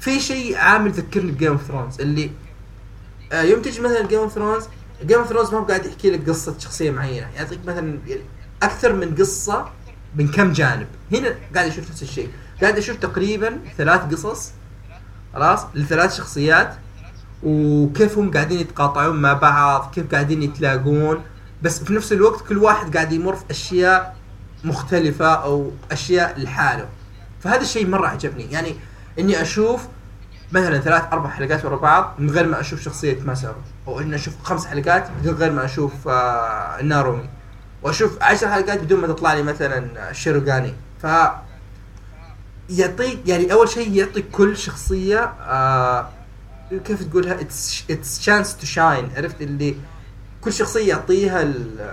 Speaker 1: في شيء عامل يذكرني ب Game of Thrones اللي آه يوم تجي مثلا Game of Thrones Game of Thrones ما هو قاعد يحكي لك قصة شخصية معينة يعطيك مثلا أكثر من قصة من كم جانب. هنا قاعد أشوف نفس الشيء قاعد أشوف تقريبا ثلاث قصص خلاص لثلاث شخصيات وكيف هم قاعدين يتقاطعون مع بعض كيف قاعدين يتلاقون. بس في نفس الوقت كل واحد قاعد يمر في أشياء مختلفة أو أشياء لحاله. فهذا الشيء مرة عجبني. يعني إني أشوف مثلا ثلاث أربع حلقات ورا بعض من غير ما أشوف شخصية ماسارو أو إني أشوف خمس حلقات من غير ما أشوف آه نارومي. وأشوف عشر حلقات بدون ما تطلع لي مثلا شيروغاني. ف يعطيك يعني أول شيء يعطي كل شخصية آه كيف تقولها؟ its its chance to shine عرفت اللي كل شخصية يعطيها ال-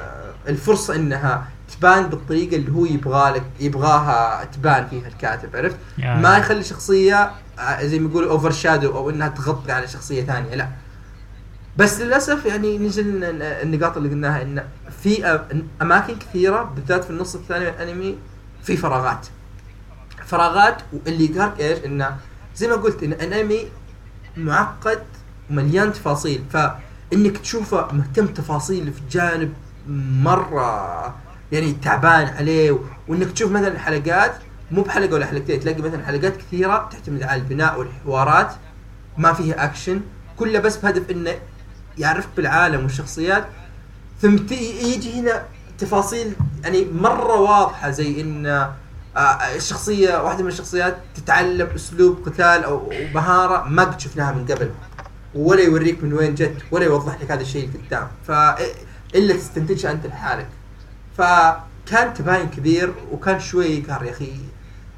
Speaker 1: الفرصة إنها تبان بالطريقة اللي هو يبغى لك يبغاها تبان فيها الكاتب عرفت؟ ما يخلي شخصية آه، زي ما يقولوا overshadow أو إنها تغطي على شخصية ثانية لا. بس للأسف يعني نجي النقاط اللي قلناها إن في أماكن كثيرة بالذات في النص الثاني من الأنمي في فراغات. فراغات واللي يقهرك إيش؟ إنه زي ما قلت إن الأنمي معقد ومليان تفاصيل. فإنك تشوفه مهتم تفاصيل في جانب مرة يعني تعبان عليه وإنك تشوف مثلا حلقات مو بحلقة ولا حلقتين تلاقي مثلا حلقات كثيرة تعتمد على البناء والحوارات ما فيها اكشن كلها بس بهدف إنه يعرفك بالعالم والشخصيات. ثم يجي هنا تفاصيل يعني مرة واضحة زي إن آه، الشخصية واحدة من الشخصيات تتعلم أسلوب قتال أو مهارة ما قد شفناها من قبل. ولا يوريك من وين جت ولا يوضح لك هذا الشيء قدام. ف إلا تستنتجها أنت لحالك. فكان تباين كبير وكان شوي يقهر يا أخي.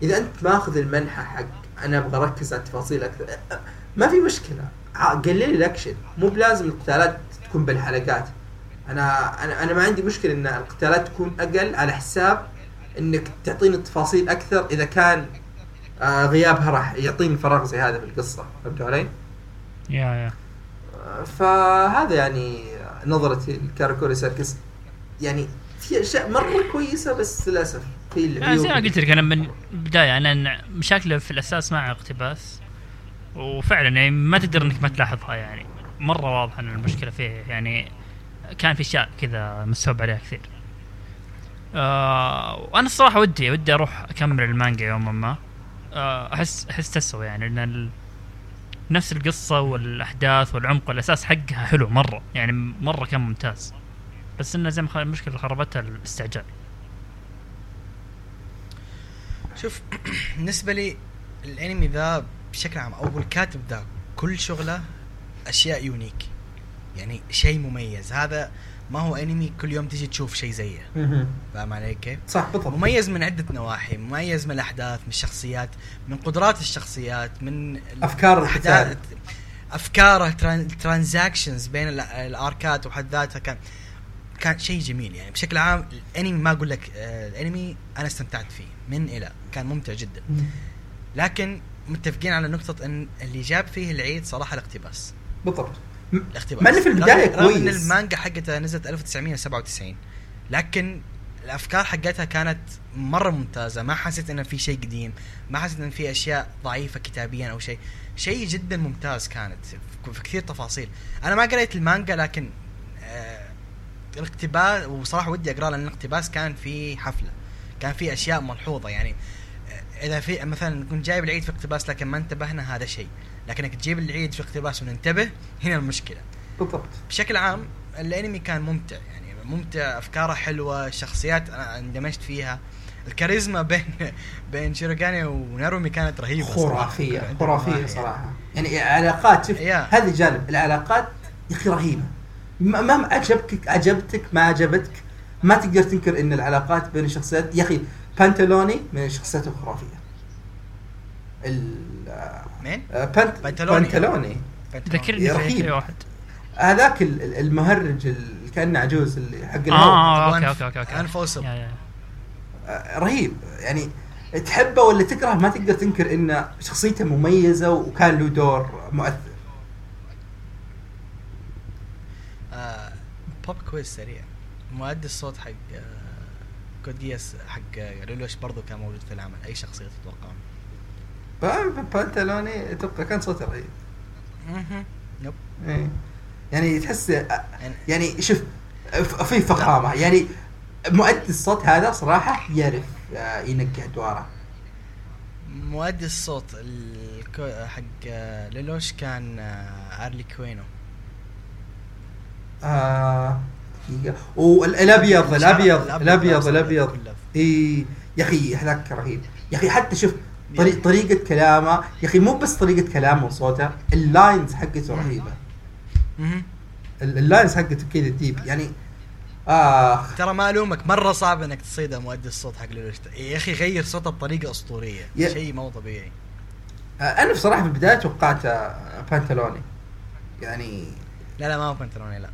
Speaker 1: إذا أنت ماخذ المنحى حق أنا أبغى أركز على التفاصيل أكثر ما في مشكلة. ع- قلل الأكشن. مو بلازم القتالات تكون بالحلقات. أنا أنا أنا ما عندي مشكلة إن القتالات تكون أقل على حساب إنك تعطيني التفاصيل أكثر إذا كان آه غيابها راح يعطيني فراغ زي هذا في القصة. فهمتوا علي؟
Speaker 2: yeah yeah.
Speaker 1: آه، فهذا يعني نظرتي لكاراكوري سيركس. يعني في أشياء مرة كويسة بس للأسف في
Speaker 2: يعني
Speaker 1: العيوب
Speaker 2: زي ما قلت لك أنا من البدايه أنا مشاكله في الأساس مع اقتباس. وفعلا يعني ما تقدر إنك ما تلاحظها يعني. مرة واضحه إن المشكلة فيه يعني كان في أشياء كذا مسوب عليها كثير. آه وأنا الصراحة ودي ودي أروح أكمل المانجا يوما ما. آه أحس أحس تسوى يعني لأن ال... نفس القصة والأحداث والعمق والاساس حقها حلو مرة. يعني مرة كان ممتاز. بس إنه زي ما المشكلة اللي خربتها الاستعجال
Speaker 3: شوف بالنسبة لي الأنمي ذا بشكل عام أو الكاتب ذا كل شغله أشياء unique يعني شيء مميز هذا ما هو أنمي كل يوم تجي تشوف شيء زيه. فاهم علي كيف؟
Speaker 1: صح بالضبط
Speaker 3: مميز من عدة نواحي مميز من الأحداث من الشخصيات من قدرات الشخصيات من ال-
Speaker 1: أفكار
Speaker 3: الأحداث-
Speaker 1: القتال.
Speaker 3: أفكاره transitions بين ال- الأركات وحد ذاتها كان كان شيء جميل يعني. بشكل عام الانمي ما أقول لك آه، الانمي أنا استمتعت فيه من إلى كان ممتع جدا. لكن متفقين على نقطة إن اللي جاب فيه العيد صراحة الاقتباس.
Speaker 1: بالضبط.
Speaker 3: الاقتباس.
Speaker 1: انه في البداية
Speaker 3: رغم- رغم إن
Speaker 1: كويس.
Speaker 3: المانجا حقتها نزلت 1997 لكن الأفكار حقتها كانت مرة ممتازة. ما حسيت إنه في شيء قديم ما حسيت إن في أشياء ضعيفة كتابيا أو شيء. شيء جدا ممتاز كانت في- كثير تفاصيل. أنا ما قريت المانجا لكن الاقتباس وصراحة ودي أقرأ لأن الاقتباس كان في حفلة كان في أشياء ملحوظة يعني. إذا في مثلا كنت جايب العيد في اقتباس لكن ما انتبهنا هذا شيء. لكنك تجيب العيد في اقتباس وننتبه هنا المشكلة.
Speaker 1: بالضبط.
Speaker 3: بشكل عام الأنمي كان ممتع يعني ممتع أفكاره حلوة شخصيات أنا اندمجت فيها. الكاريزما بين بين شيروغاني ونارومي كانت رهيبة.
Speaker 1: خرافية
Speaker 3: خرافية
Speaker 1: صراحة. يعني علاقات شوف. هذا جانب العلاقات يا أخي رهيبة. ما ما عجبك عجبتك ما عجبتك ما تقدر تنكر إن العلاقات بين الشخصيات يا أخي بانتلوني من الشخصيات الخرافية. ال
Speaker 3: مين؟
Speaker 1: آه، بانت
Speaker 3: بانتلوني.
Speaker 1: بانتلوني
Speaker 2: ذكرني في واحد.
Speaker 1: هذاك ال- ال- المهرج اللي كأنه عجوز اللي حق
Speaker 2: آه,
Speaker 1: الهواء.
Speaker 2: آه okay
Speaker 3: okay
Speaker 2: okay okay.
Speaker 1: آه، رهيب. يعني تحبه ولا تكره ما تقدر تنكر إن شخصيته مميزة وكان له دور مؤثر
Speaker 3: آه pop quiz سريع. مؤدي الصوت حق آه كود جياس حق آه، لولوش برضو كان موجود في العمل؟ أي شخصية تتوقعون؟
Speaker 1: با- بانتالوني أتوقع كان صوته رهيب. yep. يعني تحس
Speaker 3: يعني
Speaker 1: يعني شوف في فخامة. يعني مؤدي الصوت هذا صراحة يعرف آه، ينقي ادواره
Speaker 3: مؤدي الصوت. حق آه، لولوش كان آه، أرلي كوينو.
Speaker 1: آه. والابيض الأبيض الأبيض الأبيض إي يا أخي هذاك رهيب. يا أخي حتى شوف طريق طريقة كلامه. يا أخي مو بس طريقة كلامه وصوته ال lines حقته رهيبة. ال lines حقته كذا deep يعني آخ.
Speaker 3: ترى ما ألومك مرة صعب إنك تصيده مؤدي الصوت حق لولوش يا أخي غير صوته بطريقة أسطورية.
Speaker 1: يا-
Speaker 3: شيء مو طبيعي.
Speaker 1: آه، أنا بصراحة في البداية توقعت آه، بانتالوني يعني
Speaker 3: لا لا ما هو بنتلوني لا.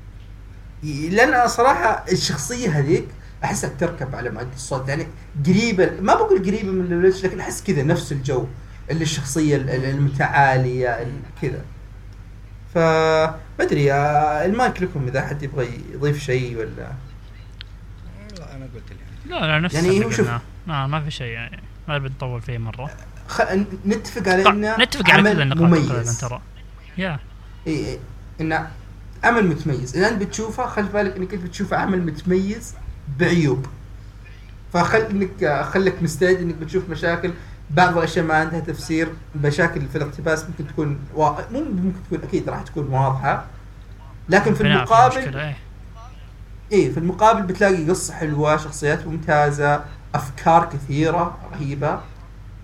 Speaker 1: لأن أنا صراحة الشخصية هذيك احسها تركب على مؤدي الصوت يعني قريبه ما بقول قريبه من لولوش لكن أحس كذا نفس الجو اللي الشخصية ال- ال- المتعالية ال- كذا. ف ما أدري آه، المايك لكم إذا حد يبغى يضيف شيء ولا؟
Speaker 3: لا أنا قلت
Speaker 2: لا لا نفس
Speaker 1: يعني
Speaker 2: اللي
Speaker 1: هو شوف-
Speaker 2: قلناه. ما ما في شيء يعني ما بنطول فيه مرة.
Speaker 1: خ... نتفق على
Speaker 2: طيب،
Speaker 1: إنه
Speaker 2: نتفق على كل
Speaker 1: عمل
Speaker 2: النقاط ترى. يا.
Speaker 1: اي اي إنه عمل متميز. اذا انت بتشوفه خلي بالك إنك أنت بتشوفه عمل متميز بعيوب. فخل انك خليك مستعد إنك بتشوف مشاكل. بعض الأشياء ما عندها تفسير. مشاكل في الاقتباس ممكن تكون وا... مو ممكن تكون أكيد راح تكون واضحة. لكن في المقابل
Speaker 2: مشكلة، إيه.
Speaker 1: في المقابل بتلاقي قصة حلوة شخصيات ممتازة أفكار كثيرة رهيبة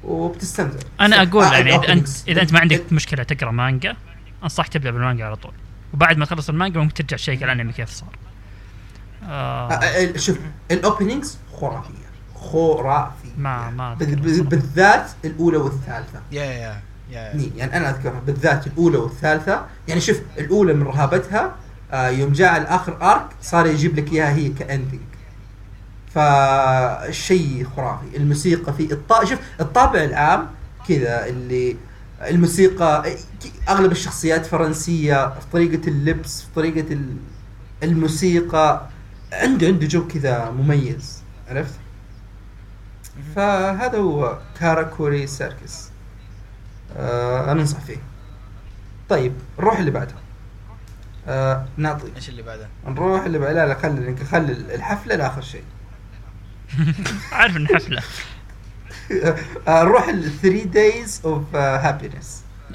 Speaker 1: وبتستمتع.
Speaker 2: أنا أقول
Speaker 1: آه،
Speaker 2: يعني إذا
Speaker 1: أنت.
Speaker 2: إذا أنت ما عندك مشكلة تقرأ مانجا أنصحك تبدأ بالمانجا على طول. وبعد ما تخلص المانجا ممكن ترجع check الانمي كيف صار.
Speaker 1: آه،
Speaker 2: آه
Speaker 1: آه، شوف ال openings خرافية.
Speaker 2: خرافية. ما ما.
Speaker 1: بالذات الأولى والثالثة.
Speaker 3: يا يا يا
Speaker 1: ني يعني أنا أذكرها. بالذات الأولى والثالثة. يعني شوف الأولى من رهابتها يوم جاء الآخر ارك صار يجيب لك إياها هي كاندنج فالشيء خرافي. الموسيقى في الط... شوف الطابع العام كذا اللي الموسيقى أغلب الشخصيات فرنسية في طريقة اللبس في طريقة ال- الموسيقى عنده عنده جو كذا مميز عرفت؟ فهذا هو كاراكوري سيركس. آه أنا أنصح فيه. طيب نروح اللي بعده. آه نعطي.
Speaker 3: إيش اللي بعده؟
Speaker 1: نروح اللي بعده. لا لا خلي خلي الحفلة لآخر شيء.
Speaker 2: عارف إن
Speaker 1: حفلة. نروح ال 3 days of uh, happiness.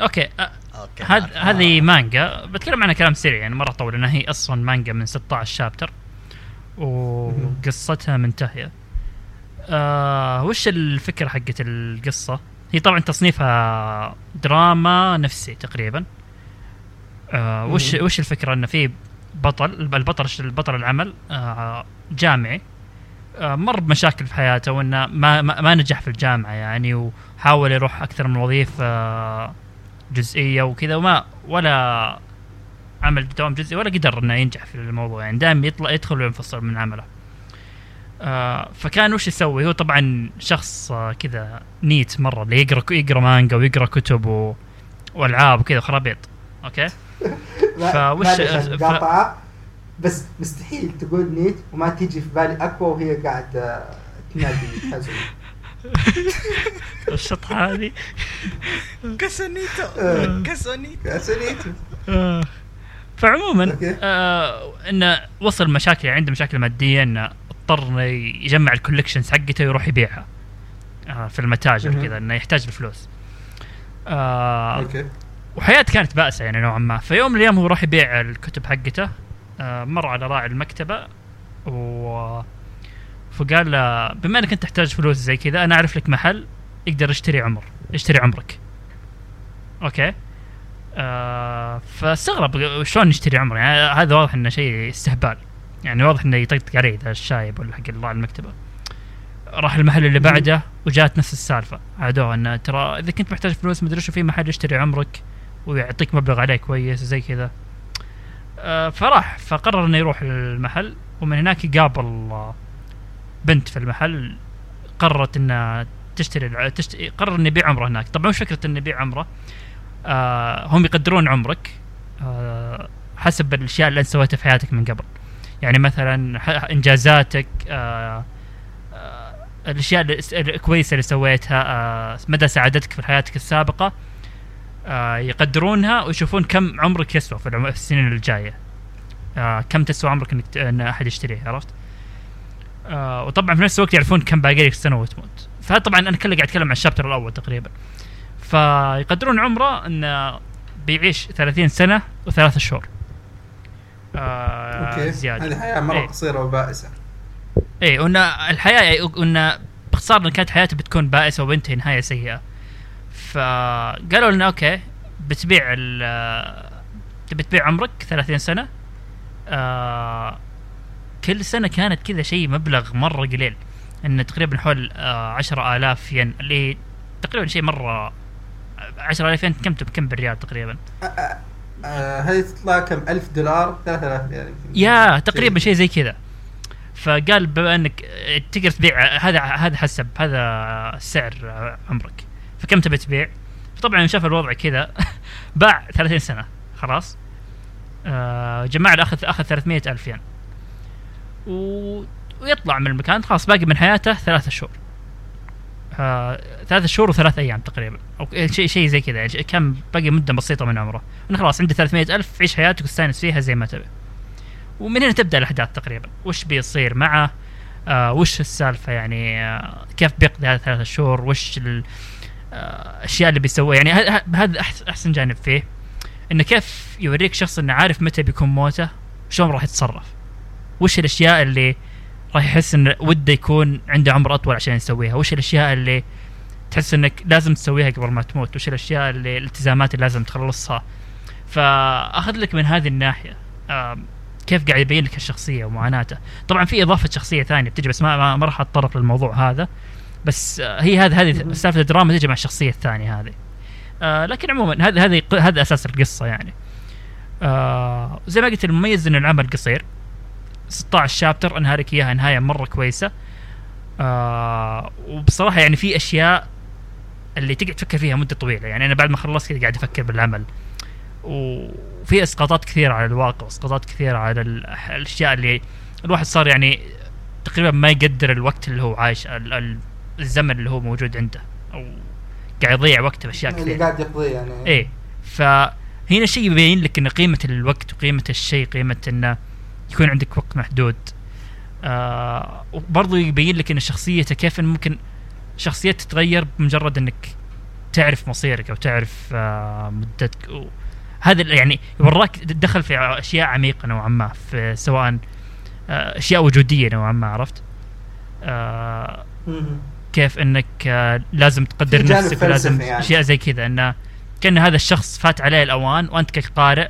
Speaker 2: okay آه،
Speaker 3: okay
Speaker 2: هذ
Speaker 3: عارف.
Speaker 2: هذه مانجا. بتكلم عنها كلام سريع يعني مره طول لانها هي أصلا مانجا من 16 شابتر وقصتها منتهية. آه وش الفكرة حقت القصة؟ هي طبعا تصنيفها دراما نفسي تقريبا. آه وش. وش الفكرة؟ إنه في بطل البطل البطل العمل آه جامعي. مر بمشاكل في حياته وإنه ما, ما نجح في الجامعة يعني وحاول يروح أكثر من وظيفة آه جزئية وكذا وما ولا عمل دوام جزئي ولا قدر إنه ينجح في الموضوع يعني دائما يطلع يدخل وينفصل من عمله. آه فكان وش يسوي؟ هو طبعا شخص آه كذا NEET مرة اللي يقرا يقرأ مانجا ويقرأ كتب و... وألعاب وكذا وخرابيط okay؟ فوش- ف-
Speaker 1: بس مستحيل تقول NEET وما تيجي في بالي أكوا وهي قاعدة تنادي حزن.
Speaker 2: الشطحه هذه
Speaker 3: كاسونيتو.
Speaker 1: آه.
Speaker 3: كاسونيتو.
Speaker 1: كاسونيتو.
Speaker 2: آه. فعموما. آه انه وصل مشاكل عنده مشاكل مادية انه اضطر إنه يجمع ال collections حقته ويروح يبيعها. آه في المتاجر. كذا إنه يحتاج الفلوس. آه
Speaker 1: okay.
Speaker 2: وحياته كانت بائسة يعني نوعا ما. فيوم من الأيام هو راح يبيع الكتب حقته. آه مر على راعي المكتبة و فقال له بما إنك أنت تحتاج فلوس زي كذا أنا أعرف لك محل يقدر يشتري عمر يشتري عمرك. okay؟ آه فاستغرب شلون يشتري عمر؟ يعني هذا واضح إنه شيء استهبال. يعني واضح إنه يطقطق عليه ذا الشايب ولا حق راعي المكتبة. راح المحل اللي بعده وجات نفس السالفة. عادوه إنه ترى إذا كنت محتاج فلوس مدري شو في محل يشتري عمرك ويعطيك مبلغ عليه كويس زي كذا. آه فراح فقرر إنه يروح المحل ومن هناك يقابل آه، بنت في المحل قررت إنها تشتري قرر إنه يبيع عمره هناك. طبعا وش فكرة إنه يبيع عمره آه هم يقدرون عمرك آه حسب الأشياء اللي أنت سويتها في حياتك من قبل. يعني مثلا إنجازاتك آه آه الأشياء الكويسة اللي سويتها آه مدى سعادتك في حياتك السابقة. آه يقدرونها ويشوفون كم عمرك يسوى في, السنين الجاية. آه كم تسوى عمرك إنك إن أحد يشتريه عرفت؟ آه وطبعا في نفس الوقت يعرفون كم باقي لك سنة وتموت. فهذا طبعا أنا كله قاعد أتكلم عن الشابتر الأول تقريبا. فيقدرون عمره انه بيعيش 30 سنة وثلاثة شهور. آه
Speaker 1: أوكي.
Speaker 2: زيادة.
Speaker 1: هذه حياة مرة
Speaker 2: إيه.
Speaker 1: قصيرة وبائسة.
Speaker 2: إيه وإن الحياة وإن باختصار إن كانت حياته بتكون بائسة وبنتهي نهاية سيئة. فقالوا لنا okay بتبيع ال تبي تبيع عمرك 30 سنة. آه كل سنة كانت كذا شيء مبلغ مرة قليل انه تقريبا حول آه 10000 ين اللي تقريبا شيء مرة 10000 ين كم كم بالريال تقريبا؟
Speaker 1: آه، آه، آه، هذه تطلع كم؟ 1000 دولار 3000 ريال يمكن.
Speaker 2: يا تقريبا شيء زي كذا. فقال بما إنك تقدر تبيع هذا هذا حسب هذا سعر عمرك. فكم تبي تبيع؟ فطبعا شاف الوضع كذا. باع 30 سنة خلاص. آه جماعة اخذ أخذ 300 ألف ين. و... ويطلع من المكان خلاص باقي من حياته ثلاثة شهور. آه ثلاثة شهور وثلاث أيام تقريبا. أو شيء شيء زي كذا يعني كم؟ باقي مدة بسيطة من عمره. انه خلاص عنده 300 ألف عيش حياتك واستأنس فيها زي ما تبي. ومن هنا تبدأ الأحداث تقريبا. وش بيصير معه؟ آه وش السالفة يعني؟ آه كيف بيقضي هذه ثلاثة شهور؟ وش ال- آه، الاشياء اللي بيسويها يعني هذا أحسن جانب فيه إنه كيف يوريك شخص إنه عارف متى بيكون موته شلون راح يتصرف. وش الأشياء اللي راح يحس انه وده يكون عنده عمر أطول عشان يسويها؟ وش الأشياء اللي تحس إنك لازم تسويها قبل ما تموت؟ وش الأشياء اللي الالتزامات اللي لازم تخلصها؟ فأخذ لك من هذه الناحية كيف قاعد يبين لك الشخصيه ومعاناته. طبعا في إضافة شخصية ثانية بتجي بس ما ما, ما راح أتطرق للموضوع هذا. بس آه، هي هذه هذه سالفة الدراما تجي مع الشخصية الثانية هذه. آه لكن عموما هذا هذا هذا أساس القصة يعني. آه زي ما قلت المميز إن العمل قصير. 16 شابتر انهى لك إياها نهاية مرة كويسة. آه وبصراحة يعني في أشياء اللي تقعد تفكر فيها مدة طويلة. يعني أنا بعد ما خلصت كذا قاعد أفكر بالعمل. وفي أسقاطات كثيرة على الواقع واسقاطات كثيرة على ال- الأشياء اللي الواحد صار يعني تقريبا ما يقدر الوقت اللي هو عايش ال- ال- الزمن اللي هو موجود عنده أو قاعد يضيع وقته بأشياء
Speaker 1: اللي
Speaker 2: كثيره
Speaker 1: قاعد يقضيه يعني.
Speaker 2: إيه فهنا شيء يبين لك إن قيمة الوقت وقيمة الشيء قيمة إنه يكون عندك وقت محدود. آه وبرضه يبين لك إن شخصيته كيف إن ممكن شخصيته تتغير بمجرد إنك تعرف مصيرك أو تعرف آه مدتك. هذا يعني وراك تدخل في أشياء عميقة نوعا ما في سواء آه أشياء وجودية نوعا ما عرفت؟ آه. كيف إنك آه، لازم تقدر نفسك ولازم
Speaker 1: يعني.
Speaker 2: اشياء زي كذا. إنه كأن هذا الشخص فات عليه الأوان وأنت كقارئ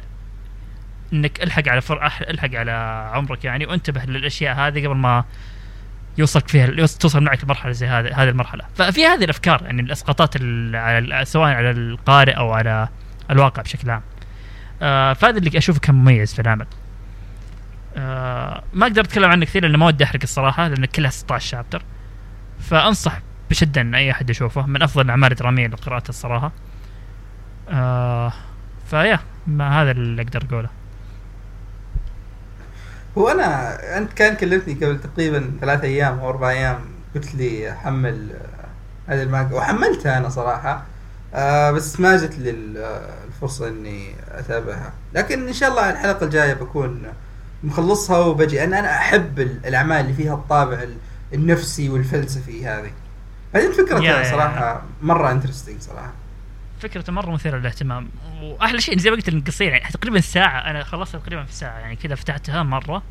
Speaker 2: إنك إلحق على فر... إلحق على عمرك يعني وانتبه للأشياء هذه قبل ما يوصلك فيها توصل معك لمرحلة زي هذه هذه المرحلة. ففي هذه الأفكار يعني الإسقاطات ال- على سواء على القارئ أو على الواقع بشكل عام. آه فهذا اللي أشوفه كان مميز في العمل. آه ما أقدر أتكلم عنه كثير لأنه ما ودي أحرق الصراحة لأن كلها 16 شابتر. فأنصح بشدة إن أي أحد يشوفه. من أفضل الأعمال الدرامية لقراءته الصراحة. آه فيا ما هذا اللي أقدر أقوله.
Speaker 1: هو أنا أنت كان كلمتني قبل تقريبا ثلاث أيام أو أربع أيام قلت لي حمل آه، هذه المانجا وحملتها أنا صراحة. آه بس ما جت لي ال- الفرصة إني أتابعها. لكن إن شاء الله الحلقة الجاية بكون مخلصها وبجي. أنا أنا أحب ال- الأعمال اللي فيها الطابع ال- النفسي والفلسفي هذه. بعدين
Speaker 2: يا-
Speaker 1: صراحة مرة انترستنج صراحة.
Speaker 2: فكرته مرة مثيرة للاهتمام. وأحلى شيء زي ما قلت انه قصير يعني تقريبا ساعة أنا خلصتها تقريبا في ساعة يعني كذا فتحتها مرة.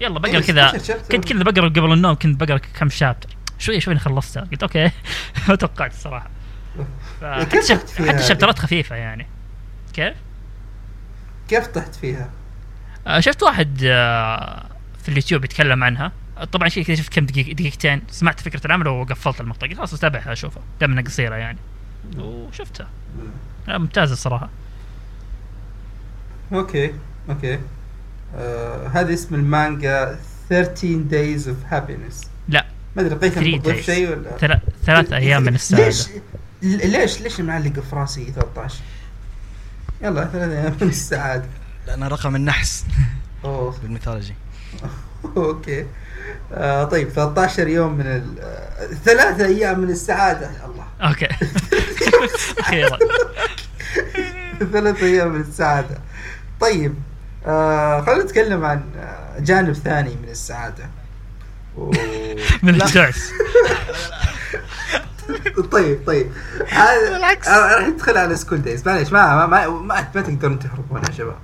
Speaker 2: يلا
Speaker 1: بقرأ
Speaker 2: كذا.
Speaker 1: 16 شابتر.
Speaker 2: كنت كذا بقرأ قبل النوم كنت بقرأ كم شابتر. شوي شوي خلصتها. قلت أوكي ما توقعت
Speaker 1: الصراحة.
Speaker 2: حتى حتى؟ الشابترات خفيفة يعني. كيف؟
Speaker 1: كيف طحت فيها؟
Speaker 2: آه، شفت واحد آه، في اليوتيوب يتكلم عنها. طبعا شيء كذا شفت كم دقيقة دقيقتين سمعت فكرة العمل وقفلت المقطع قلت خلاص اتابعها اشوفها دام انها قصيرة يعني. وشفتها. آه، ممتازه الصراحة.
Speaker 1: okay أوكي. آه هذه اسم المانجا 13 Days of Happiness
Speaker 2: لا.
Speaker 1: ما أدري قيثم
Speaker 2: 3
Speaker 1: بتضيف
Speaker 2: days.
Speaker 1: شيء ولا؟
Speaker 2: ثلا- ثلاث أيام من السعادة.
Speaker 1: ليش؟ ل- ليش ليش معلق في راسي 13 يلا ثلاث أيام من السعادة.
Speaker 3: لأنه رقم النحس
Speaker 1: أوه.
Speaker 3: بال
Speaker 1: mythology. okay. آه طيب 13 يوم من ال... آه، ثلاثة أيام من السعادة. يا الله.
Speaker 2: okay. أخيرا.
Speaker 1: ثلاث أيام من السعادة. طيب آه خلينا نتكلم عن آه، جانب ثاني من السعادة. و...
Speaker 2: من التعس
Speaker 1: طيب طيب. هذا
Speaker 3: بالعكس.
Speaker 1: آه، راح ندخل على School Days معليش ما ما ما, ما, ما تقدرون تهربون يا شباب.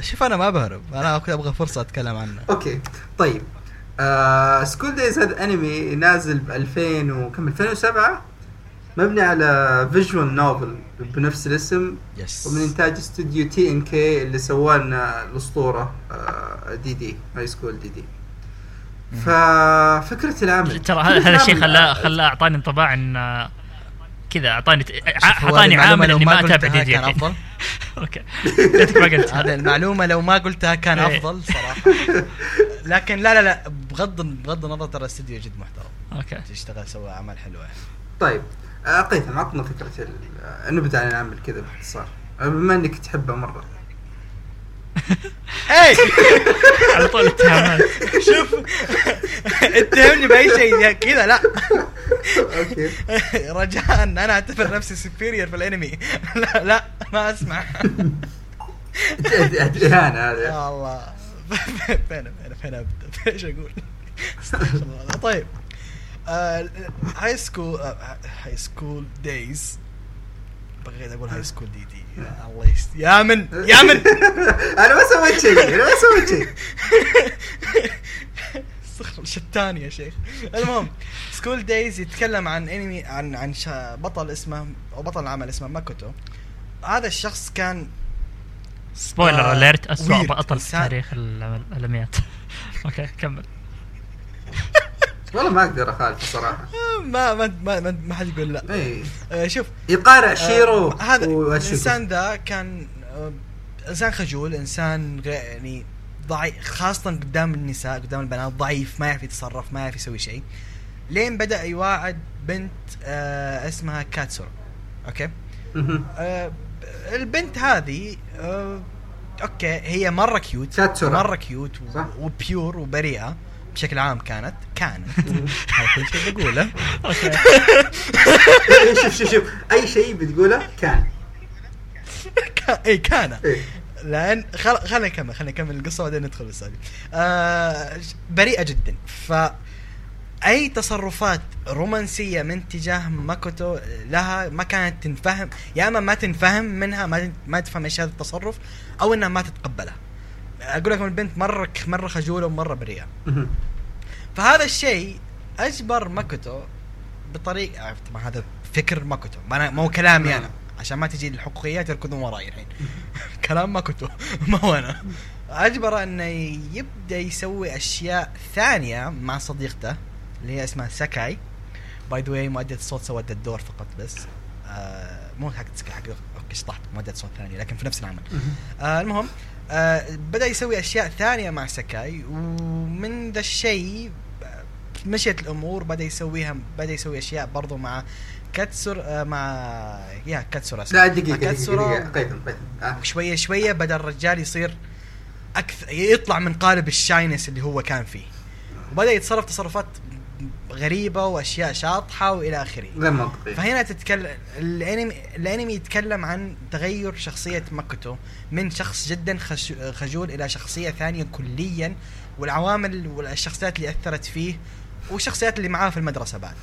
Speaker 3: شوف أنا ما بهرب أنا كنت أبغى فرصة أتكلم عنه.
Speaker 1: okay. طيب. آه School Days هذا أنمي نازل ب 2000 وكم؟ 2007 مبني على visual novel بنفس الاسم.
Speaker 3: yes
Speaker 1: ومن إنتاج استوديو TNK اللي سوى لنا الأسطورة آه DD High School DD. ففكره العمل.
Speaker 2: ترى
Speaker 1: فكرة
Speaker 2: هذا الشيء
Speaker 1: العمل-
Speaker 2: خلاه خلاه أعطاني انطباع إن آه، كذا أعطاني
Speaker 3: أعطاني
Speaker 2: عامل
Speaker 3: لو
Speaker 2: إني ما
Speaker 3: قلتها
Speaker 2: أتابع DD
Speaker 3: كان أفضل.
Speaker 2: okay. ما قلت
Speaker 3: هذا المعلومة لو ما قلتها كان
Speaker 2: إيه.
Speaker 3: أفضل صراحة. لكن لا لا لا بغض بغض النظر ترى الاستديو جد محترم.
Speaker 2: okay.
Speaker 3: تشتغل سوى أعمال حلوة. يعني
Speaker 1: طيب قيثم عطنا فكرة نبدا عن العمل كذا باختصار. بما إنك تحبه مرة.
Speaker 3: هاي
Speaker 2: على طول اتهامات
Speaker 3: شوف. اتهمني بأي شيء. كذا لا.
Speaker 1: okay.
Speaker 3: رجاء أنا أعتبر نفسي superior في الأنمي. لا لا ما أسمع.
Speaker 1: اهانه هذا
Speaker 3: يا الله. فين فين فين أبدأ؟ إيش أقول؟ استغفر الله. طيب. High School High School Days بغيت أقول High School DD يا الله يست... يا من يا من.
Speaker 1: أنا ما سويت شيء أنا ما سويت شيء.
Speaker 3: استغفر شتان يا شيخ. المهم School Days يتكلم عن انمي عن عن شا بطل اسمه أو بطل العمل اسمه ماكوتو. هذا الشخص كان
Speaker 2: spoiler
Speaker 3: آه،
Speaker 2: alert اسوء. بطل في تاريخ العمل- الانميات okay كمل.
Speaker 1: والله ما أقدر اخالف صراحة.
Speaker 3: ما ما ما ما, ما حد يقول لا
Speaker 1: اي
Speaker 3: آه، شوف
Speaker 1: يقارع شيرو
Speaker 3: آه، هذا. الانسان ذا كان آه، إنسان خجول إنسان غير يعني ضعيف خاصة قدام النساء قدام البنات ضعيف ما يعرف يتصرف ما يعرف يسوي شيء لين بدأ يواعد بنت آه اسمها كاتسورو
Speaker 1: okay.
Speaker 3: آه البنت هذه آه okay هي مرة cute
Speaker 1: كاتسورو.
Speaker 3: مرة cute. و pure وبريئة بشكل عام كانت كانت. هذا كل شيء بقوله.
Speaker 2: okay.
Speaker 1: شوف شوف شوف. أي شيء بتقوله كان.
Speaker 3: كا- إي كان. لأن خل... خلينا نكمل خلينا نكمل القصة وبعدين ندخل بالسالفه. آه بريئة جدا. ف أي تصرفات رومانسية من تجاه ماكوتو لها ما كانت تنفهم يا إما ما تنفهم منها ما ما تفهم إيش هذا التصرف أو إنها ما تتقبله. أقول لكم البنت مرة مرة خجولة ومرة
Speaker 1: بريئة.
Speaker 3: فهذا الشيء أجبر ماكوتو بطريقه عرفت طبعا هذا فكر ماكوتو. ما, أنا هو كلامي أنا. عشان ما تجي الحقوقيات يركضون وراي الحين. كلام ماكوتو. ما هو أنا. اجبره أنه يبدأ يسوي أشياء ثانية مع صديقته اللي هي اسمها ساكاي. by the way مؤدية الصوت سوت الدور فقط بس. آه مو حق حق شطحت مؤدية صوت ثانية لكن في نفس العمل. آه المهم آه بدأ يسوي أشياء ثانية مع ساكاي ومن ذا الشيء آه، مشيت الأمور بدأ يسويها بدأ يسوي أشياء برضو مع كاتسور آه مع يا كاتسورا
Speaker 1: لا دقيقة
Speaker 3: كاتسورا.
Speaker 1: آه.
Speaker 3: شوية شوية بدأ الرجال يصير أكثر يطلع من قالب ال shyness اللي هو كان فيه. وبدأ يتصرف تصرفات غريبة وأشياء شاطحة وإلى آخره.
Speaker 1: غير منطقي.
Speaker 3: فهنا تتكلم الانمي الأنمي يتكلم عن تغير شخصية ماكوتو من شخص جدا. خجول إلى شخصية ثانية كليا والعوامل والشخصيات اللي أثرت فيه والشخصيات اللي معاه في المدرسة بعد.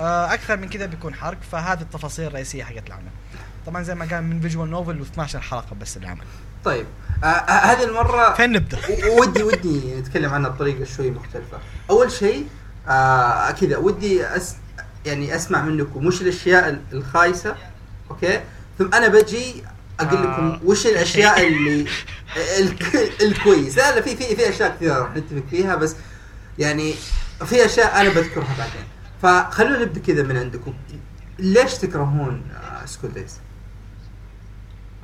Speaker 3: آه، أكثر من كذا بيكون حرق فهذه التفاصيل الرئيسية حقت العمل. طبعا زي ما قال من visual novel و12 حلقة بس العمل.
Speaker 1: طيب. آه آه، هذه المرة
Speaker 3: فين
Speaker 1: نبدأ. ودي ودي نتكلم عنها بطريقة شوي مختلفة. أول شيء آه كذا ودي أس يعني أسمع منكم وش الأشياء ال- الخايسة okay؟ ثم أنا بجي أقول
Speaker 2: آه،
Speaker 1: لكم وش الأشياء اللي الك- الكويس. لا لا في في في أشياء كثيرة راح نتفق فيها بس يعني في أشياء أنا بذكرها بعدين. فخلونا نبدأ كذا من عندكم. ليش تكرهون آه School Days؟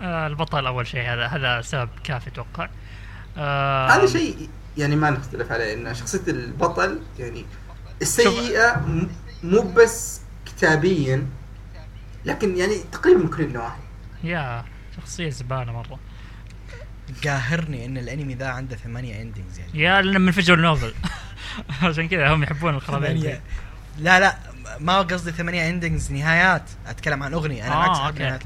Speaker 2: آه البطل أول شيء هذا هذا سبب كافي أتوقع. آه
Speaker 1: هذا شيء يعني ما نختلف عليه إن شخصية البطل يعني السيئة مو بس كتابيا لكن يعني تقريبا من كل النواحي.
Speaker 2: يا شخصية زبالة مرة.
Speaker 3: قاهرني إن الأنمي ذا عنده ثمانية endings يعني.
Speaker 2: يا لأن من فجر نوفل. عشان كذا هم يحبون الخرابيط
Speaker 3: لا لا ما هو قصدي ثمانية endings نهايات. أتكلم عن أغنية أنا
Speaker 2: آه،
Speaker 3: عكس
Speaker 2: okay.
Speaker 3: نهايات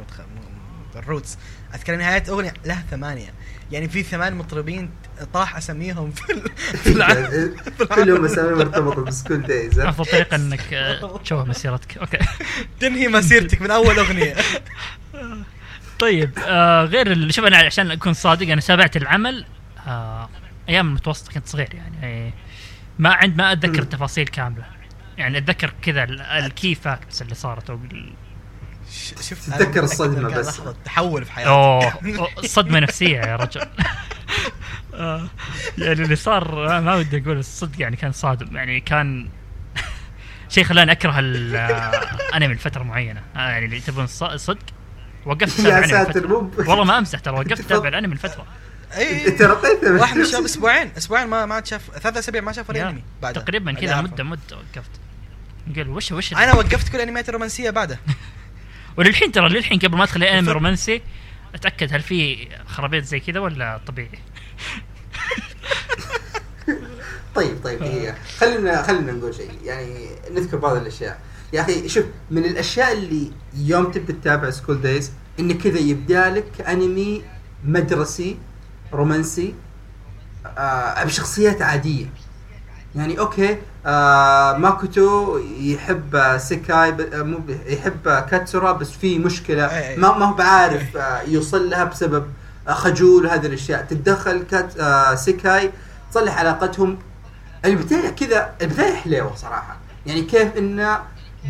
Speaker 3: ال routes أتكلم نهايات أغنية. لها ثمانية. يعني في ثمان مطربين طاح أسميهم في ال- في العالم.
Speaker 1: كلهم اسامي مرتبطه ب School Days؟
Speaker 2: أفضل طريقة إنك آه، تشوه مسيرتك. okay.
Speaker 3: تنهي مسيرتك من أول أغنية.
Speaker 2: طيب آه غير اللي شوف أنا عشان أكون صادق أنا تابعت العمل آه أيام المتوسط كنت صغير يعني. ما عند ما
Speaker 1: أتذكر.
Speaker 2: التفاصيل كاملة. يعني أتذكر كذا ال- ال key facts اللي صارت أو ال-
Speaker 3: ش- شوف
Speaker 1: تتذكر
Speaker 3: كان
Speaker 1: بس.
Speaker 3: لحظة تحول في حياتك
Speaker 2: أوه أوه، صدمة نفسية يا رجل. يعني اللي صار ما- ودي أقول الصدق يعني كان صادم. يعني كان شيء خلاني أكره الانمي لفترة معينة. آه، يعني اللي تبون الص- الصدق وقفت اتابع
Speaker 1: يا
Speaker 2: أنمي
Speaker 1: ساتر. مو
Speaker 2: والله ما أمزح ترى وقفت اتابع الأنمي لفترة.
Speaker 3: إي.
Speaker 1: ترى طيب.
Speaker 3: واحد من الشباب أسبوعين أسبوعين ما ما عاد شاف ثلاث أسابيع ما شاف
Speaker 2: يا،
Speaker 3: الانمي بعد
Speaker 2: تقريبا كذا مدة مدة وقفت. قال وش وش
Speaker 3: أنا وقفت كل الأنميات الرومانسية بعده.
Speaker 2: وللحين ترى للحين قبل ما أدخل أنمي رومانسي أتأكد هل في خرابيط زي كذا ولا طبيعي؟
Speaker 1: طيب طيب دقيقة خلينا خلينا نقول شيء. يعني نذكر بعض الأشياء. يا أخي شوف من الأشياء اللي يوم تبدا تتابع School Days إن كذا يبدأ لك أنمي مدرسي رومانسي آه بشخصيات عادية. يعني okay آه ماكوتو يحب سيكاي ب- آه، مو ب- يحب كاتسورا بس في مشكلة.
Speaker 3: أي أي.
Speaker 1: ما ما هو بعارف آه، يوصل لها بسبب خجول هذه الأشياء. تتدخل كات آه، سيكاي تصلح علاقتهم. البداية كذا البداية حليوه صراحة. يعني كيف انه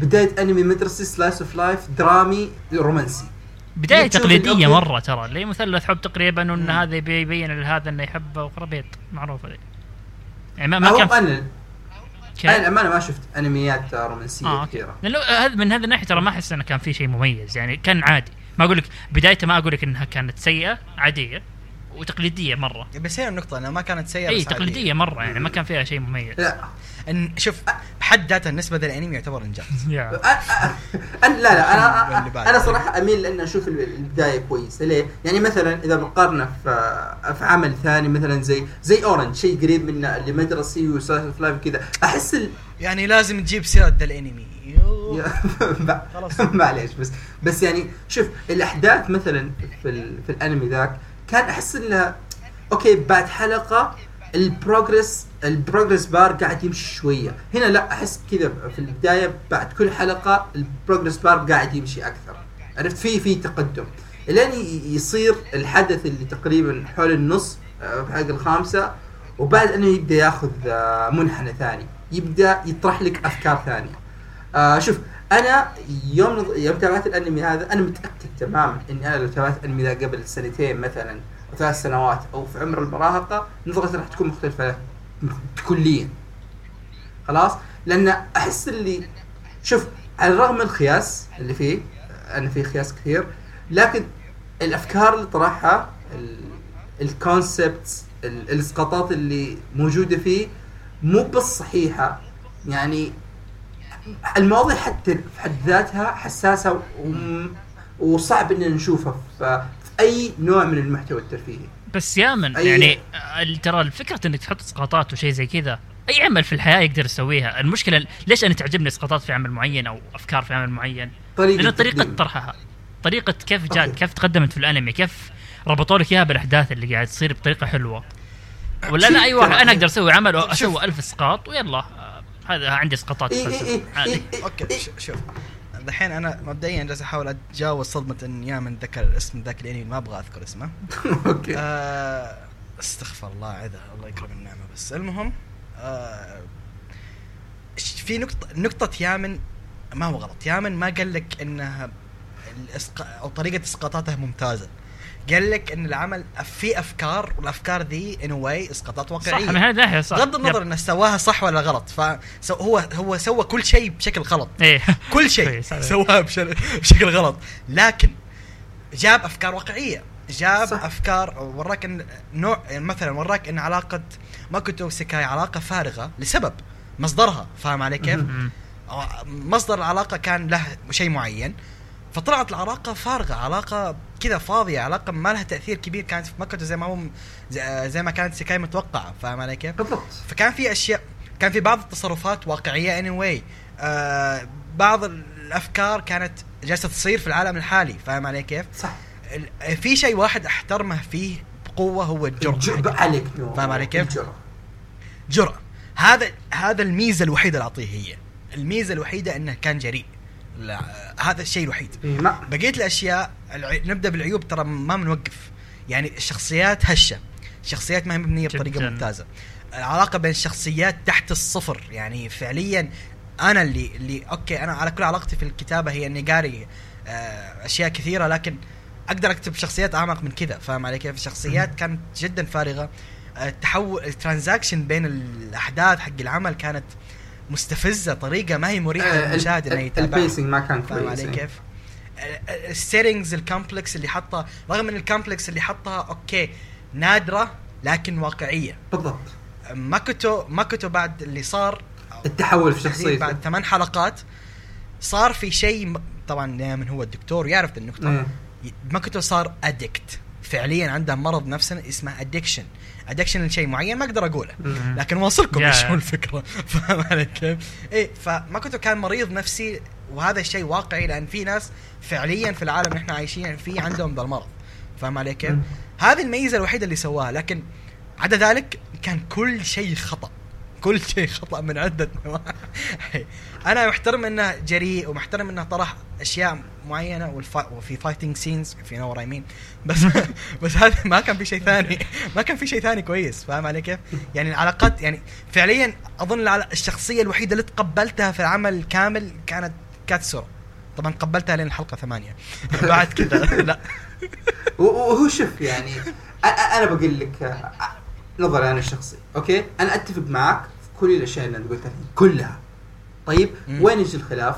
Speaker 1: بداية أنمي مدرسي slice of life درامي رومانسي.
Speaker 2: بداية
Speaker 1: تقليدية.
Speaker 2: مرة ترى. اللي مثلث حب تقريبا وان. هذا يبي يبين لهذا إنه يحبه وخرابيط معروفة. ذي يعني ما, ما كان
Speaker 1: أنا الامانه ما شفت أنميات آه، رومانسيه
Speaker 2: okay.
Speaker 1: كثيرة.
Speaker 2: لأنه هذا من هذا الناحية ترى ما أحس إنه كان في شيء مميز يعني كان عادي. ما أقول لك بدايته ما أقول لك إنها كانت سيئة عادية. وتقليدية مرة
Speaker 3: بس هي النقطة انها ما كانت سيئة
Speaker 2: إي
Speaker 3: بس عادية.
Speaker 2: تقليدية مرة يعني ما كان فيها شيء مميز
Speaker 1: لا
Speaker 3: إن شوف بحد ذاتها النسبة للأنمي يعتبر إنجاز
Speaker 2: يا.
Speaker 1: أ- أ- أنا لا لا
Speaker 3: أنا.
Speaker 1: أنا صراحة أميل لأن أشوف البداية كويسه ليه؟ يعني مثلا إذا بقارنه في في عمل ثاني مثلا زي زي Orange شيء قريب منه اللي مدرسي و slice of life كذا أحس ال...
Speaker 3: يعني لازم تجيب سيرة ذا
Speaker 1: الأنمي
Speaker 3: خلاص.
Speaker 1: معليش بس بس يعني شوف الأحداث مثلا في ال... في الأنمي ذاك كان أحس انها okay بعد حلقة ال progress ال progress bar قاعد يمشي شوية. هنا لا أحس كذا في البداية بعد كل حلقة ال progress bar قاعد يمشي أكثر. عرفت؟ في في تقدم. لين ي- يصير الحدث اللي تقريبا حول النص آه، في الحلقة الخامسة وبعد إنه يبدأ ياخذ آه، منحنى ثاني. يبدأ يطرح لك أفكار ثانية. آه شوف أنا يوم. يوم تابعت الأنمي هذا أنا متأكد تماما اني أنا لو تابعت الأنمي ذا قبل سنتين مثلا أو ثلاث سنوات أو في عمر المراهقة نظرتي راح تكون مختلفة كليا خلاص لأن أحس اللي شوف على الرغم من الخياس اللي فيه أنا فيه خياس كثير لكن الأفكار اللي طرحها ال concepts الإسقاطات اللي موجودة فيه مو بس صحيحة يعني المواضيع حتى في حد ذاتها حساسة وصعب ان نشوفها في أي نوع من المحتوى الترفيهي.
Speaker 2: بس يا من
Speaker 1: أي-
Speaker 2: يعني ترى الفكرة إنك تحط إسقاطات وشيء زي كذا أي عمل في الحياة يقدر يسويها. المشكلة ليش أنا تعجبني إسقاطات في عمل معين أو أفكار في عمل معين؟ طريقة لأن
Speaker 1: طريقة.
Speaker 2: طرحها. طريقة كيف جات
Speaker 1: أوكي.
Speaker 2: كيف تقدمت في الأنمي كيف ربطوا لك إياها بالأحداث اللي قاعد تصير بطريقة حلوة. ولا أنا اي واحد أنا أقدر أسوي عمل واسوي ألف إسقاط ويلا. هذا عندي اسقاطات
Speaker 1: إيه إيه. إيه
Speaker 2: عادي.
Speaker 1: إيه إيه.
Speaker 3: okay
Speaker 1: إيه.
Speaker 3: شوف. دحين أنا مبدئيا جالس أحاول أتجاوز صدمة ان يا من ذكر اسم ذاك الانمي ما أبغى أذكر اسمه.
Speaker 1: okay.
Speaker 3: آه، استغفر الله عزا الله يكرم النعمة بس. المهم آه، في نقطه نقطة يامن ما هو غلط. يامن ما قال لك إنها الإسق... أو طريقة إسقاطاته ممتازة. قال لك إن العمل في أفكار والأفكار ذي in a way إسقاطات
Speaker 2: صح
Speaker 3: واقعية
Speaker 2: من هذه الناحية صح
Speaker 3: بغض النظر. انه سواها صح ولا غلط فهو هو سوى كل شيء بشكل غلط
Speaker 2: إيه
Speaker 3: كل شيء. سواها بشل- بشكل غلط لكن جاب أفكار واقعية جاب
Speaker 1: صح.
Speaker 3: صح. أفكار وراك ان نوع يعني مثلا وراك إن علاقة ماكوتو وسيكاي علاقة فارغة لسبب مصدرها فاهم علي كيف؟ أو- مصدر العلاقة كان له شيء معين فطلعت العلاقة فارغة علاقة كذا فاضية علاقة ما لها تأثير كبير كانت في ماكوتو زي ما هو زي, ما كانت سيكاي متوقعة فاهم علي كيف؟
Speaker 1: بالضبط.
Speaker 3: فكان في أشياء كان في بعض التصرفات واقعية in a way آه بعض الأفكار كانت جالسة تصير في العالم الحالي فاهم علي كيف؟
Speaker 1: صح.
Speaker 3: في شيء واحد احترمه فيه بقوة هو الجرأة.
Speaker 1: الجرأة عليك.
Speaker 3: فاهم علي كيف؟
Speaker 1: الجرأة.
Speaker 3: جرأة. هذا هذا الميزة الوحيدة اللي أعطيه هي. الميزة الوحيدة إنه كان جريء. لا هذا الشيء الوحيد.
Speaker 1: إيه، ما
Speaker 3: بقيه الأشياء الع... نبدأ بالعيوب ترى ما بنوقف يعني الشخصيات هشة. الشخصيات ما هي مبنية بطريقة
Speaker 2: جداً.
Speaker 3: ممتازة. العلاقة بين الشخصيات تحت الصفر. يعني فعليا أنا اللي اللي okay أنا على كل علاقتي في الكتابة هي إني قاري آه، أشياء كثيرة لكن أقدر أكتب شخصيات أعمق من كذا. فاهم علي كيف؟ الشخصيات كانت جدا فارغة. التحول ال transaction بين الأحداث حق العمل كانت مستفزة طريقة ما هي مريحة
Speaker 1: آه،
Speaker 3: للمشاهد انه يتابعها.
Speaker 1: ال pacing ما كان
Speaker 3: فاهم
Speaker 1: كويس
Speaker 3: علي
Speaker 1: إيه.
Speaker 3: كيف؟ ال settings ال complex اللي حطها رغم إن ال complex اللي حطها okay نادرة لكن واقعية.
Speaker 1: بالضبط.
Speaker 3: ماكوتو ماكوتو بعد اللي صار
Speaker 1: التحول في شخصيته.
Speaker 3: بعد ثمان حلقات صار في شيء طبعا دائما هو الدكتور يعرف النقطة.
Speaker 1: إيه.
Speaker 3: ماكوتو صار addict فعليا عنده مرض نفسي اسمه addiction addiction لشيء معين ما أقدر
Speaker 1: أقوله.
Speaker 3: لكن واصلكم. إيش هو الفكرة فاهم علي كيف؟ إيه فماكوتو كان مريض نفسي وهذا الشيء واقعي لأن في ناس فعليا في العالم اللي إحنا عايشين فيه عندهم ذا المرض فاهم علي كيف؟ هذه الميزة الوحيدة اللي سواها لكن عدا ذلك كان كل شيء خطأ كل شيء خطأ من عدة نواحي. أنا محترم إنه جريء ومحترم إنه طرح أشياء معينة والفا... وفي fighting scenes you know I mean بس بس هذا ما كان في شيء ثاني. ما كان في شيء ثاني كويس فاهم علي كيف؟ يعني العلاقات يعني فعليا أظن الشخصية الوحيدة اللي تقبلتها في العمل كامل كانت كاتسورا طبعا قبلتها لين الحلقة ثمانية. بعد كذا لا.
Speaker 1: وهو شوف يعني أنا بقول لك نظري أنا الشخصي أوكي؟ أنا أتفق معك في كل الأشياء اللي أنت قلتها الحين، كلها. طيب
Speaker 3: مم.
Speaker 1: وين يجي الخلاف؟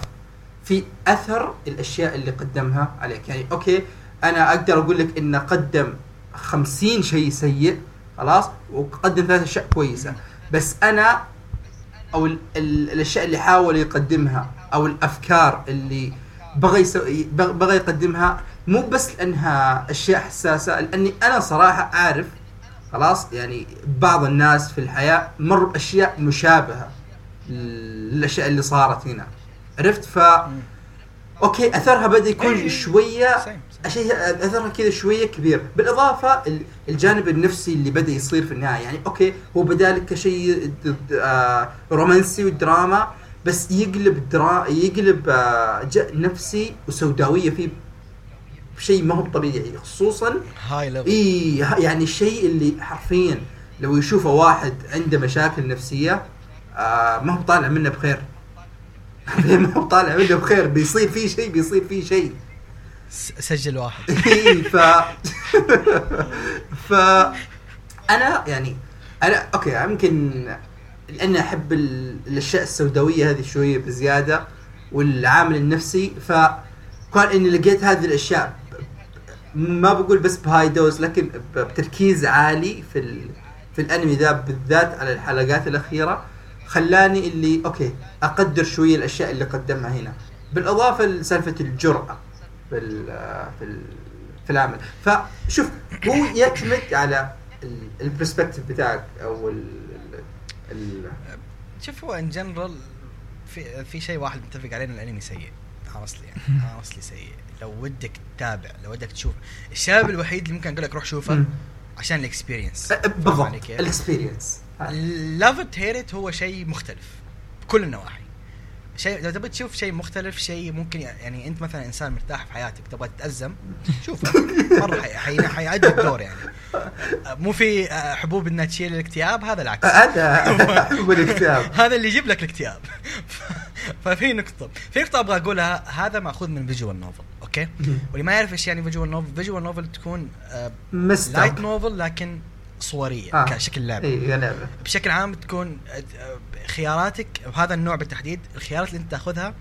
Speaker 1: في أثر الأشياء اللي قدمها عليك. يعني أوكي أنا أقدر أقول لك إنه قدم خمسين شيء سيء خلاص؟ وقدم ثلاث أشياء كويسة. بس أنا أو ال ال الأشياء اللي حاول يقدمها أو الأفكار اللي بغى يسوي بغ- بغى يقدمها مو بس لأنها أشياء حساسة لأني أنا صراحة عارف خلاص يعني بعض الناس في الحياة مروا بأشياء مشابهة للأشياء اللي صارت هنا عرفت ف okay أثرها بدأ يكون
Speaker 3: إيه. شوية.
Speaker 1: شيء أثرها كذا شوية كبير بالإضافة ال- الجانب النفسي اللي بدأ يصير في النهاية يعني okay هو بدا لك كشيء آه، رومانسي ودراما بس يقلب درا يقلب آه، نفسي وسوداوية فيه شيء ما هو طبيعي خصوصا
Speaker 3: high
Speaker 1: level إي يعني الشيء اللي حرفيا لو يشوفه واحد عنده مشاكل نفسية آه ما هو طالع منه بخير. ما هو طالع منه بخير بيصير فيه شيء بيصير فيه شيء.
Speaker 3: سجل واحد.
Speaker 1: ف ف أنا يعني أنا أوكي يمكن لأني أحب ال- الأشياء السوداوية هذه شوية بزيادة والعامل النفسي ف كان إني لقيت هذه الأشياء ما بقول بس ب high dose لكن بتركيز عالي في ال... في الأنمي ذا بالذات على الحلقات الأخيرة. خلاني اللي okay أقدر شوية الأشياء اللي قدمها هنا. بالأضافة لسالفة الجرأة في ال في ال في العمل. فشوف هو يعتمد على ال perspective بتاعك أو ال ال
Speaker 3: شوف هو in general في في شيء واحد متفق عليه إن الأنمي سيء. Honestly يعني. Honestly سيء. لو ودك تتابع لو ودك تشوف. الشاب الوحيد اللي ممكن أقول لك روح شوفه
Speaker 1: مم.
Speaker 3: عشان ال experience
Speaker 1: بالضبط. ال
Speaker 3: experience love at heart هو شيء مختلف بكل النواحي. شيء لو تبي تشوف شيء مختلف شيء ممكن يعني أنت مثلا إنسان مرتاح في حياتك تبغى تتأزم شوفه. مرة حي- حي- حيأدي الدور يعني. مو في آه، حبوب إنها تشيل الاكتئاب هذا العكس.
Speaker 1: هذا حب الاكتئاب.
Speaker 3: هذا اللي يجيب لك الاكتئاب. ففي نقطة في نقطة أبغى أقولها هذا مأخوذ من visual novel. okay. واللي ما يعرف إيش يعني visual novel visual novel تكون light
Speaker 1: mystery
Speaker 3: novel لكن صورية
Speaker 1: آه.
Speaker 3: كشكل لعبة. بشكل عام تكون آه، خياراتك وهذا النوع بالتحديد الخيارات اللي أنت تأخذها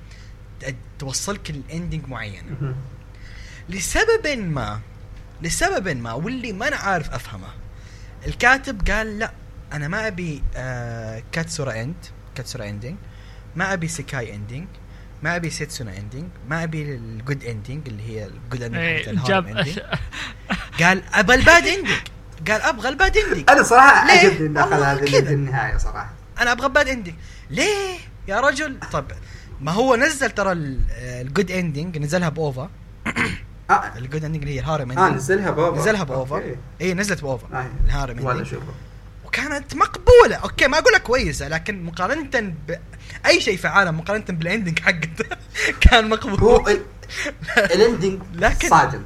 Speaker 3: توصلك ل ending
Speaker 1: معينة.
Speaker 3: لسبب ما لسبب ما واللي ما أنا عارف أفهمه الكاتب قال لا أنا ما أبي آه كاتسورا end كاتسورا ending ما أبي سيكاي ending ما أبي سيتسونا ending ما أبي ال good ending اللي هي ال good ending
Speaker 2: إيه، جاب
Speaker 3: قال أبي ال bad ending قال أبغى ال bad
Speaker 1: ending أنا صراحة
Speaker 3: ليه؟
Speaker 1: عجبني إنه اخذ هذه النهاية صراحة.
Speaker 3: أنا أبغى bad ending ليه يا رجل؟ طب ما هو نزل ترى ال good ending نزلها ب
Speaker 1: OVA.
Speaker 3: آه, ال good ending اللي هي ال harem
Speaker 1: آه
Speaker 3: ending
Speaker 1: نزلها ب OVA
Speaker 3: نزلها ب
Speaker 1: OVA.
Speaker 3: اي نزلت ب OVA.
Speaker 1: آه.
Speaker 3: ال harem
Speaker 1: ولا
Speaker 3: ending
Speaker 1: شوفه
Speaker 3: وكانت مقبولة. okay ما أقول لك كويسة لكن مقارنة باي شيء في العالم مقارنة بال ending حقته كان
Speaker 1: هو
Speaker 3: مقبول
Speaker 1: ال- ال ending
Speaker 3: لكن-
Speaker 1: صادم.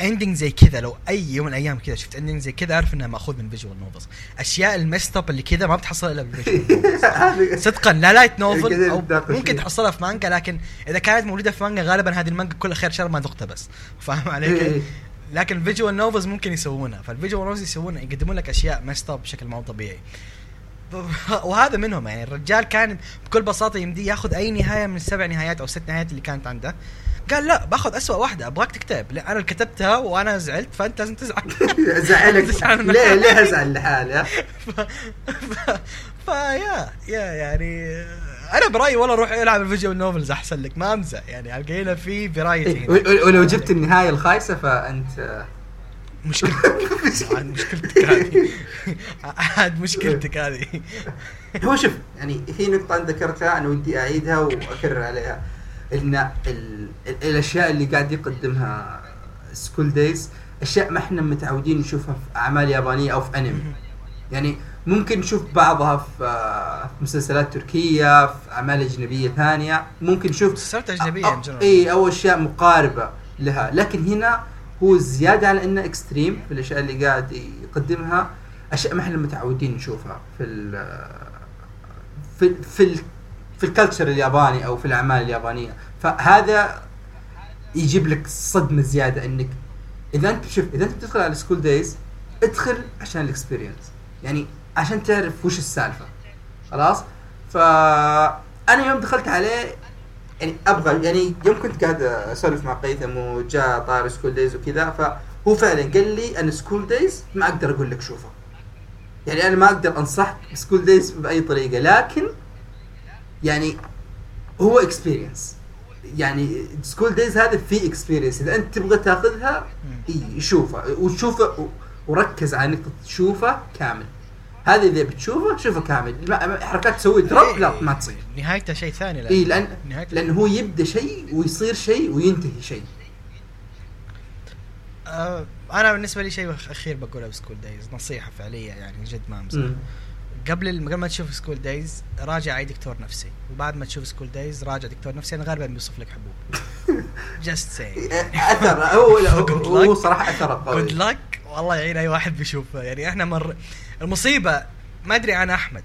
Speaker 3: الاندنج زي كذا لو أي يوم من الأيام كذا شفت ending زي كذا أعرف انها مأخوذ من visual novels أشياء ال messed up اللي كذا ما بتحصل إلا بال
Speaker 1: visual
Speaker 3: صدقا لا light novel
Speaker 1: كذا أو
Speaker 3: ممكن. تحصلها في مانجا لكن إذا كانت موجوده في مانجا غالبا هذه المانجا كلها خير شر ما تقتبس فاهم عليك؟ لكن ال visual novels ممكن يسوونها. فال visual novels يسوونها يقدمون لك أشياء messed up بشكل ما طبيعي. وهذا منهم يعني الرجال كان بكل بساطة يمدي ياخذ أي نهاية من السبع نهايات أو ست نهايات اللي كانت عنده. قال لا باخذ أسوأ واحدة أبغاك تكتئب. لا أنا اللي كتبتها وأنا زعلت فأنت لازم تزعل.
Speaker 1: زعلك. ليه. ليه أزعل لحالي.
Speaker 3: فيا يا يعني أنا برايي والله روح العب ال visual novels احسن لك ما امزح يعني القينا في variety
Speaker 1: ول- ول- ولو جبت النهاية الخايسة فانت
Speaker 3: مشكلتك. عاد مشكلتك هذه. عاد مشكلتك هذه.
Speaker 1: هو شوف يعني في نقطة أنا ذكرتها أنا ودي أعيدها وأكرر عليها. إن ال... ال... الأشياء اللي قاعد يقدمها School Days أشياء ما إحنا متعودين نشوفها في أعمال يابانية أو في أنمي يعني ممكن نشوف بعضها في آه، في مسلسلات تركية في أعمال أجنبية ثانية. ممكن نشوف
Speaker 3: مسلسلات general.
Speaker 1: إي أو أشياء مقاربة لها. لكن هنا هو زيادة على إنه extreme في الأشياء اللي قاعد يقدمها. أشياء ما إحنا متعودين نشوفها في ال في في ال في ال culture الياباني أو في الأعمال اليابانية. فهذا يجيب لك صدمة زيادة إنك إذا أنت شوف إذا أنت بتدخل على School Days ادخل عشان ال experience يعني عشان تعرف وش السالفة. خلاص؟ فانا يوم دخلت عليه يعني أبغى يعني يوم كنت قاعد أسولف مع قيثم وجاء طاري School Days وكذا فهو فعلا قال لي أن School Days ما أقدر أقول لك شوفه. يعني أنا ما أقدر انصحك ب School Days بأي طريقة لكن يعني هو experience يعني School Days هذا في experience إذا أنت تبغى تاخذها إي شوفه وشوفه وركز على انك تشوفه كامل. هذا إذا بتشوفه شوفه كامل. حركات تسوي drop لا ما تصير.
Speaker 3: نهايته شيء ثاني لا.
Speaker 1: اي
Speaker 3: لأن
Speaker 1: لأن هو يبدأ شيء ويصير شيء وينتهي شيء.
Speaker 3: آه أنا بالنسبة لي شيء أخير بقوله ب School Days نصيحة فعلية يعني جد ما
Speaker 1: أمزح.
Speaker 3: قبل قبل ما تشوف School Days راجع أي دكتور نفسي. وبعد ما تشوف School Days راجع دكتور نفسي أنا غالبا بيوصف لك حبوب. just see
Speaker 1: أثر. هو هو-. صراحة أثر قوي.
Speaker 3: good luck والله يعين أي واحد بيشوفه. يعني إحنا مر المصيبة ما أدري عن أحمد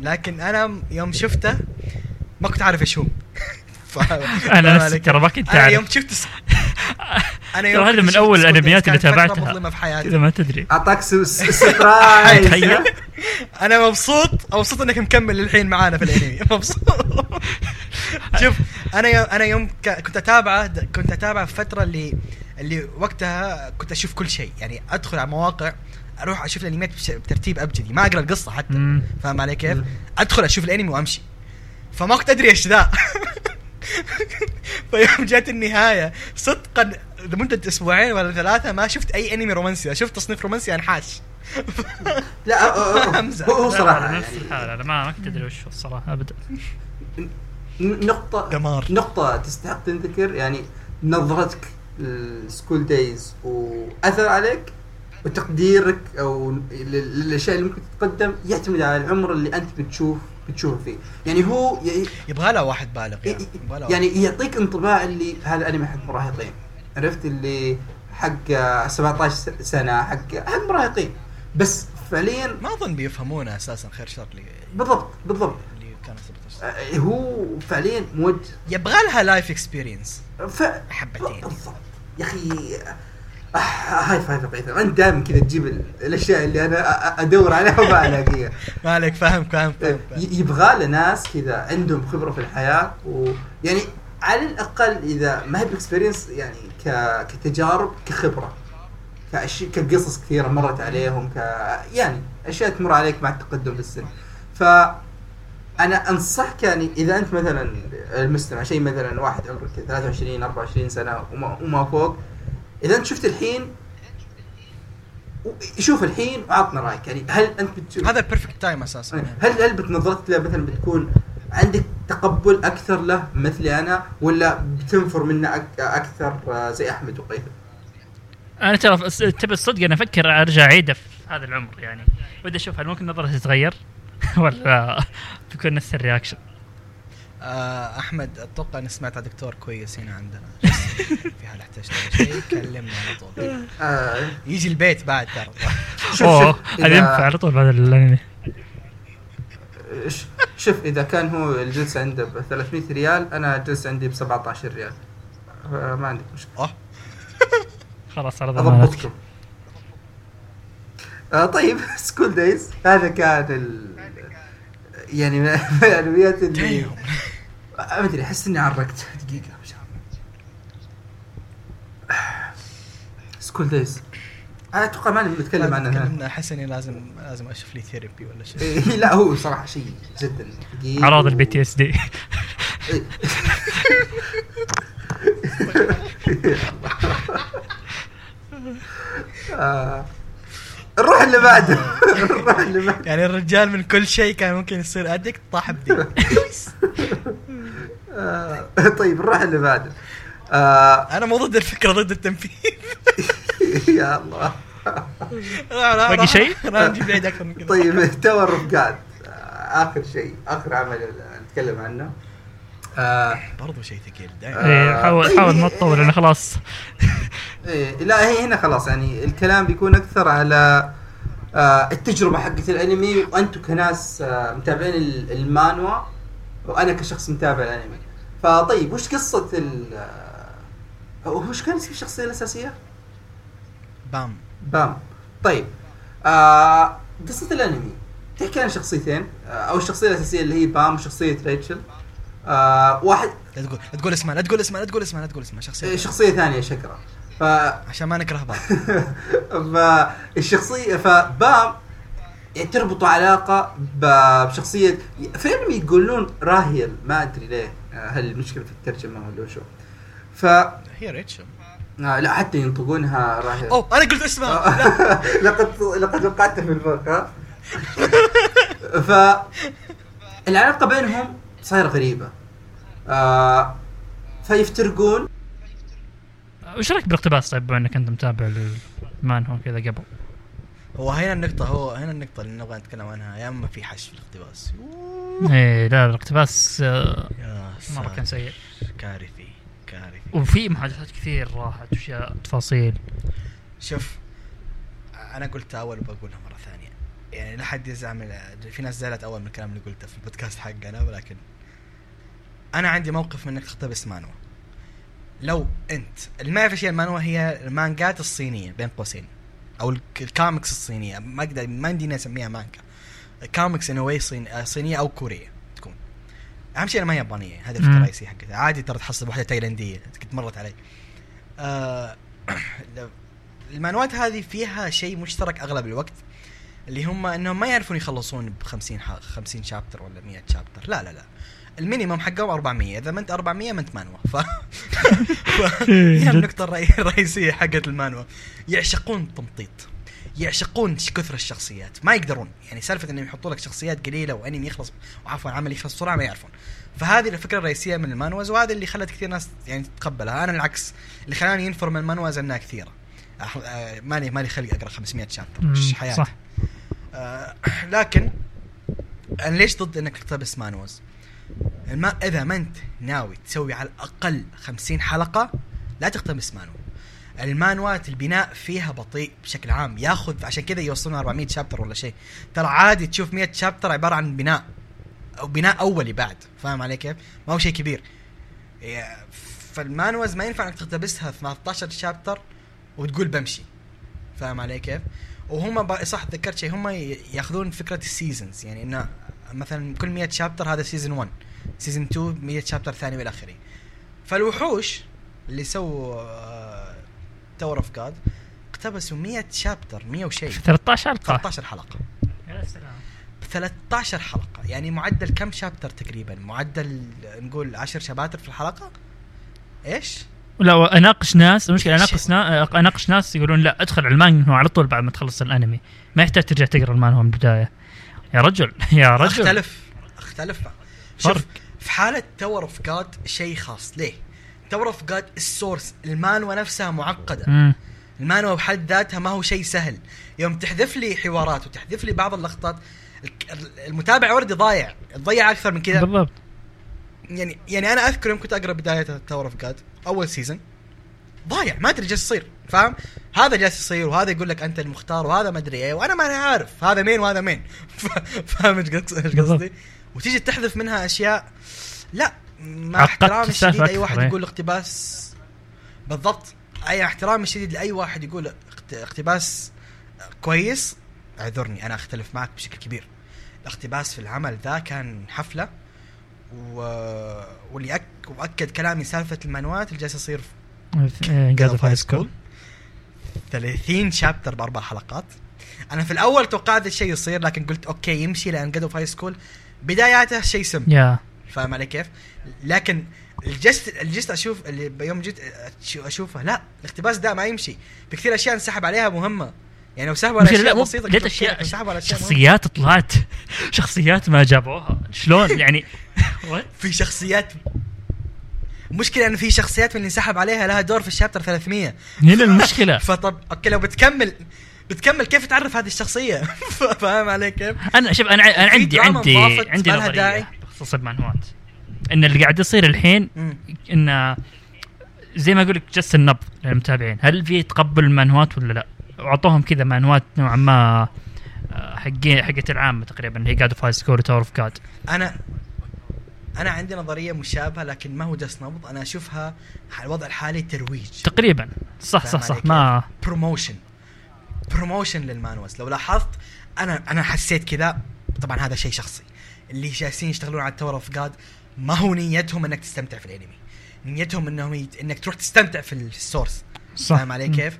Speaker 3: لكن أنا يوم شفته ما كنت عارف إيش هو.
Speaker 2: أنا نفسي ترى ما كنت
Speaker 3: أنا يوم شفت س... أنا
Speaker 2: ترى هذا من
Speaker 3: أول
Speaker 2: الانميات اللي تابعتها.
Speaker 3: في حياتي.
Speaker 2: كذا ما تدري.
Speaker 1: أعطاك س- س- surprise
Speaker 2: تخيل.
Speaker 3: أنا مبسوط مبسوط إنك مكمل للحين معانا في الأنمي. مبسوط. شوف أنا يوم أنا يوم ك- كنت أتابعه كنت أتابعه في الفترة اللي اللي وقتها كنت أشوف كل شيء. يعني أدخل على مواقع أروح أشوف الانميات بترتيب ابجدي. ما اقرا القصة حتى. فاهم علي كيف؟ ادخل أشوف الانمي وامشي. فما كنت ادري إيش ذا. فيوم جات النهاية صدقا لمدة أسبوعين ولا ثلاثة ما شفت أي أنمي رومانسي. شفت تصنيف رومانسي انحاش
Speaker 1: لا هو-
Speaker 2: صراحة نفس
Speaker 1: يعني
Speaker 2: الحالة. أنا ما ما كنت أدري وش هو الصراحة ابدا.
Speaker 1: نقطة
Speaker 3: دمار.
Speaker 1: نقطة تستحق تنذكر. يعني نظرتك للسكول دايز واثر عليك؟ وتقديرك أو لل- للأشياء اللي ممكن تتقدم يعتمد على العمر اللي أنت بتشوف بتشوفه فيه. يعني هو ي-
Speaker 3: يبغى له واحد بالغ يعني يبغى له
Speaker 1: يعني يعطيك انطباع اللي هذا انمي حق مراهقين. عرفت؟ اللي حق 17 س- سنة حق حق مراهقين. بس فعليا
Speaker 3: ما أظن بيفهمونه أساسا خير شر اللي
Speaker 1: بالضبط بالضبط.
Speaker 3: اللي كان 17
Speaker 1: آه، هو فعليا موجه
Speaker 3: يبغى لها life experience
Speaker 1: ف...
Speaker 3: حبتين.
Speaker 1: بالضبط. يا أخي high five هيثم انت دائما كذا تجيب ال- الأشياء اللي أنا أدور عليها وما ألاقيها.
Speaker 3: ما عليك فاهم فاهم.
Speaker 1: ي- يبغى له ناس كذا عندهم خبرة في الحياة ويعني على الأقل إذا ما هي ب experience يعني ك... كتجارب كخبرة كأشياء كقصص كثيرة مرت عليهم ك يعني أشياء تمر عليك مع التقدم في السن. ف أنا أنصحك يعني إذا أنت مثلا المستمع شيء مثلا واحد عمره كذا 23 24 سنة وما, وما فوق إذا أنت شفت الحين شوف الحين وعطنا رأيك. يعني هل أنت بتشوف
Speaker 3: هذا ال perfect time أساسا.
Speaker 1: هل هل بنظرتك له مثلا بتكون عندك تقبل أكثر له مثلي أنا ولا بتنفر منه أك- أكثر آه، زي أحمد وقيثم؟
Speaker 2: أنا ترى تبي الصدق أنا أفكر أرجع أعيده في هذا العمر يعني. ودي أشوف هل ممكن نظرتي تتغير؟ ولا بيكون نفس الرياكشن
Speaker 3: آه أحمد أتوقع إني سمعت على دكتور كويس هنا عندنا. في حال احتجت شيء كلمني على طول.
Speaker 1: آه.
Speaker 3: يجي البيت بعد ترى.
Speaker 1: شوف أوه
Speaker 2: هذا ينفع على طول بعد الانمي
Speaker 1: ش- شوف إذا كان هو الجلسة عنده ب 300 ريال أنا الجلسة عندي ب 17 ريال. آه، ما عندك
Speaker 3: مشكلة.
Speaker 2: خلاص على ضمانتك.
Speaker 1: اضبطكم آه طيب School Days هذا كان ال يعني من الانميات اللي
Speaker 3: Damn.
Speaker 1: ما أدري أحس إني عرقت دقيقة. School Days أنا أتوقع ما نتكلم عنها هنا.
Speaker 3: تكلمنا احس اني لازم لازم أشوف لي therapy ولا شيء.
Speaker 1: إيه، لا هو صراحة شيء جدا
Speaker 2: أعراض
Speaker 1: ال PTSD. نروح اللي بعده. نروح اللي بعده.
Speaker 3: يعني الرجال من كل شيء كان ممكن يصير ادكت طاح بدي
Speaker 1: آه. طيب نروح اللي بعده. آه.
Speaker 3: أنا مو ضد الفكرة ضد التنفيذ
Speaker 1: يا الله
Speaker 2: باقي شيء؟
Speaker 3: لا نجيب بعيد أكثر من كذا
Speaker 1: طيب تو الرفقات آه، آخر شيء آخر عمل نتكلم عنه آه.
Speaker 3: برضو شيء ثقيل دائما
Speaker 1: آه.
Speaker 2: إيه، حاول
Speaker 1: طيب.
Speaker 2: حاول ما تطول لأن خلاص
Speaker 1: إيه لا هي هنا خلاص يعني الكلام بيكون أكثر على آه التجربة حقت الأنمي وأنتم كناس آه متابعين ال- المانوا وأنا كشخص متابع الأنمي فطيب وش قصة ال وش كان اسم الشخصيه الأساسية؟
Speaker 3: بام.
Speaker 1: بام. طيب. آه قصة الأنمي. تحكي عن شخصيتين. آه أو الشخصية الأساسية اللي هي بام وشخصية ريتشل. آه واحد
Speaker 3: لا تقول لا تقول اسمها لا تقول اسمها لا تقول اسمها لا تقول اسمها شخصية
Speaker 1: شخصية ثانية شقره ف
Speaker 3: عشان ما نكره بعض.
Speaker 1: فالشخصيه فبام يعني تربطوا علاقة بشخصيه في انمي يقولون راهيل. ما أدري ليه. آه، هل المشكلة في الترجمة ولا شو. ف
Speaker 3: هي ريتشل.
Speaker 1: آه، لا حتى ينطقونها راهيل
Speaker 3: أوه أنا قلت اسمها. لا.
Speaker 1: لقد لقد وقعت في الفرق ها؟ ف العلاقة بينهم صايرة غريبة. آه فيفترقون.
Speaker 2: وش رأيك بالاقتباس طيب بما إنك أنت متابع للمان هو كذا قبل؟
Speaker 3: هو هنا النقطة هو هنا النقطة اللي نبغى نتكلم عنها. يا أما في حش في الاقتباس.
Speaker 2: إيه لا الاقتباس آه، مرة كان سيء.
Speaker 3: كارثي كارثي.
Speaker 2: وفي محادثات كثير راحت واشياء تفاصيل.
Speaker 3: شوف أنا قلت أول وبقولها مرة ثانية. يعني لا حد يزعل في ناس زعلت أول من الكلام اللي قلته في البودكاست حقنا ولكن أنا عندي موقف من انك تقتبس مانوا. لو أنت اللي ما يعرف إيش هي المانوا هي المانجات الصينية بين قوسين أو الك- الكوميكس الصينية. ما أقدر ما عندي أسميها مانجا. comics anyway صين آه، صينية أو تكون أهم شيء أنا ما هي يابانية. هذه الفكرة
Speaker 2: مم.
Speaker 3: الرئيسية حقتها. عادي ترى تحصل واحدة تايلاندية. قد مرت علي. آه المانوات هذه فيها شيء مشترك أغلب الوقت اللي هم إنهم ما يعرفون يخلصون ب 50 ح- 50 chapter ولا 100 chapter لا لا لا. ال minimum حقهم 400 إذا ما أنت 400 ما أنت مانوا. ف, ف... هي النقطة الرئي- الرئيسية حقت المانوا. يعشقون التمطيط. يعشقون كثر الشخصيات. ما يقدرون. يعني سالفة إنهم يحطوا لك شخصيات قليلة وأنمي يخلص وعفوا عمل يخلص بسرعة ما يعرفون. فهذه الفكرة الرئيسية من المانوز وهذا اللي خلت كثير ناس يعني تتقبلها. أنا العكس. اللي خلاني ينفر من المانوز إنها كثيرة. أح- آه، مالي مالي خلق أقرأ 500
Speaker 2: chapter
Speaker 3: مش حياتي؟
Speaker 2: صح.
Speaker 3: آه لكن أنا ليش ضد إنك تقتبس مانوز؟ ما إذا ما أنت ناوي تسوي على الأقل 50 حلقة لا تقتبس مانو المانوات البناء فيها بطيء بشكل عام. ياخذ عشان كذا يوصلون 400 chapter ولا شيء. ترى عادي تشوف 100 chapter عبارة عن بناء أو بناء أولي بعد. فاهم علي كيف؟ ما هو شيء كبير. فالمانوز ما ينفع إنك تقتبسها 18 chapter وتقول بمشي. فاهم علي كيف؟ وهم صح تذكرت شيء هم ياخذون فكرة ال seasons يعني إنه مثلا كل 100 chapter هذا season 1 season 2 100 chapter ثاني وإلى آخره. فالوحوش اللي سووا Tower of God اقتبسوا 100 chapter 100 وشيء.
Speaker 2: 13 حلقة.
Speaker 3: 13 حلقة.
Speaker 2: يا سلام.
Speaker 3: 13 حلقة. يعني معدل كم chapter تقريبا؟ معدل نقول 10 شباتر في الحلقة؟ إيش؟
Speaker 2: لا أناقش ناس. المشكلة أناقش ناس أناقش ناس يقولون لا ادخل على المانجا على طول بعد ما تخلص الأنمي. ما يحتاج ترجع تقرأ المانهوا من البداية. يا رجل يا رجل.
Speaker 3: اختلف. اختلف. شوف
Speaker 2: فرق.
Speaker 3: في حالة Tower of God شيء خاص. ليه؟ Tower of God ال source المانوا نفسها معقدة.
Speaker 2: مم.
Speaker 3: المانوا بحد ذاتها ما هو شيء سهل. يوم تحذف لي حوارات وتحذف لي بعض اللقطات المتابع already ضايع. ضيع أكثر من كذا.
Speaker 2: بالضبط.
Speaker 3: يعني يعني أنا أذكر يوم كنت أقرأ بداية Tower of God أول season ضايع ما أدري جالس يصير فاهم؟ هذا جالس يصير وهذا يقول لك أنت المختار وهذا ما أدري إيه وأنا ما أنا عارف هذا مين وهذا مين. فاهم إيش. قصدي؟ وتيجي تحذف منها أشياء لا. مع احترامي الشديد اي واحد. يقول اقتباس. بالضبط. أي احترامي الشديد لأي واحد يقول اقت- اقتباس كويس اعذرني أنا أختلف معك بشكل كبير. الاقتباس في العمل ذا كان حفلة و... واللي أك... وأكد كلامي سالفة المانوات اللي جالس يصير
Speaker 2: God of High School
Speaker 3: 30 chapter بأربع حلقات. أنا في الأول توقعت الشيء يصير لكن قلت okay يمشي لأن God of High School بداياته شيء سم.
Speaker 2: يا
Speaker 3: فاهم علي كيف؟ لكن ال just ال just أشوف اللي يوم جيت اشوفه لا الاقتباس ده ما يمشي. في كثير أشياء انسحب عليها مهمة. يعني لو سحبوا على
Speaker 2: أشياء
Speaker 3: بسيطة
Speaker 2: لقيت
Speaker 3: كنت أشياء.
Speaker 2: شخصيات طلعت. شخصيات ما جابوها. شلون؟ يعني؟
Speaker 3: في شخصيات. مشكلة إن في شخصيات من اللي انسحب عليها لها دور في الشابتر 300
Speaker 2: هنا المشكلة.
Speaker 3: فطب أوكي لو بتكمل بتكمل كيف تعرف هذه الشخصية؟ فاهم علي كيف؟
Speaker 2: أنا شوف
Speaker 3: أنا
Speaker 2: عندي عندي عندي نظرية
Speaker 3: داعي.
Speaker 2: بخصوص المانوات إن اللي قاعد يصير الحين. إن زي ما أقول لك جس النبض للمتابعين. هل في تقبل المانوات ولا لا؟ واعطوهم كذا مانوات نوعا ما آه، حقين حقت العامة تقريبا اللي هي God of High School و Tower of
Speaker 3: God أنا أنا عندي نظرية مشابهة لكن ما هو جس نبض أنا أشوفها الوضع الحالي ترويج.
Speaker 2: تقريبا. صح صح صح. ما
Speaker 3: promotion promotion للمانوس لو لاحظت أنا أنا حسيت كذا. طبعا هذا شيء شخصي. اللي جالسين يشتغلون على ال Tower of God ما هو نيتهم إنك تستمتع في الأنمي. نيتهم إنهم يت... إنك تروح تستمتع في ال source
Speaker 2: صح.
Speaker 3: فاهم علي كيف؟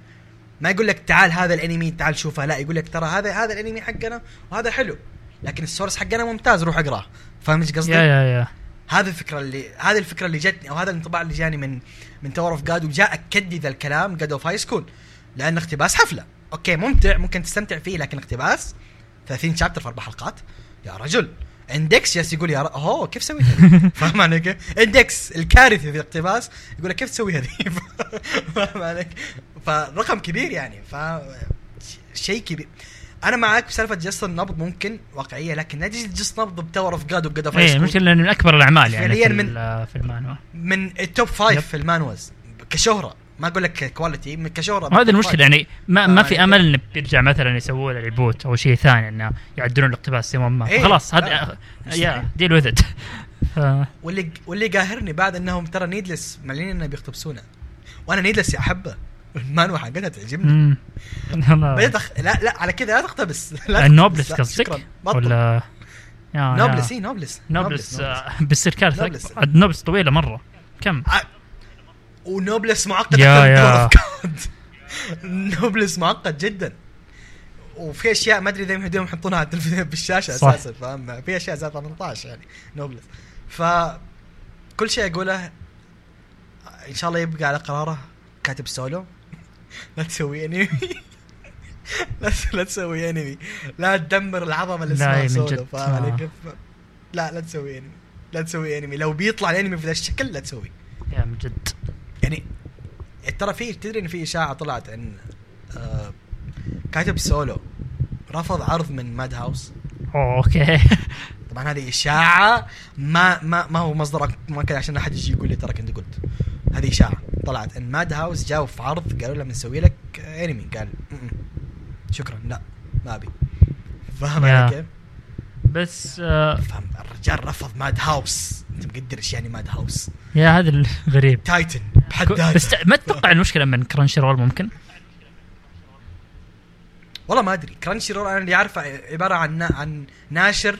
Speaker 3: ما يقول لك تعال هذا الأنمي تعال شوفه. لا يقول لك ترى هذا هذا الأنمي حقنا وهذا حلو. لكن ال source حقنا ممتاز روح اقراه. فاهم إيش قصدي؟
Speaker 2: yeah yeah yeah.
Speaker 3: هذه الفكرة اللي هذه الفكرة اللي جتني أو هذا الانطباع اللي جاني من من Tower of God وجاء أكد ذا الكلام God of High School لأن اقتباس حفلة. okay ممتع ممكن تستمتع فيه لكن اقتباس 30 chapter في أربع حلقات. يا رجل. Index جالس يقول يا ر... أوه كيف سويت؟ فاهم علي كيف؟ Index الكارثي في الاقتباس يقول لك كيف تسوي هذه؟ فاهم عليك؟ فرقم كبير يعني ف شيء كبير أنا معك بسالفه جس النبض ممكن واقعية لكن لا تجي تجس نبض ب Tower of God و
Speaker 2: God of إيه المشكلة من أكبر الأعمال يعني
Speaker 3: فعلياً
Speaker 2: في,
Speaker 3: من-
Speaker 2: في المانهوا
Speaker 3: من ال top
Speaker 2: five.
Speaker 3: في المانوز كشهرة ما أقول لك quality من كشهره
Speaker 2: وهذه top
Speaker 3: المشكلة.
Speaker 2: يعني ما ما في
Speaker 3: آه،
Speaker 2: أمل إنه بيرجع مثلا يسووا له reboot أو شيء ثاني إنه يعدلون الاقتباس زي ما
Speaker 3: إيه،
Speaker 2: خلاص
Speaker 3: لا،
Speaker 2: هذا. yeah deal with it
Speaker 3: واللي واللي قاهرني بعد إنهم ترى Noblesse معلنين إنه بيقتبسونه وأنا Noblesse أحبه المانهوا حقتها تعجبني بديت أخ... لا لا على كذا لا تقتبس لا
Speaker 2: ال Noblesse
Speaker 3: تقتبس، لا،
Speaker 2: قصدك. ولا Noblesse.
Speaker 3: اي Noblesse
Speaker 2: Noblesse
Speaker 3: Noblesse.
Speaker 2: آه، بتصير كارثه Noblesse. Noblesse طويلة مرة كم؟
Speaker 3: و Noblesse معقد yeah- yeah. Noblesse معقد جدا. وفي أشياء ما أدري إذا يمدون يحطونها على التلفزيون
Speaker 2: بالشاشة.
Speaker 3: أساسا فاهم؟ في أشياء زي 18 يعني Noblesse. ف كل شيء أقوله إن شاء الله يبقى على قراره كاتب سولو. لا تسوي انمي لا لا تسوي انمي لا تدمر العظمة اللي اسمها سولو. فاهم
Speaker 2: آه.
Speaker 3: لا لا تسوي انمي لا تسوي انمي لو بيطلع الانمي بذا الشكل لا تسوي.
Speaker 2: yeah من جد.
Speaker 3: يعني ترى في تدري إن في إشاعة طلعت إن آه كاتب سولو رفض عرض من
Speaker 2: Madhouse okay
Speaker 3: طبعا هذه إشاعة ما ما ما هو مصدر مؤكد عشان أحد يجي يقول لي ترى كنت قلت هذه إشاعة طلعت إن Madhouse جاوا في عرض قالوا له بنسوي لك انمي قال "م-م. شكرا لا ما أبي فاهم
Speaker 2: yeah.
Speaker 3: علي كيف؟
Speaker 2: بس آه
Speaker 3: الرجال رفض Madhouse. انت مقدر إيش يعني Madhouse؟
Speaker 2: yeah هذا الغريب
Speaker 3: Titan بحد ذاته.
Speaker 2: بس ما تتوقع المشكلة من Crunchyroll ممكن؟
Speaker 3: والله ما أدري. Crunchyroll أنا اللي أعرفه عبارة عن عن ناشر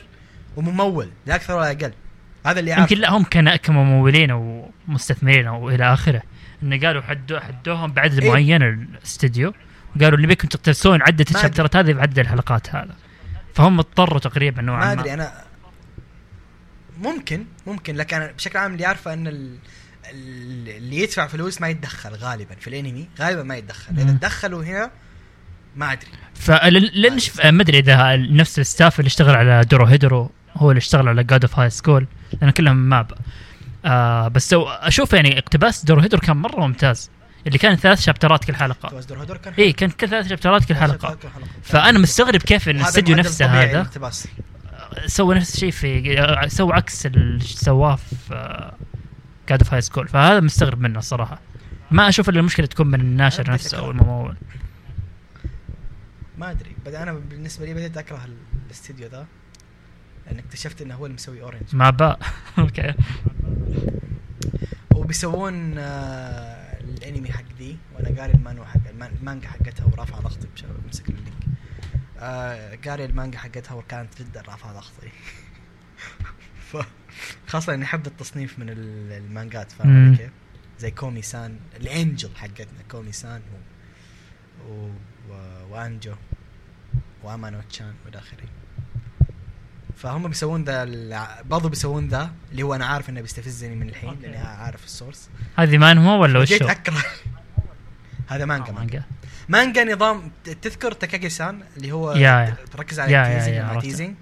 Speaker 3: وممول لا أكثر ولا أقل. هذا اللي عارف
Speaker 2: يمكن لا هم كان كممولين أو مستثمرين أو إلى آخره. انه قالوا حدو حدوهم بعدد
Speaker 3: إيه.
Speaker 2: معين الاستديو وقالوا اللي بيكم تقتبسون عدة
Speaker 3: ما
Speaker 2: الشابترات هذه بعدد الحلقات هذا. فهم اضطروا تقريبا نوعا
Speaker 3: ما
Speaker 2: ما,
Speaker 3: أدري أنا ممكن ممكن لكن أنا بشكل عام اللي عارفه إن ال... ال- اللي يدفع فلوس ما يتدخل غالبا في الأنمي غالبا ما يتدخل.
Speaker 2: إذا.
Speaker 3: تدخلوا هنا ما
Speaker 2: أدري. شف... ما أدري. إذا نفس ال staff اللي اشتغل على Dorohedoro هو اللي اشتغل على God of High School لأن كلهم MAPPA. آه بس أشوف يعني اقتباس Dorohedoro كان مرة ممتاز. اللي كان ثلاث شابترات كل
Speaker 3: حلقة. كان
Speaker 2: اي كان كل ثلاث شابترات كل
Speaker 3: حلقة.
Speaker 2: فأنا مستغرب كيف
Speaker 3: إن
Speaker 2: الاستديو نفسه هذا. سوى نفس الشيء في سوى عكس اللي سواه في God of High School فهذا مستغرب منه الصراحة. ما أشوف ان المشكلة تكون من الناشر نفسه
Speaker 3: أو.
Speaker 2: الممول.
Speaker 3: ما أدري. but أنا بالنسبة لي بديت أكره ال- الاستديو ذا لأن اكتشفت إنه هو اللي مسوي Orange
Speaker 2: مع باء أوكي.
Speaker 3: وبيسوون آه الانمي حق ذي وأنا قاري المانوا حق المان- المانجا حقتها ورافعه ضغطي بسبب امسك اللينك آه قاري المانجا حقتها وكانت جدا رافعة ضغطي ف خاصة إني أحب التصنيف من ال- المانجات فاهم كيف؟ زي كومي سان الإنجل حقتنا كومي سان. و... و... وأنجو وامانو تشان وإلى آخره فهم بيسوون ذا برضو بيسوون ذا اللي هو أنا عارف إنه بيستفزني من الحين
Speaker 2: okay.
Speaker 3: لاني عارف ال
Speaker 2: source هذه مانهوا ولا وش؟
Speaker 3: أكره هذا مانجا مانجا مانجا نظام تذكر تاكاكي سان اللي هو
Speaker 2: yeah-.
Speaker 3: تركز على
Speaker 2: ال
Speaker 3: teasing
Speaker 2: yeah،
Speaker 3: مع
Speaker 2: عرفته.
Speaker 3: teasing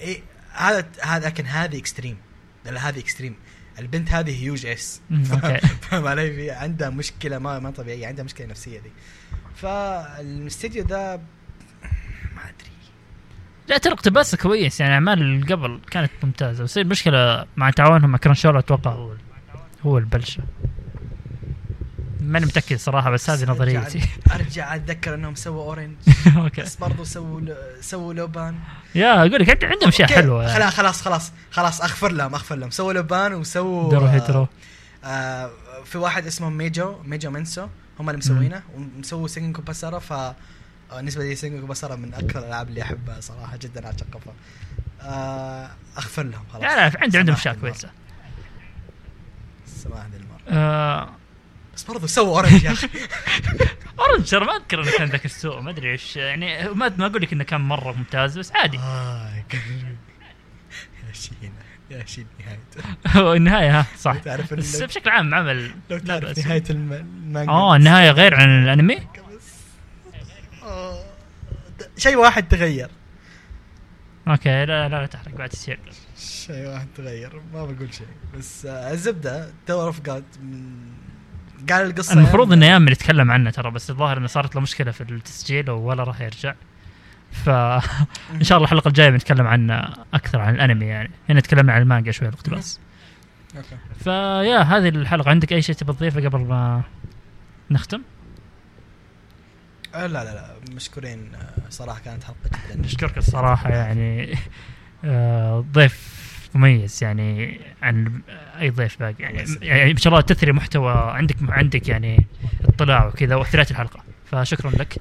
Speaker 3: إيه هذا هذا لكن هذه extreme لا هذه extreme البنت هذه
Speaker 2: huge S.
Speaker 3: فاهم علي في عندها مشكلة ما ما طبيعية عندها مشكلة نفسية دي فالاستديو ذا
Speaker 2: لا ترى اقتباسه كويس يعني أعمال اللي قبل كانت ممتازة. بس المشكلة مع تعاونهم مع Crunchyroll أتوقع هو هو البلشة. ماني متأكد صراحة بس هذه نظريتي.
Speaker 3: أرجع أتذكر إنهم سووا Orange
Speaker 2: أوكي.
Speaker 3: بس برضو سووا سووا Lupin.
Speaker 2: يا أقول لك عند- عندهم اشياء حلوة يعني.
Speaker 3: خلاص خلاص خلاص خلاص أغفر لهم أغفر لهم. سووا Lupin وسووا
Speaker 2: Dororo
Speaker 3: آه،
Speaker 2: هيترو
Speaker 3: آه في واحد اسمه ميجو ميجو منسو هم اللي مسوينه ومسووا Sengoku Basara ف آه، بالنسبة لي Sengoku Basara من أكثر الألعاب اللي أحبها صراحة جدا اعشق قفا آه أغفر لهم خلاص.
Speaker 2: لا لا عندي عندهم
Speaker 3: أشياء.
Speaker 2: كويسة.
Speaker 3: سماح ذي المرة.
Speaker 2: آه،
Speaker 3: بس برضو سووا Orange يا أخي.
Speaker 2: Orange ترى ما أذكر إنه كان ذاك السوء ما أدري إيش. يعني ما ما أقول لك إنه كان مرة ممتاز بس عادي.
Speaker 3: آه، يا شينا يا شين نهايته.
Speaker 2: هو النهاية ها صح.
Speaker 3: تعرف
Speaker 2: بس بشكل عام عمل
Speaker 3: لو تعرف. نهاية الم- المانجا.
Speaker 2: آه النهاية غير عن
Speaker 3: الأنمي؟ آه، شيء واحد تغير.
Speaker 2: أوكي لا لا, تحرق بعد تصير
Speaker 3: شيء واحد تغير ما بقول شيء. بس آه، الزبدة Tower of God قال القصة
Speaker 2: المفروض
Speaker 3: يعني-
Speaker 2: انه يامل يتكلم عنه ترى بس الظاهر إنه صارت له مشكلة في التسجيل ولا راح يرجع. فان شاء الله الحلقة الجاية بنتكلم عنه أكثر عن الأنمي يعني. هنا تكلمنا عن المانجا شوي الاقتباس
Speaker 3: أوكي.
Speaker 2: فيا هذه الحلقة. عندك أي شيء تبي تضيفه قبل ما نختم؟
Speaker 3: آه، لا لا لا مشكورين آه، صراحة كانت حلقة جدا.
Speaker 2: نشكرك الصراحة يعني آه، ضيف مميز يعني عن أي ضيف باقي. يعني,
Speaker 3: الله.
Speaker 2: يعني إن شاء الله تثري محتوى عندك عندك يعني اطلاع وكذا واثريت الحلقة. فشكرا لك.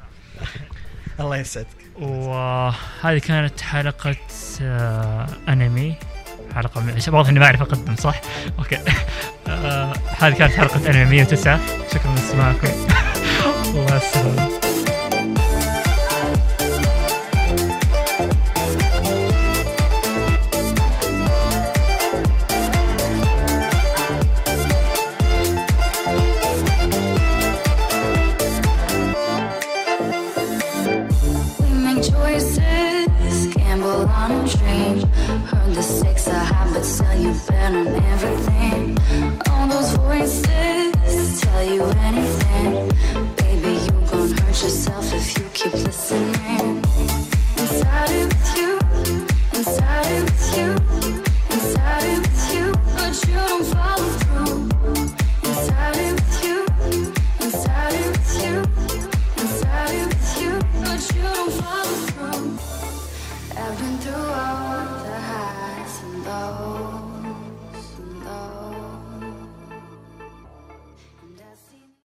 Speaker 3: الله يسعدك.
Speaker 2: وهذه كانت حلقة آه أنمي. حلقة من... واضح إني ما أعرف أقدم صح؟ أوكي. آه هذه كانت حلقة أنمي 109 شكرا لاستماعكم ومع السلامة
Speaker 4: you